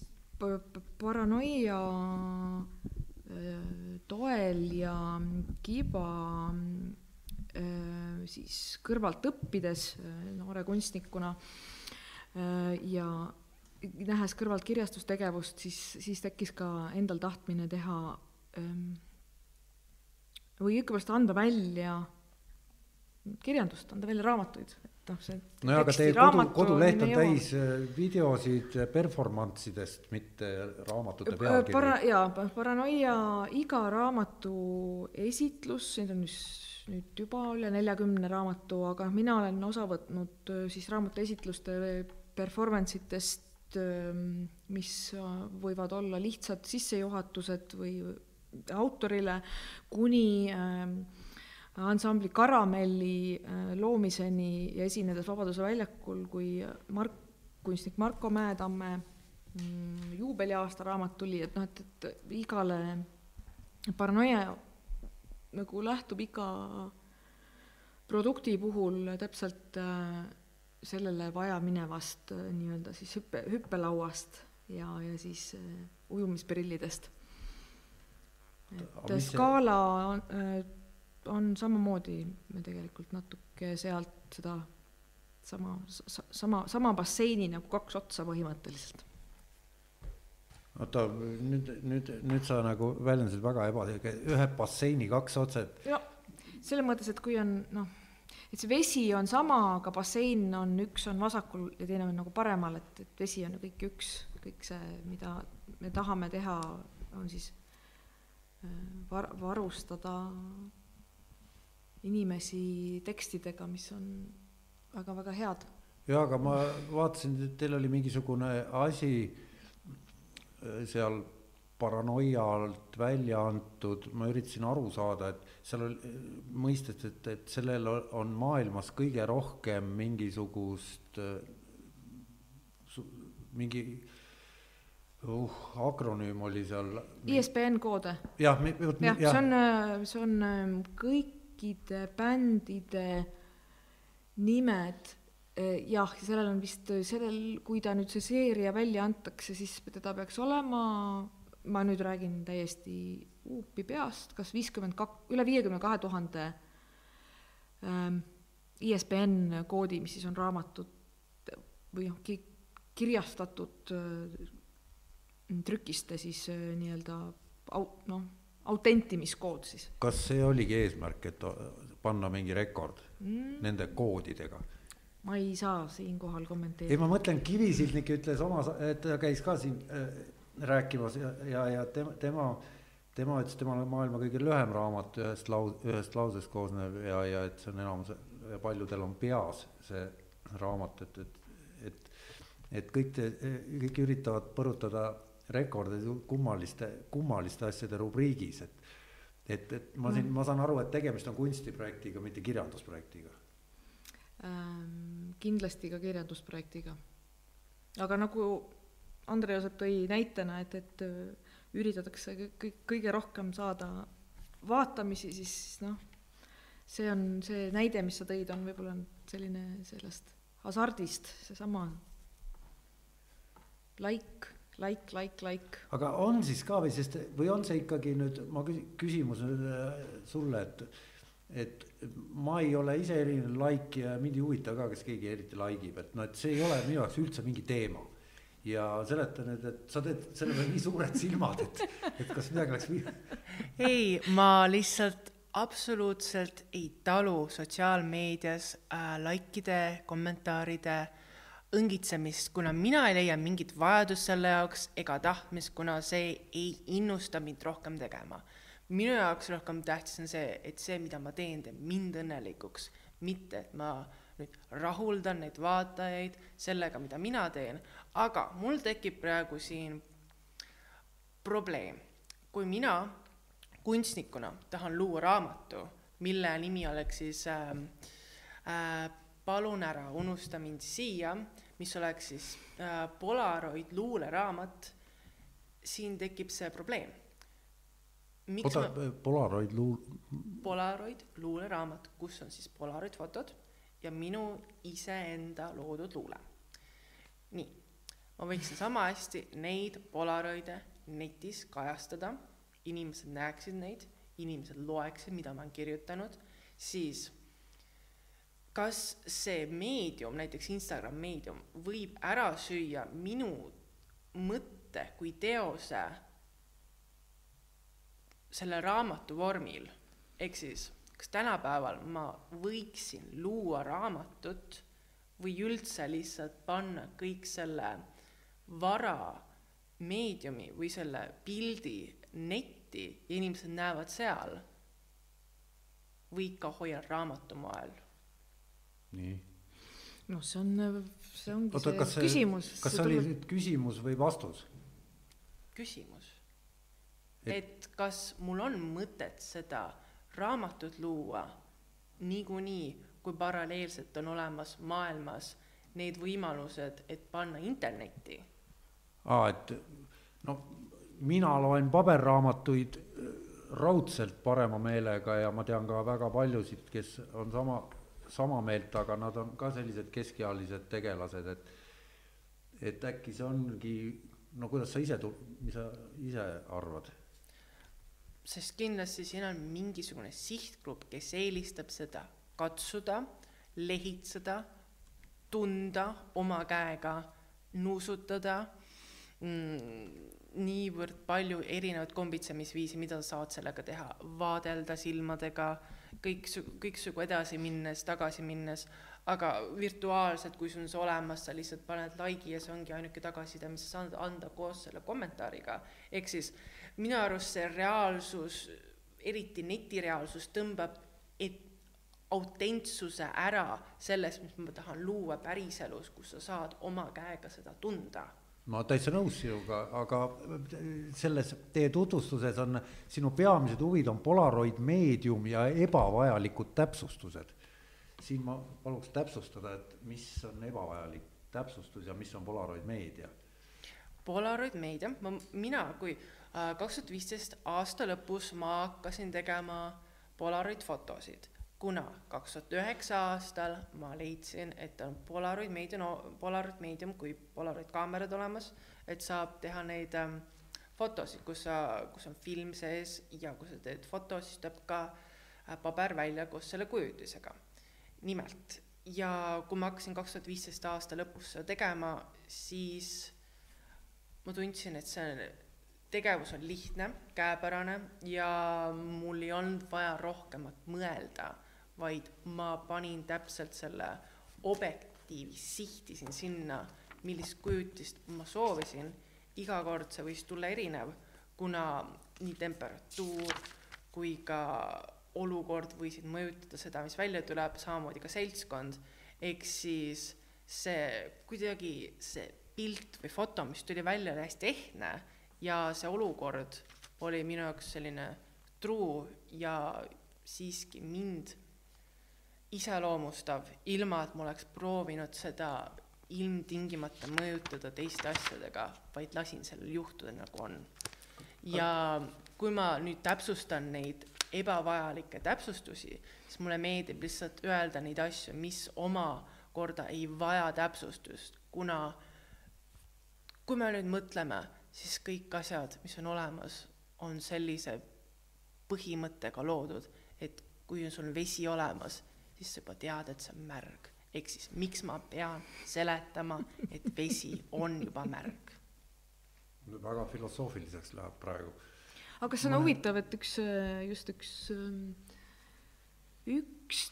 Paranoia toel ja Kiba siis kõrvalt õppides noore kunstnikuna Äh, ja nähes kõrvalt kirjastustegevust, siis, siis tekkis ka endal tahtmine teha ähm, või õigupoolest anda välja kirjandust, anda välja raamatuid, et noh, see
nojah, aga teie kodu, koduleht on täis äh, videosid performance idest, mitte raamatute pealkirju.
Para-, jaa, Paranoia iga raamatu esitlus, neid on nüüd juba üle neljakümne raamatu, aga mina olen osa võtnud äh, siis raamatu esitluste performance itest, ähm, mis võivad olla lihtsad sissejuhatused või autorile, kuni ähm, ansambli Karamelli äh, loomiseni ja esinedes Vabaduse väljakul, kui Mark, kunstnik Marko Mäetamme mm, juubeliaasta raamat tuli, et noh, et, et igale paranoia nagu lähtub iga produkti puhul täpselt äh, sellele vajaminevast äh, nii-öelda siis hüppe, hüppelauast ja, ja siis ujumisprillidest. et skaala on, on samamoodi, me tegelikult natuke sealt seda sama, sama, sama basseini nagu kaks otsa põhimõtteliselt.
oota, nüüd, nüüd, nüüd sa nagu väljendasid väga ebaselge, ühe basseini kaks otsa, et.
no selles mõttes, et kui on noh et see vesi on sama, aga bassein on, üks on vasakul ja teine on nagu paremal, et, et vesi on kõik üks, kõik see, mida me tahame teha, on siis äh, var-, varustada inimesi tekstidega, mis on väga-väga head.
jaa, aga ma vaatasin, et teil oli mingisugune asi äh, seal paranoia alt välja antud, ma üritasin aru saada, et seal oli mõistet, et, et sellel on maailmas kõige rohkem mingisugust mingi uh, akronüüm oli seal.
ISBN koode.
jah,
jah, see on, see on ähm, kõikide bändide nimed äh, jah, sellel on vist sellel, kui ta nüüd see seeria välja antakse, siis teda peaks olema, ma nüüd räägin täiesti huupi peast, kas viiskümmend kak-, üle viiekümne kahe tuhande ISBN koodi, mis siis on raamatud või noh, kirjastatud äh, trükiste siis nii-öelda au-, noh, autentimiskood siis.
kas see oligi eesmärk, et panna mingi rekord mm. nende koodidega?
ma ei saa siinkohal kommenteerida.
ei, ma mõtlen, Kivisildnik ütles oma, et ta käis ka siin äh, rääkimas ja, ja, ja tema, tema, tema ütles, temal on maailma kõige lühem raamat ühest laus-, ühest lausest koosnev ja, ja et see on enamus ja paljudel on peas see raamat, et, et, et, et kõik te, kõik üritavad põrutada rekordeid kummaliste, kummaliste asjade rubriigis, et et, et ma siin, ma saan aru, et tegemist on kunstiprojektiga, mitte kirjandusprojektiga
ähm,. kindlasti ka kirjandusprojektiga. aga nagu Andre Joosep tõi näitena, et, et äh, üritatakse kõik, kõige rohkem saada vaatamisi, siis noh, see on see näide, mis sa tõid, on võib-olla selline sellest hasardist, seesama like like, like, like.
aga on siis ka või, sest või on see ikkagi nüüd, ma küsin, küsimus äh, sulle, et, et ma ei ole ise eriline like ja mind ei huvita ka, kas keegi eriti like ib, et noh, et see ei ole minu jaoks üldse mingi teema. ja seleta nüüd, et sa teed selle peale nii suured silmad, et, et kas midagi läks viga. *laughs*
ei, ma lihtsalt absoluutselt ei talu sotsiaalmeedias äh, likeide, kommentaaride õngitsemist, kuna mina ei leia mingit vajadust selle jaoks ega tahtmist, kuna see ei innusta mind rohkem tegema. minu jaoks rohkem tähtis on see, et see, mida ma teen, teeb mind õnnelikuks, mitte et ma nüüd rahuldan neid vaatajaid sellega, mida mina teen, aga mul tekib praegu siin probleem. kui mina kunstnikuna tahan luua raamatu, mille nimi oleks siis äh, äh, palun ära, unusta mind siia, mis oleks siis äh, Polaroid luuleraamat, siin tekib see probleem.
oota ma..., Polaroid luul-?
Polaroid luuleraamat, kus on siis Polaroid fotod ja minu iseenda loodud luule. nii, ma võiksin sama hästi neid Polaroide netis kajastada, inimesed näeksid neid, inimesed loeksid, mida ma olen kirjutanud, siis kas see meedium, näiteks Instagram meedium, võib ära süüa minu mõtte kui teose selle raamatu vormil, ehk siis kas tänapäeval ma võiksin luua raamatut või üldse lihtsalt panna kõik selle vara meediumi või selle pildi netti ja inimesed näevad seal? Või ikka hoian raamatu moel
nii.
noh, see on, see ongi Oota, see, see küsimus.
kas see oli nüüd küsimus või vastus?
küsimus. et kas mul on mõtet seda raamatut luua niikuinii, kui paralleelselt on olemas maailmas need võimalused, et panna internetti?
aa, et no mina loen paberraamatuid äh, raudselt parema meelega ja ma tean ka väga paljusid, kes on sama sama meelt, aga nad on ka sellised keskealised tegelased, et et äkki see ongi, no kuidas sa ise, mis sa ise arvad?
sest kindlasti siin on mingisugune sihtgrupp, kes eelistab seda katsuda, lehitseda, tunda oma käega, nuusutada mm,, niivõrd palju erinevaid kombitsemisviisi, mida sa saad sellega teha, vaadelda silmadega kõiksu-, kõiksugu edasi minnes, tagasi minnes, aga virtuaalselt, kui sul on see olemas, sa lihtsalt paned like'i ja see ongi ainuke tagasiside, mis sa saad anda koos selle kommentaariga. ehk siis minu arust see reaalsus, eriti netireaalsus, tõmbab et autentsuse ära sellest, mis ma tahan luua päriselus, kus sa saad oma käega seda tunda
ma täitsa nõus sinuga, aga selles teie tutvustuses on, sinu peamised huvid on Polaroid meedium ja ebavajalikud täpsustused. siin ma paluks täpsustada, et mis on ebavajalik täpsustus ja mis on Polaroid meedia?
Polaroid Media, ma, mina kui äh, kaks tuhat viisteist aasta lõpus ma hakkasin tegema Polaroid fotosid, kuna kaks tuhat üheksa aastal ma leidsin, et on Polaroid Media, no Polaroid Medium kui Polaroid kaamerad olemas, et saab teha neid ähm, fotosid, kus sa, kus on film sees ja kui sa teed foto, siis tuleb ka äh, paber välja koos selle kujutisega. nimelt, ja kui ma hakkasin kaks tuhat viisteist aasta lõpus seda tegema, siis ma tundsin, et see tegevus on lihtne, käepärane ja mul ei olnud vaja rohkemat mõelda, vaid ma panin täpselt selle objektiivi, sihtisin sinna, millist kujutist ma soovisin. iga kord see võis tulla erinev, kuna nii temperatuur kui ka olukord võisid mõjutada seda, mis välja tuleb, samamoodi ka seltskond. ehk siis see kuidagi see pilt või foto, mis tuli välja, oli hästi ehtne ja see olukord oli minu jaoks selline truu ja siiski mind iseloomustav, ilma et ma oleks proovinud seda ilmtingimata mõjutada teiste asjadega, vaid lasin sellel juhtuda, nagu on. ja kui ma nüüd täpsustan neid ebavajalikke täpsustusi, siis mulle meeldib lihtsalt öelda neid asju, mis omakorda ei vaja täpsustust, kuna kui me nüüd mõtleme, siis kõik asjad, mis on olemas, on sellise põhimõttega loodud, et kui on sul vesi olemas, siis sa juba tead, et see on märg. ehk siis miks ma pean seletama, et vesi on juba märg?
väga filosoofiliseks läheb praegu.
aga see on ma... huvitav, et üks, just üks, üks,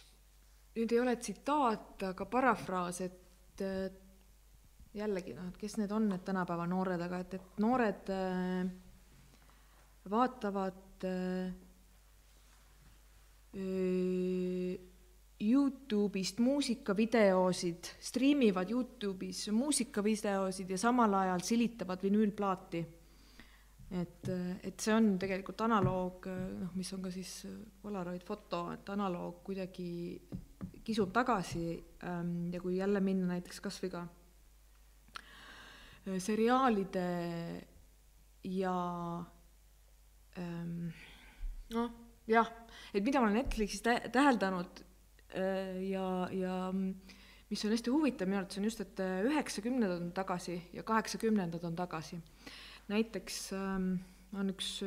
nüüd ei ole tsitaat, aga parafraas, et jällegi noh, et kes need on, need tänapäeva noored, aga et, et noored äh, vaatavad äh, Youtube'ist muusikavideosid, striimivad Youtube'is muusikavideosid ja samal ajal silitavad vinüülplaati. et, et see on tegelikult analoog, noh, mis on ka siis Polaroid foto, et analoog kuidagi kisub tagasi ähm, ja kui jälle minna näiteks kas või ka Äh, seriaalide ja ähm, noh, jah, et mida ma olen Netflixis tä täheldanud äh, ja, ja mis on hästi huvitav minu arvates on just, et äh, üheksakümnendad on tagasi ja kaheksakümnendad on tagasi. näiteks ähm, on üks,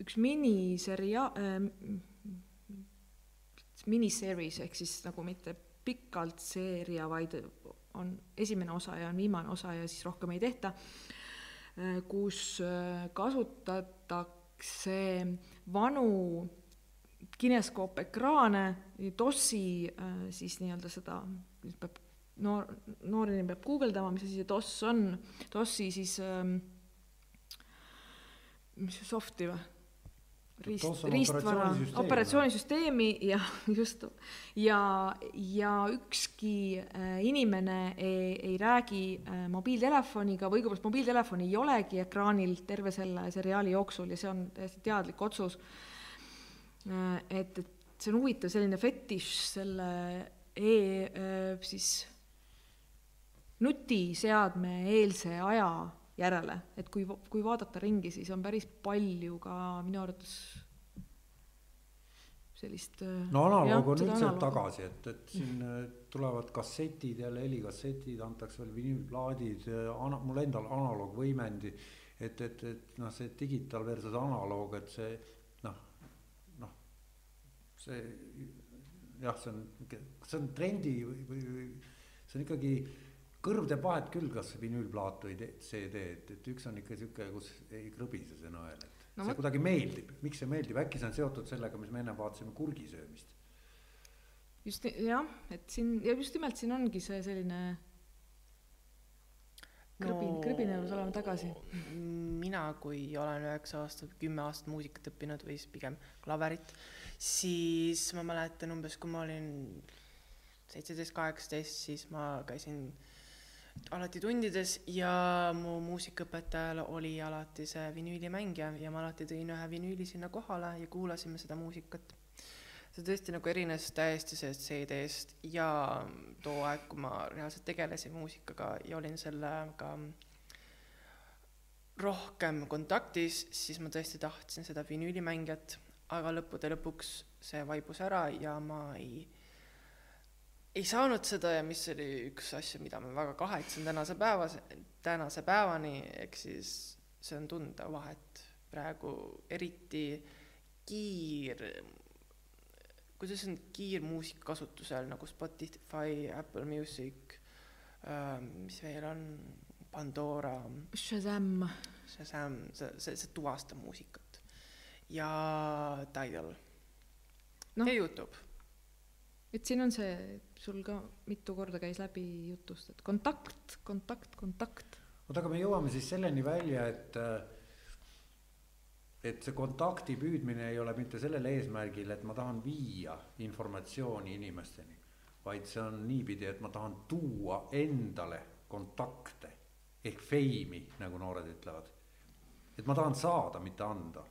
üks miniseria- äh,, miniseries ehk siis nagu mitte pikalt seeria, vaid on esimene osa ja on viimane osa ja siis rohkem ei tehta, äh, kus äh, kasutatakse vanu kineskoopekraane, DOS-i äh, siis nii-öelda seda, peab noor, noor inimene peab guugeldama, mis asi see DOS on, DOS-i siis ähm, mis see soft'i või? riist, riistvara, operatsioonisüsteemi *laughs* ja just, ja, ja ükski äh, inimene ei, ei räägi äh, mobiiltelefoniga või õigupoolest mobiiltelefoni ei olegi ekraanil terve selle seriaali jooksul ja see on täiesti teadlik otsus. Et, et see on huvitav selline fetiš selle e äh, siis nutiseadme eelse aja järele, et kui, kui vaadata ringi, siis on päris palju ka minu arvates sellist äh,
no analoog on üldse tagasi, et, et siin äh, tulevad kassetid jälle, helikassetid, antakse veel vinüülplaadid, äh, ana-, mul endal analoogvõimendi, et, et, et noh, see digital versus analoog, et see see jah, see on, see on trendi või, või, või see on ikkagi kõrv teeb vahet küll, kas vinüülplaat või CD, et, et üks on ikka sihuke, kus ei krõbise see nõel, et no, see kuidagi meeldib, miks see meeldib, äkki see on seotud sellega, mis me enne vaatasime kurgi söömist.
just jah, et siin ja just nimelt siin ongi see selline krõbin no,, krõbinevus olema tagasi.
mina, kui olen üheksa aastat, kümme aastat muusikat õppinud või siis pigem klaverit, siis ma mäletan umbes, kui ma olin seitseteist, kaheksateist, siis ma käisin alati tundides ja mu muusikaõpetajal oli alati see vinüülimängija ja ma alati tõin ühe vinüüli sinna kohale ja kuulasime seda muusikat. see tõesti nagu erines täiesti sellest CD-st ja too aeg, kui ma reaalselt tegelesin muusikaga ja olin sellega rohkem kontaktis, siis ma tõesti tahtsin seda vinüülimängijat, aga lõppude lõpuks see vaibus ära ja ma ei, ei saanud seda ja mis oli üks asju, mida ma väga kahetsen tänase päeva, tänase päevani, ehk siis see on tunda vahet praegu eriti kiir, kuidas on kiirmuusika kasutusel nagu Spotify, Apple Music äh,, mis veel on, Pandora.
Shazam.
Shazam, see, see, see tuvastab muusikat. Ja Tidal no. ja Youtube.
et siin on see, sul ka mitu korda käis läbi jutust, et kontakt, kontakt, kontakt.
oota, aga me jõuame siis selleni välja, et et see kontakti püüdmine ei ole mitte sellel eesmärgil, et ma tahan viia informatsiooni inimesteni, vaid see on niipidi, et ma tahan tuua endale kontakte ehk feimi, nagu noored ütlevad. et ma tahan saada, mitte anda.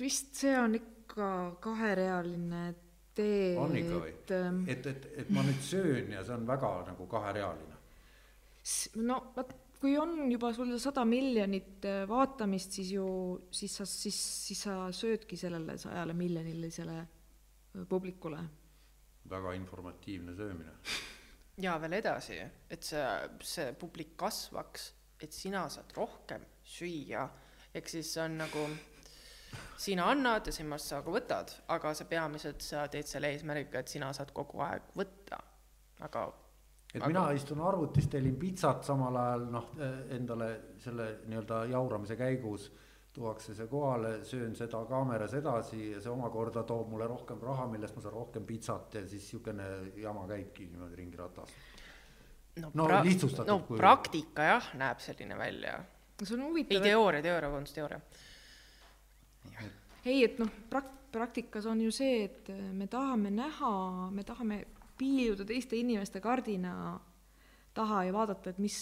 Vist see on ikka kaherealine tee.
on ikka või? et, ähm, et, et, et ma nüüd söön ja see on väga nagu kaherealine.
no vot kui on juba sul sada miljonit äh, vaatamist, siis ju, siis sa, siis, siis sa söödki sellele sajale miljonilisele äh, publikule.
väga informatiivne söömine. *laughs*
ja veel edasi, et see, see publik kasvaks, et sina saad rohkem süüa, ehk siis see on nagu sina annad ja sinust sa ka võtad, aga sa peamiselt sa teed selle eesmärgiga, et sina saad kogu aeg võtta, aga
et aga... mina istun arvutis, tellin pitsat samal ajal noh, endale selle nii-öelda jauramise käigus tuuakse see kohale, söön seda kaameras edasi ja see omakorda toob mulle rohkem raha, millest ma saan rohkem pitsat ja siis niisugune jama käibki niimoodi ringi ratas.
no, no pra-, no kui... praktika jah, näeb selline välja.
see on huvitav.
ei, teooria, teooria, vabandust, teooria.
Ei, et noh, prak-, praktikas on ju see, et me tahame näha, me tahame piiluda teiste inimeste kardina taha ja vaadata, et mis,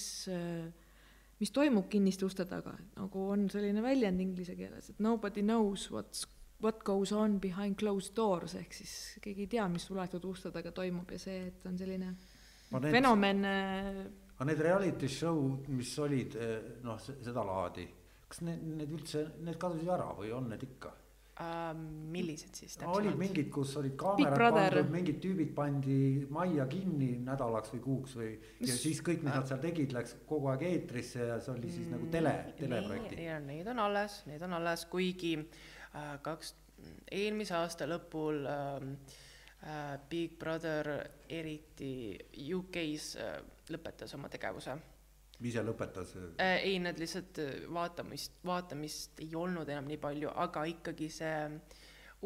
mis toimub kinniste uste taga, nagu on selline väljend inglise keeles, et nobody knows what's, what goes on behind closed doors, ehk siis keegi ei tea, mis suletud uste taga toimub ja see, et on selline need, fenomen.
Äh, aga need reality show, mis olid noh, seda laadi, kas need, need üldse, need kadusid ära või on need ikka?
uh,. millised siis
täpsemalt? olid mingid, kus olid kaamerad pandud, mingid tüübid pandi majja kinni nädalaks või kuuks või ja siis kõik, mis nad seal tegid, läks kogu aeg eetrisse ja see oli siis mm, nagu tele, teleprojekti.
Neid on alles, neid on alles, kuigi äh, kaks, eelmise aasta lõpul äh, äh, Big Brother eriti UK-s äh, lõpetas oma tegevuse
ise lõpetas
äh,? ei, nad lihtsalt äh, vaatamist, vaatamist ei olnud enam nii palju, aga ikkagi see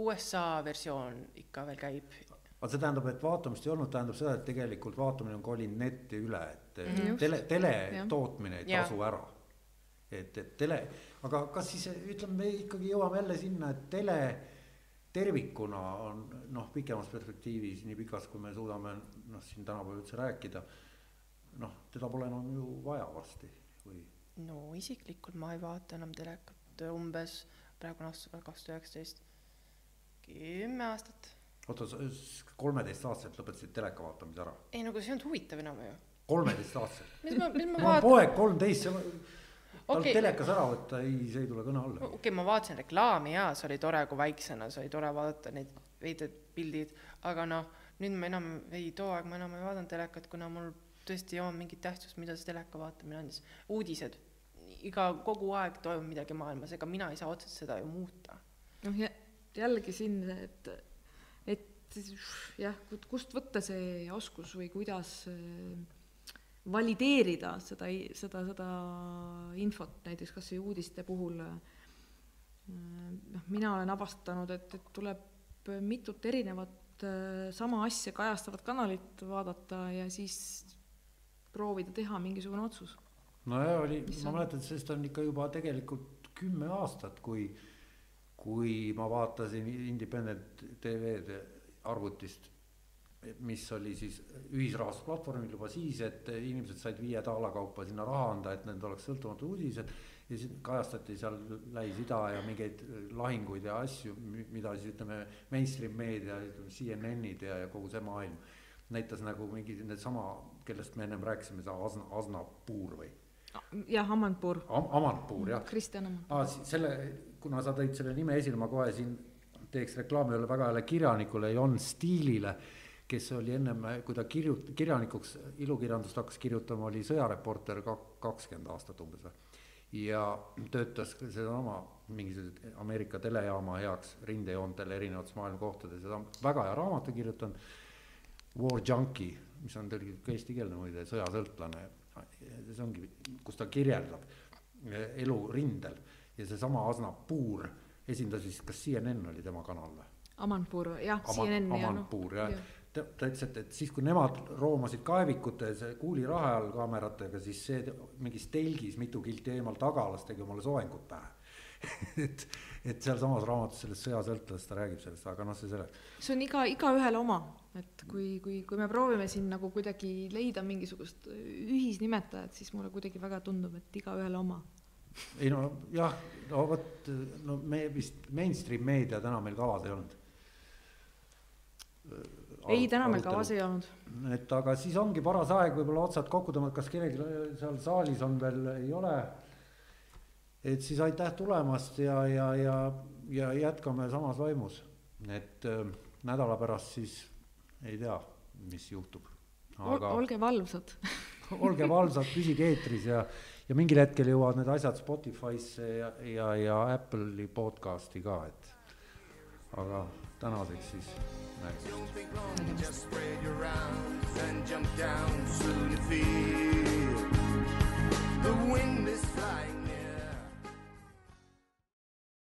USA versioon ikka veel käib.
aga see tähendab, et vaatamist ei olnud, tähendab seda, et tegelikult vaatamine on kolinud netti üle, et mm -hmm. tele, tele ja. tootmine ei tasu ja. ära. et, et tele, aga kas siis ütleme, me ikkagi jõuame jälle sinna, et tele tervikuna on noh, pikemas perspektiivis, nii pikas, kui me suudame noh, siin tänapäeval üldse rääkida noh, teda pole enam ju vaja varsti või?
no isiklikult ma ei vaata enam telekat umbes, praegu on aasta kaks tuhat üheksateist, kümme aastat.
oota, sa kolmeteistaastaselt lõpetasid teleka vaatamise ära?
ei no aga see ei olnud huvitav enam ju.
kolmeteistaastaselt
mis ma, mis ma
vaatan? poeg kolmteist, tal okay. telekas ära võtta, ei, see ei tule kõne alla.
okei okay,, ma vaatasin reklaami ja see oli tore, kui väiksena, see oli tore vaadata neid veidraid pildid, aga noh, nüüd ma enam ei, too aeg ma enam ei vaadanud telekat, kuna mul tõesti ei oma mingit tähtsust, mida see teleka vaatamine andis. uudised, iga, kogu aeg toimub midagi maailmas, ega mina ei saa otseselt seda ju muuta.
noh, jällegi siin, et, et jah, kust võtta see oskus või kuidas äh, valideerida seda, seda, seda infot, näiteks kas või uudiste puhul, äh, noh, mina olen avastanud, et, et tuleb mitut erinevat äh, sama asja kajastavat kanalit vaadata ja siis proovida teha mingisugune otsus.
nojah, oli, ma mäletan, sellest on ikka juba tegelikult kümme aastat, kui, kui ma vaatasin Independent TV-d arvutist, mis oli siis ühisrahastusplatvormil juba siis, et inimesed said viie daala kaupa sinna raha anda, et need oleks sõltumatud uudised. ja siis kajastati seal Lähis-Ida ja mingeid lahinguid ja asju, mida siis ütleme, mainstream meedia, ütleme CNN-id ja, ja kogu see maailm näitas nagu mingi needsama kellest me ennem rääkisime, see Asna, Asna puur või.
jah, Amanpour
Am. Amanpour, jah.
Kristjan Amanpour
ah,. selle, kuna sa tõid selle nime esile, ma kohe siin teeks reklaami ühele väga heale kirjanikule, Jon Stiilile, kes oli ennem, kui ta kirjut-, kirjanikuks ilukirjandust hakkas kirjutama, oli sõjareporter kak-, kakskümmend aastat umbes või. ja töötas sedasama mingisuguse Ameerika telejaama heaks rindejoontel erinevates maailma kohtades ja ta on väga hea raamatu kirjutanud. War Junkie, mis on tõlgitud ka eestikeelne muide, sõjasõltlane. see ongi, kus ta kirjeldab elu rindel ja seesama Asna Puur esindas vist, kas CNN oli tema kanal või?
Amanpour, jah,
CNN. Amanpour jah ja. ta, ta ütles, et, et siis, kui nemad roomasid kaevikutes kuulirahe all kaameratega, siis see mingis telgis mitu kilti eemal tagalas tegi omale soengut pähe *laughs* et, et sealsamas raamatus sellest sõjasõltlasest ta räägib sellest, aga noh, see selleks.
see on iga, igaühele oma, et kui, kui, kui me proovime siin nagu kuidagi leida mingisugust ühisnimetajat, siis mulle kuidagi väga tundub, et igaühele oma
ei no jah, no vot, no me vist mainstream meedia täna meil kavas ei olnud.
ei, täna meil kavas ei olnud.
et aga siis ongi paras aeg võib-olla otsad kokku tõmmata, kas kellelgi seal saalis on veel, ei ole. et siis aitäh tulemast ja, ja, ja, ja jätkame samas vaimus, et äh, nädala pärast siis ei tea, mis juhtub
aga.... olge valvsad *laughs*
olge valvsad, püsige eetris ja, ja mingil hetkel jõuavad need asjad Spotify'sse ja, ja, ja Apple'i podcast'i ka, et aga tänaseks siis nägemist. The wind is flying.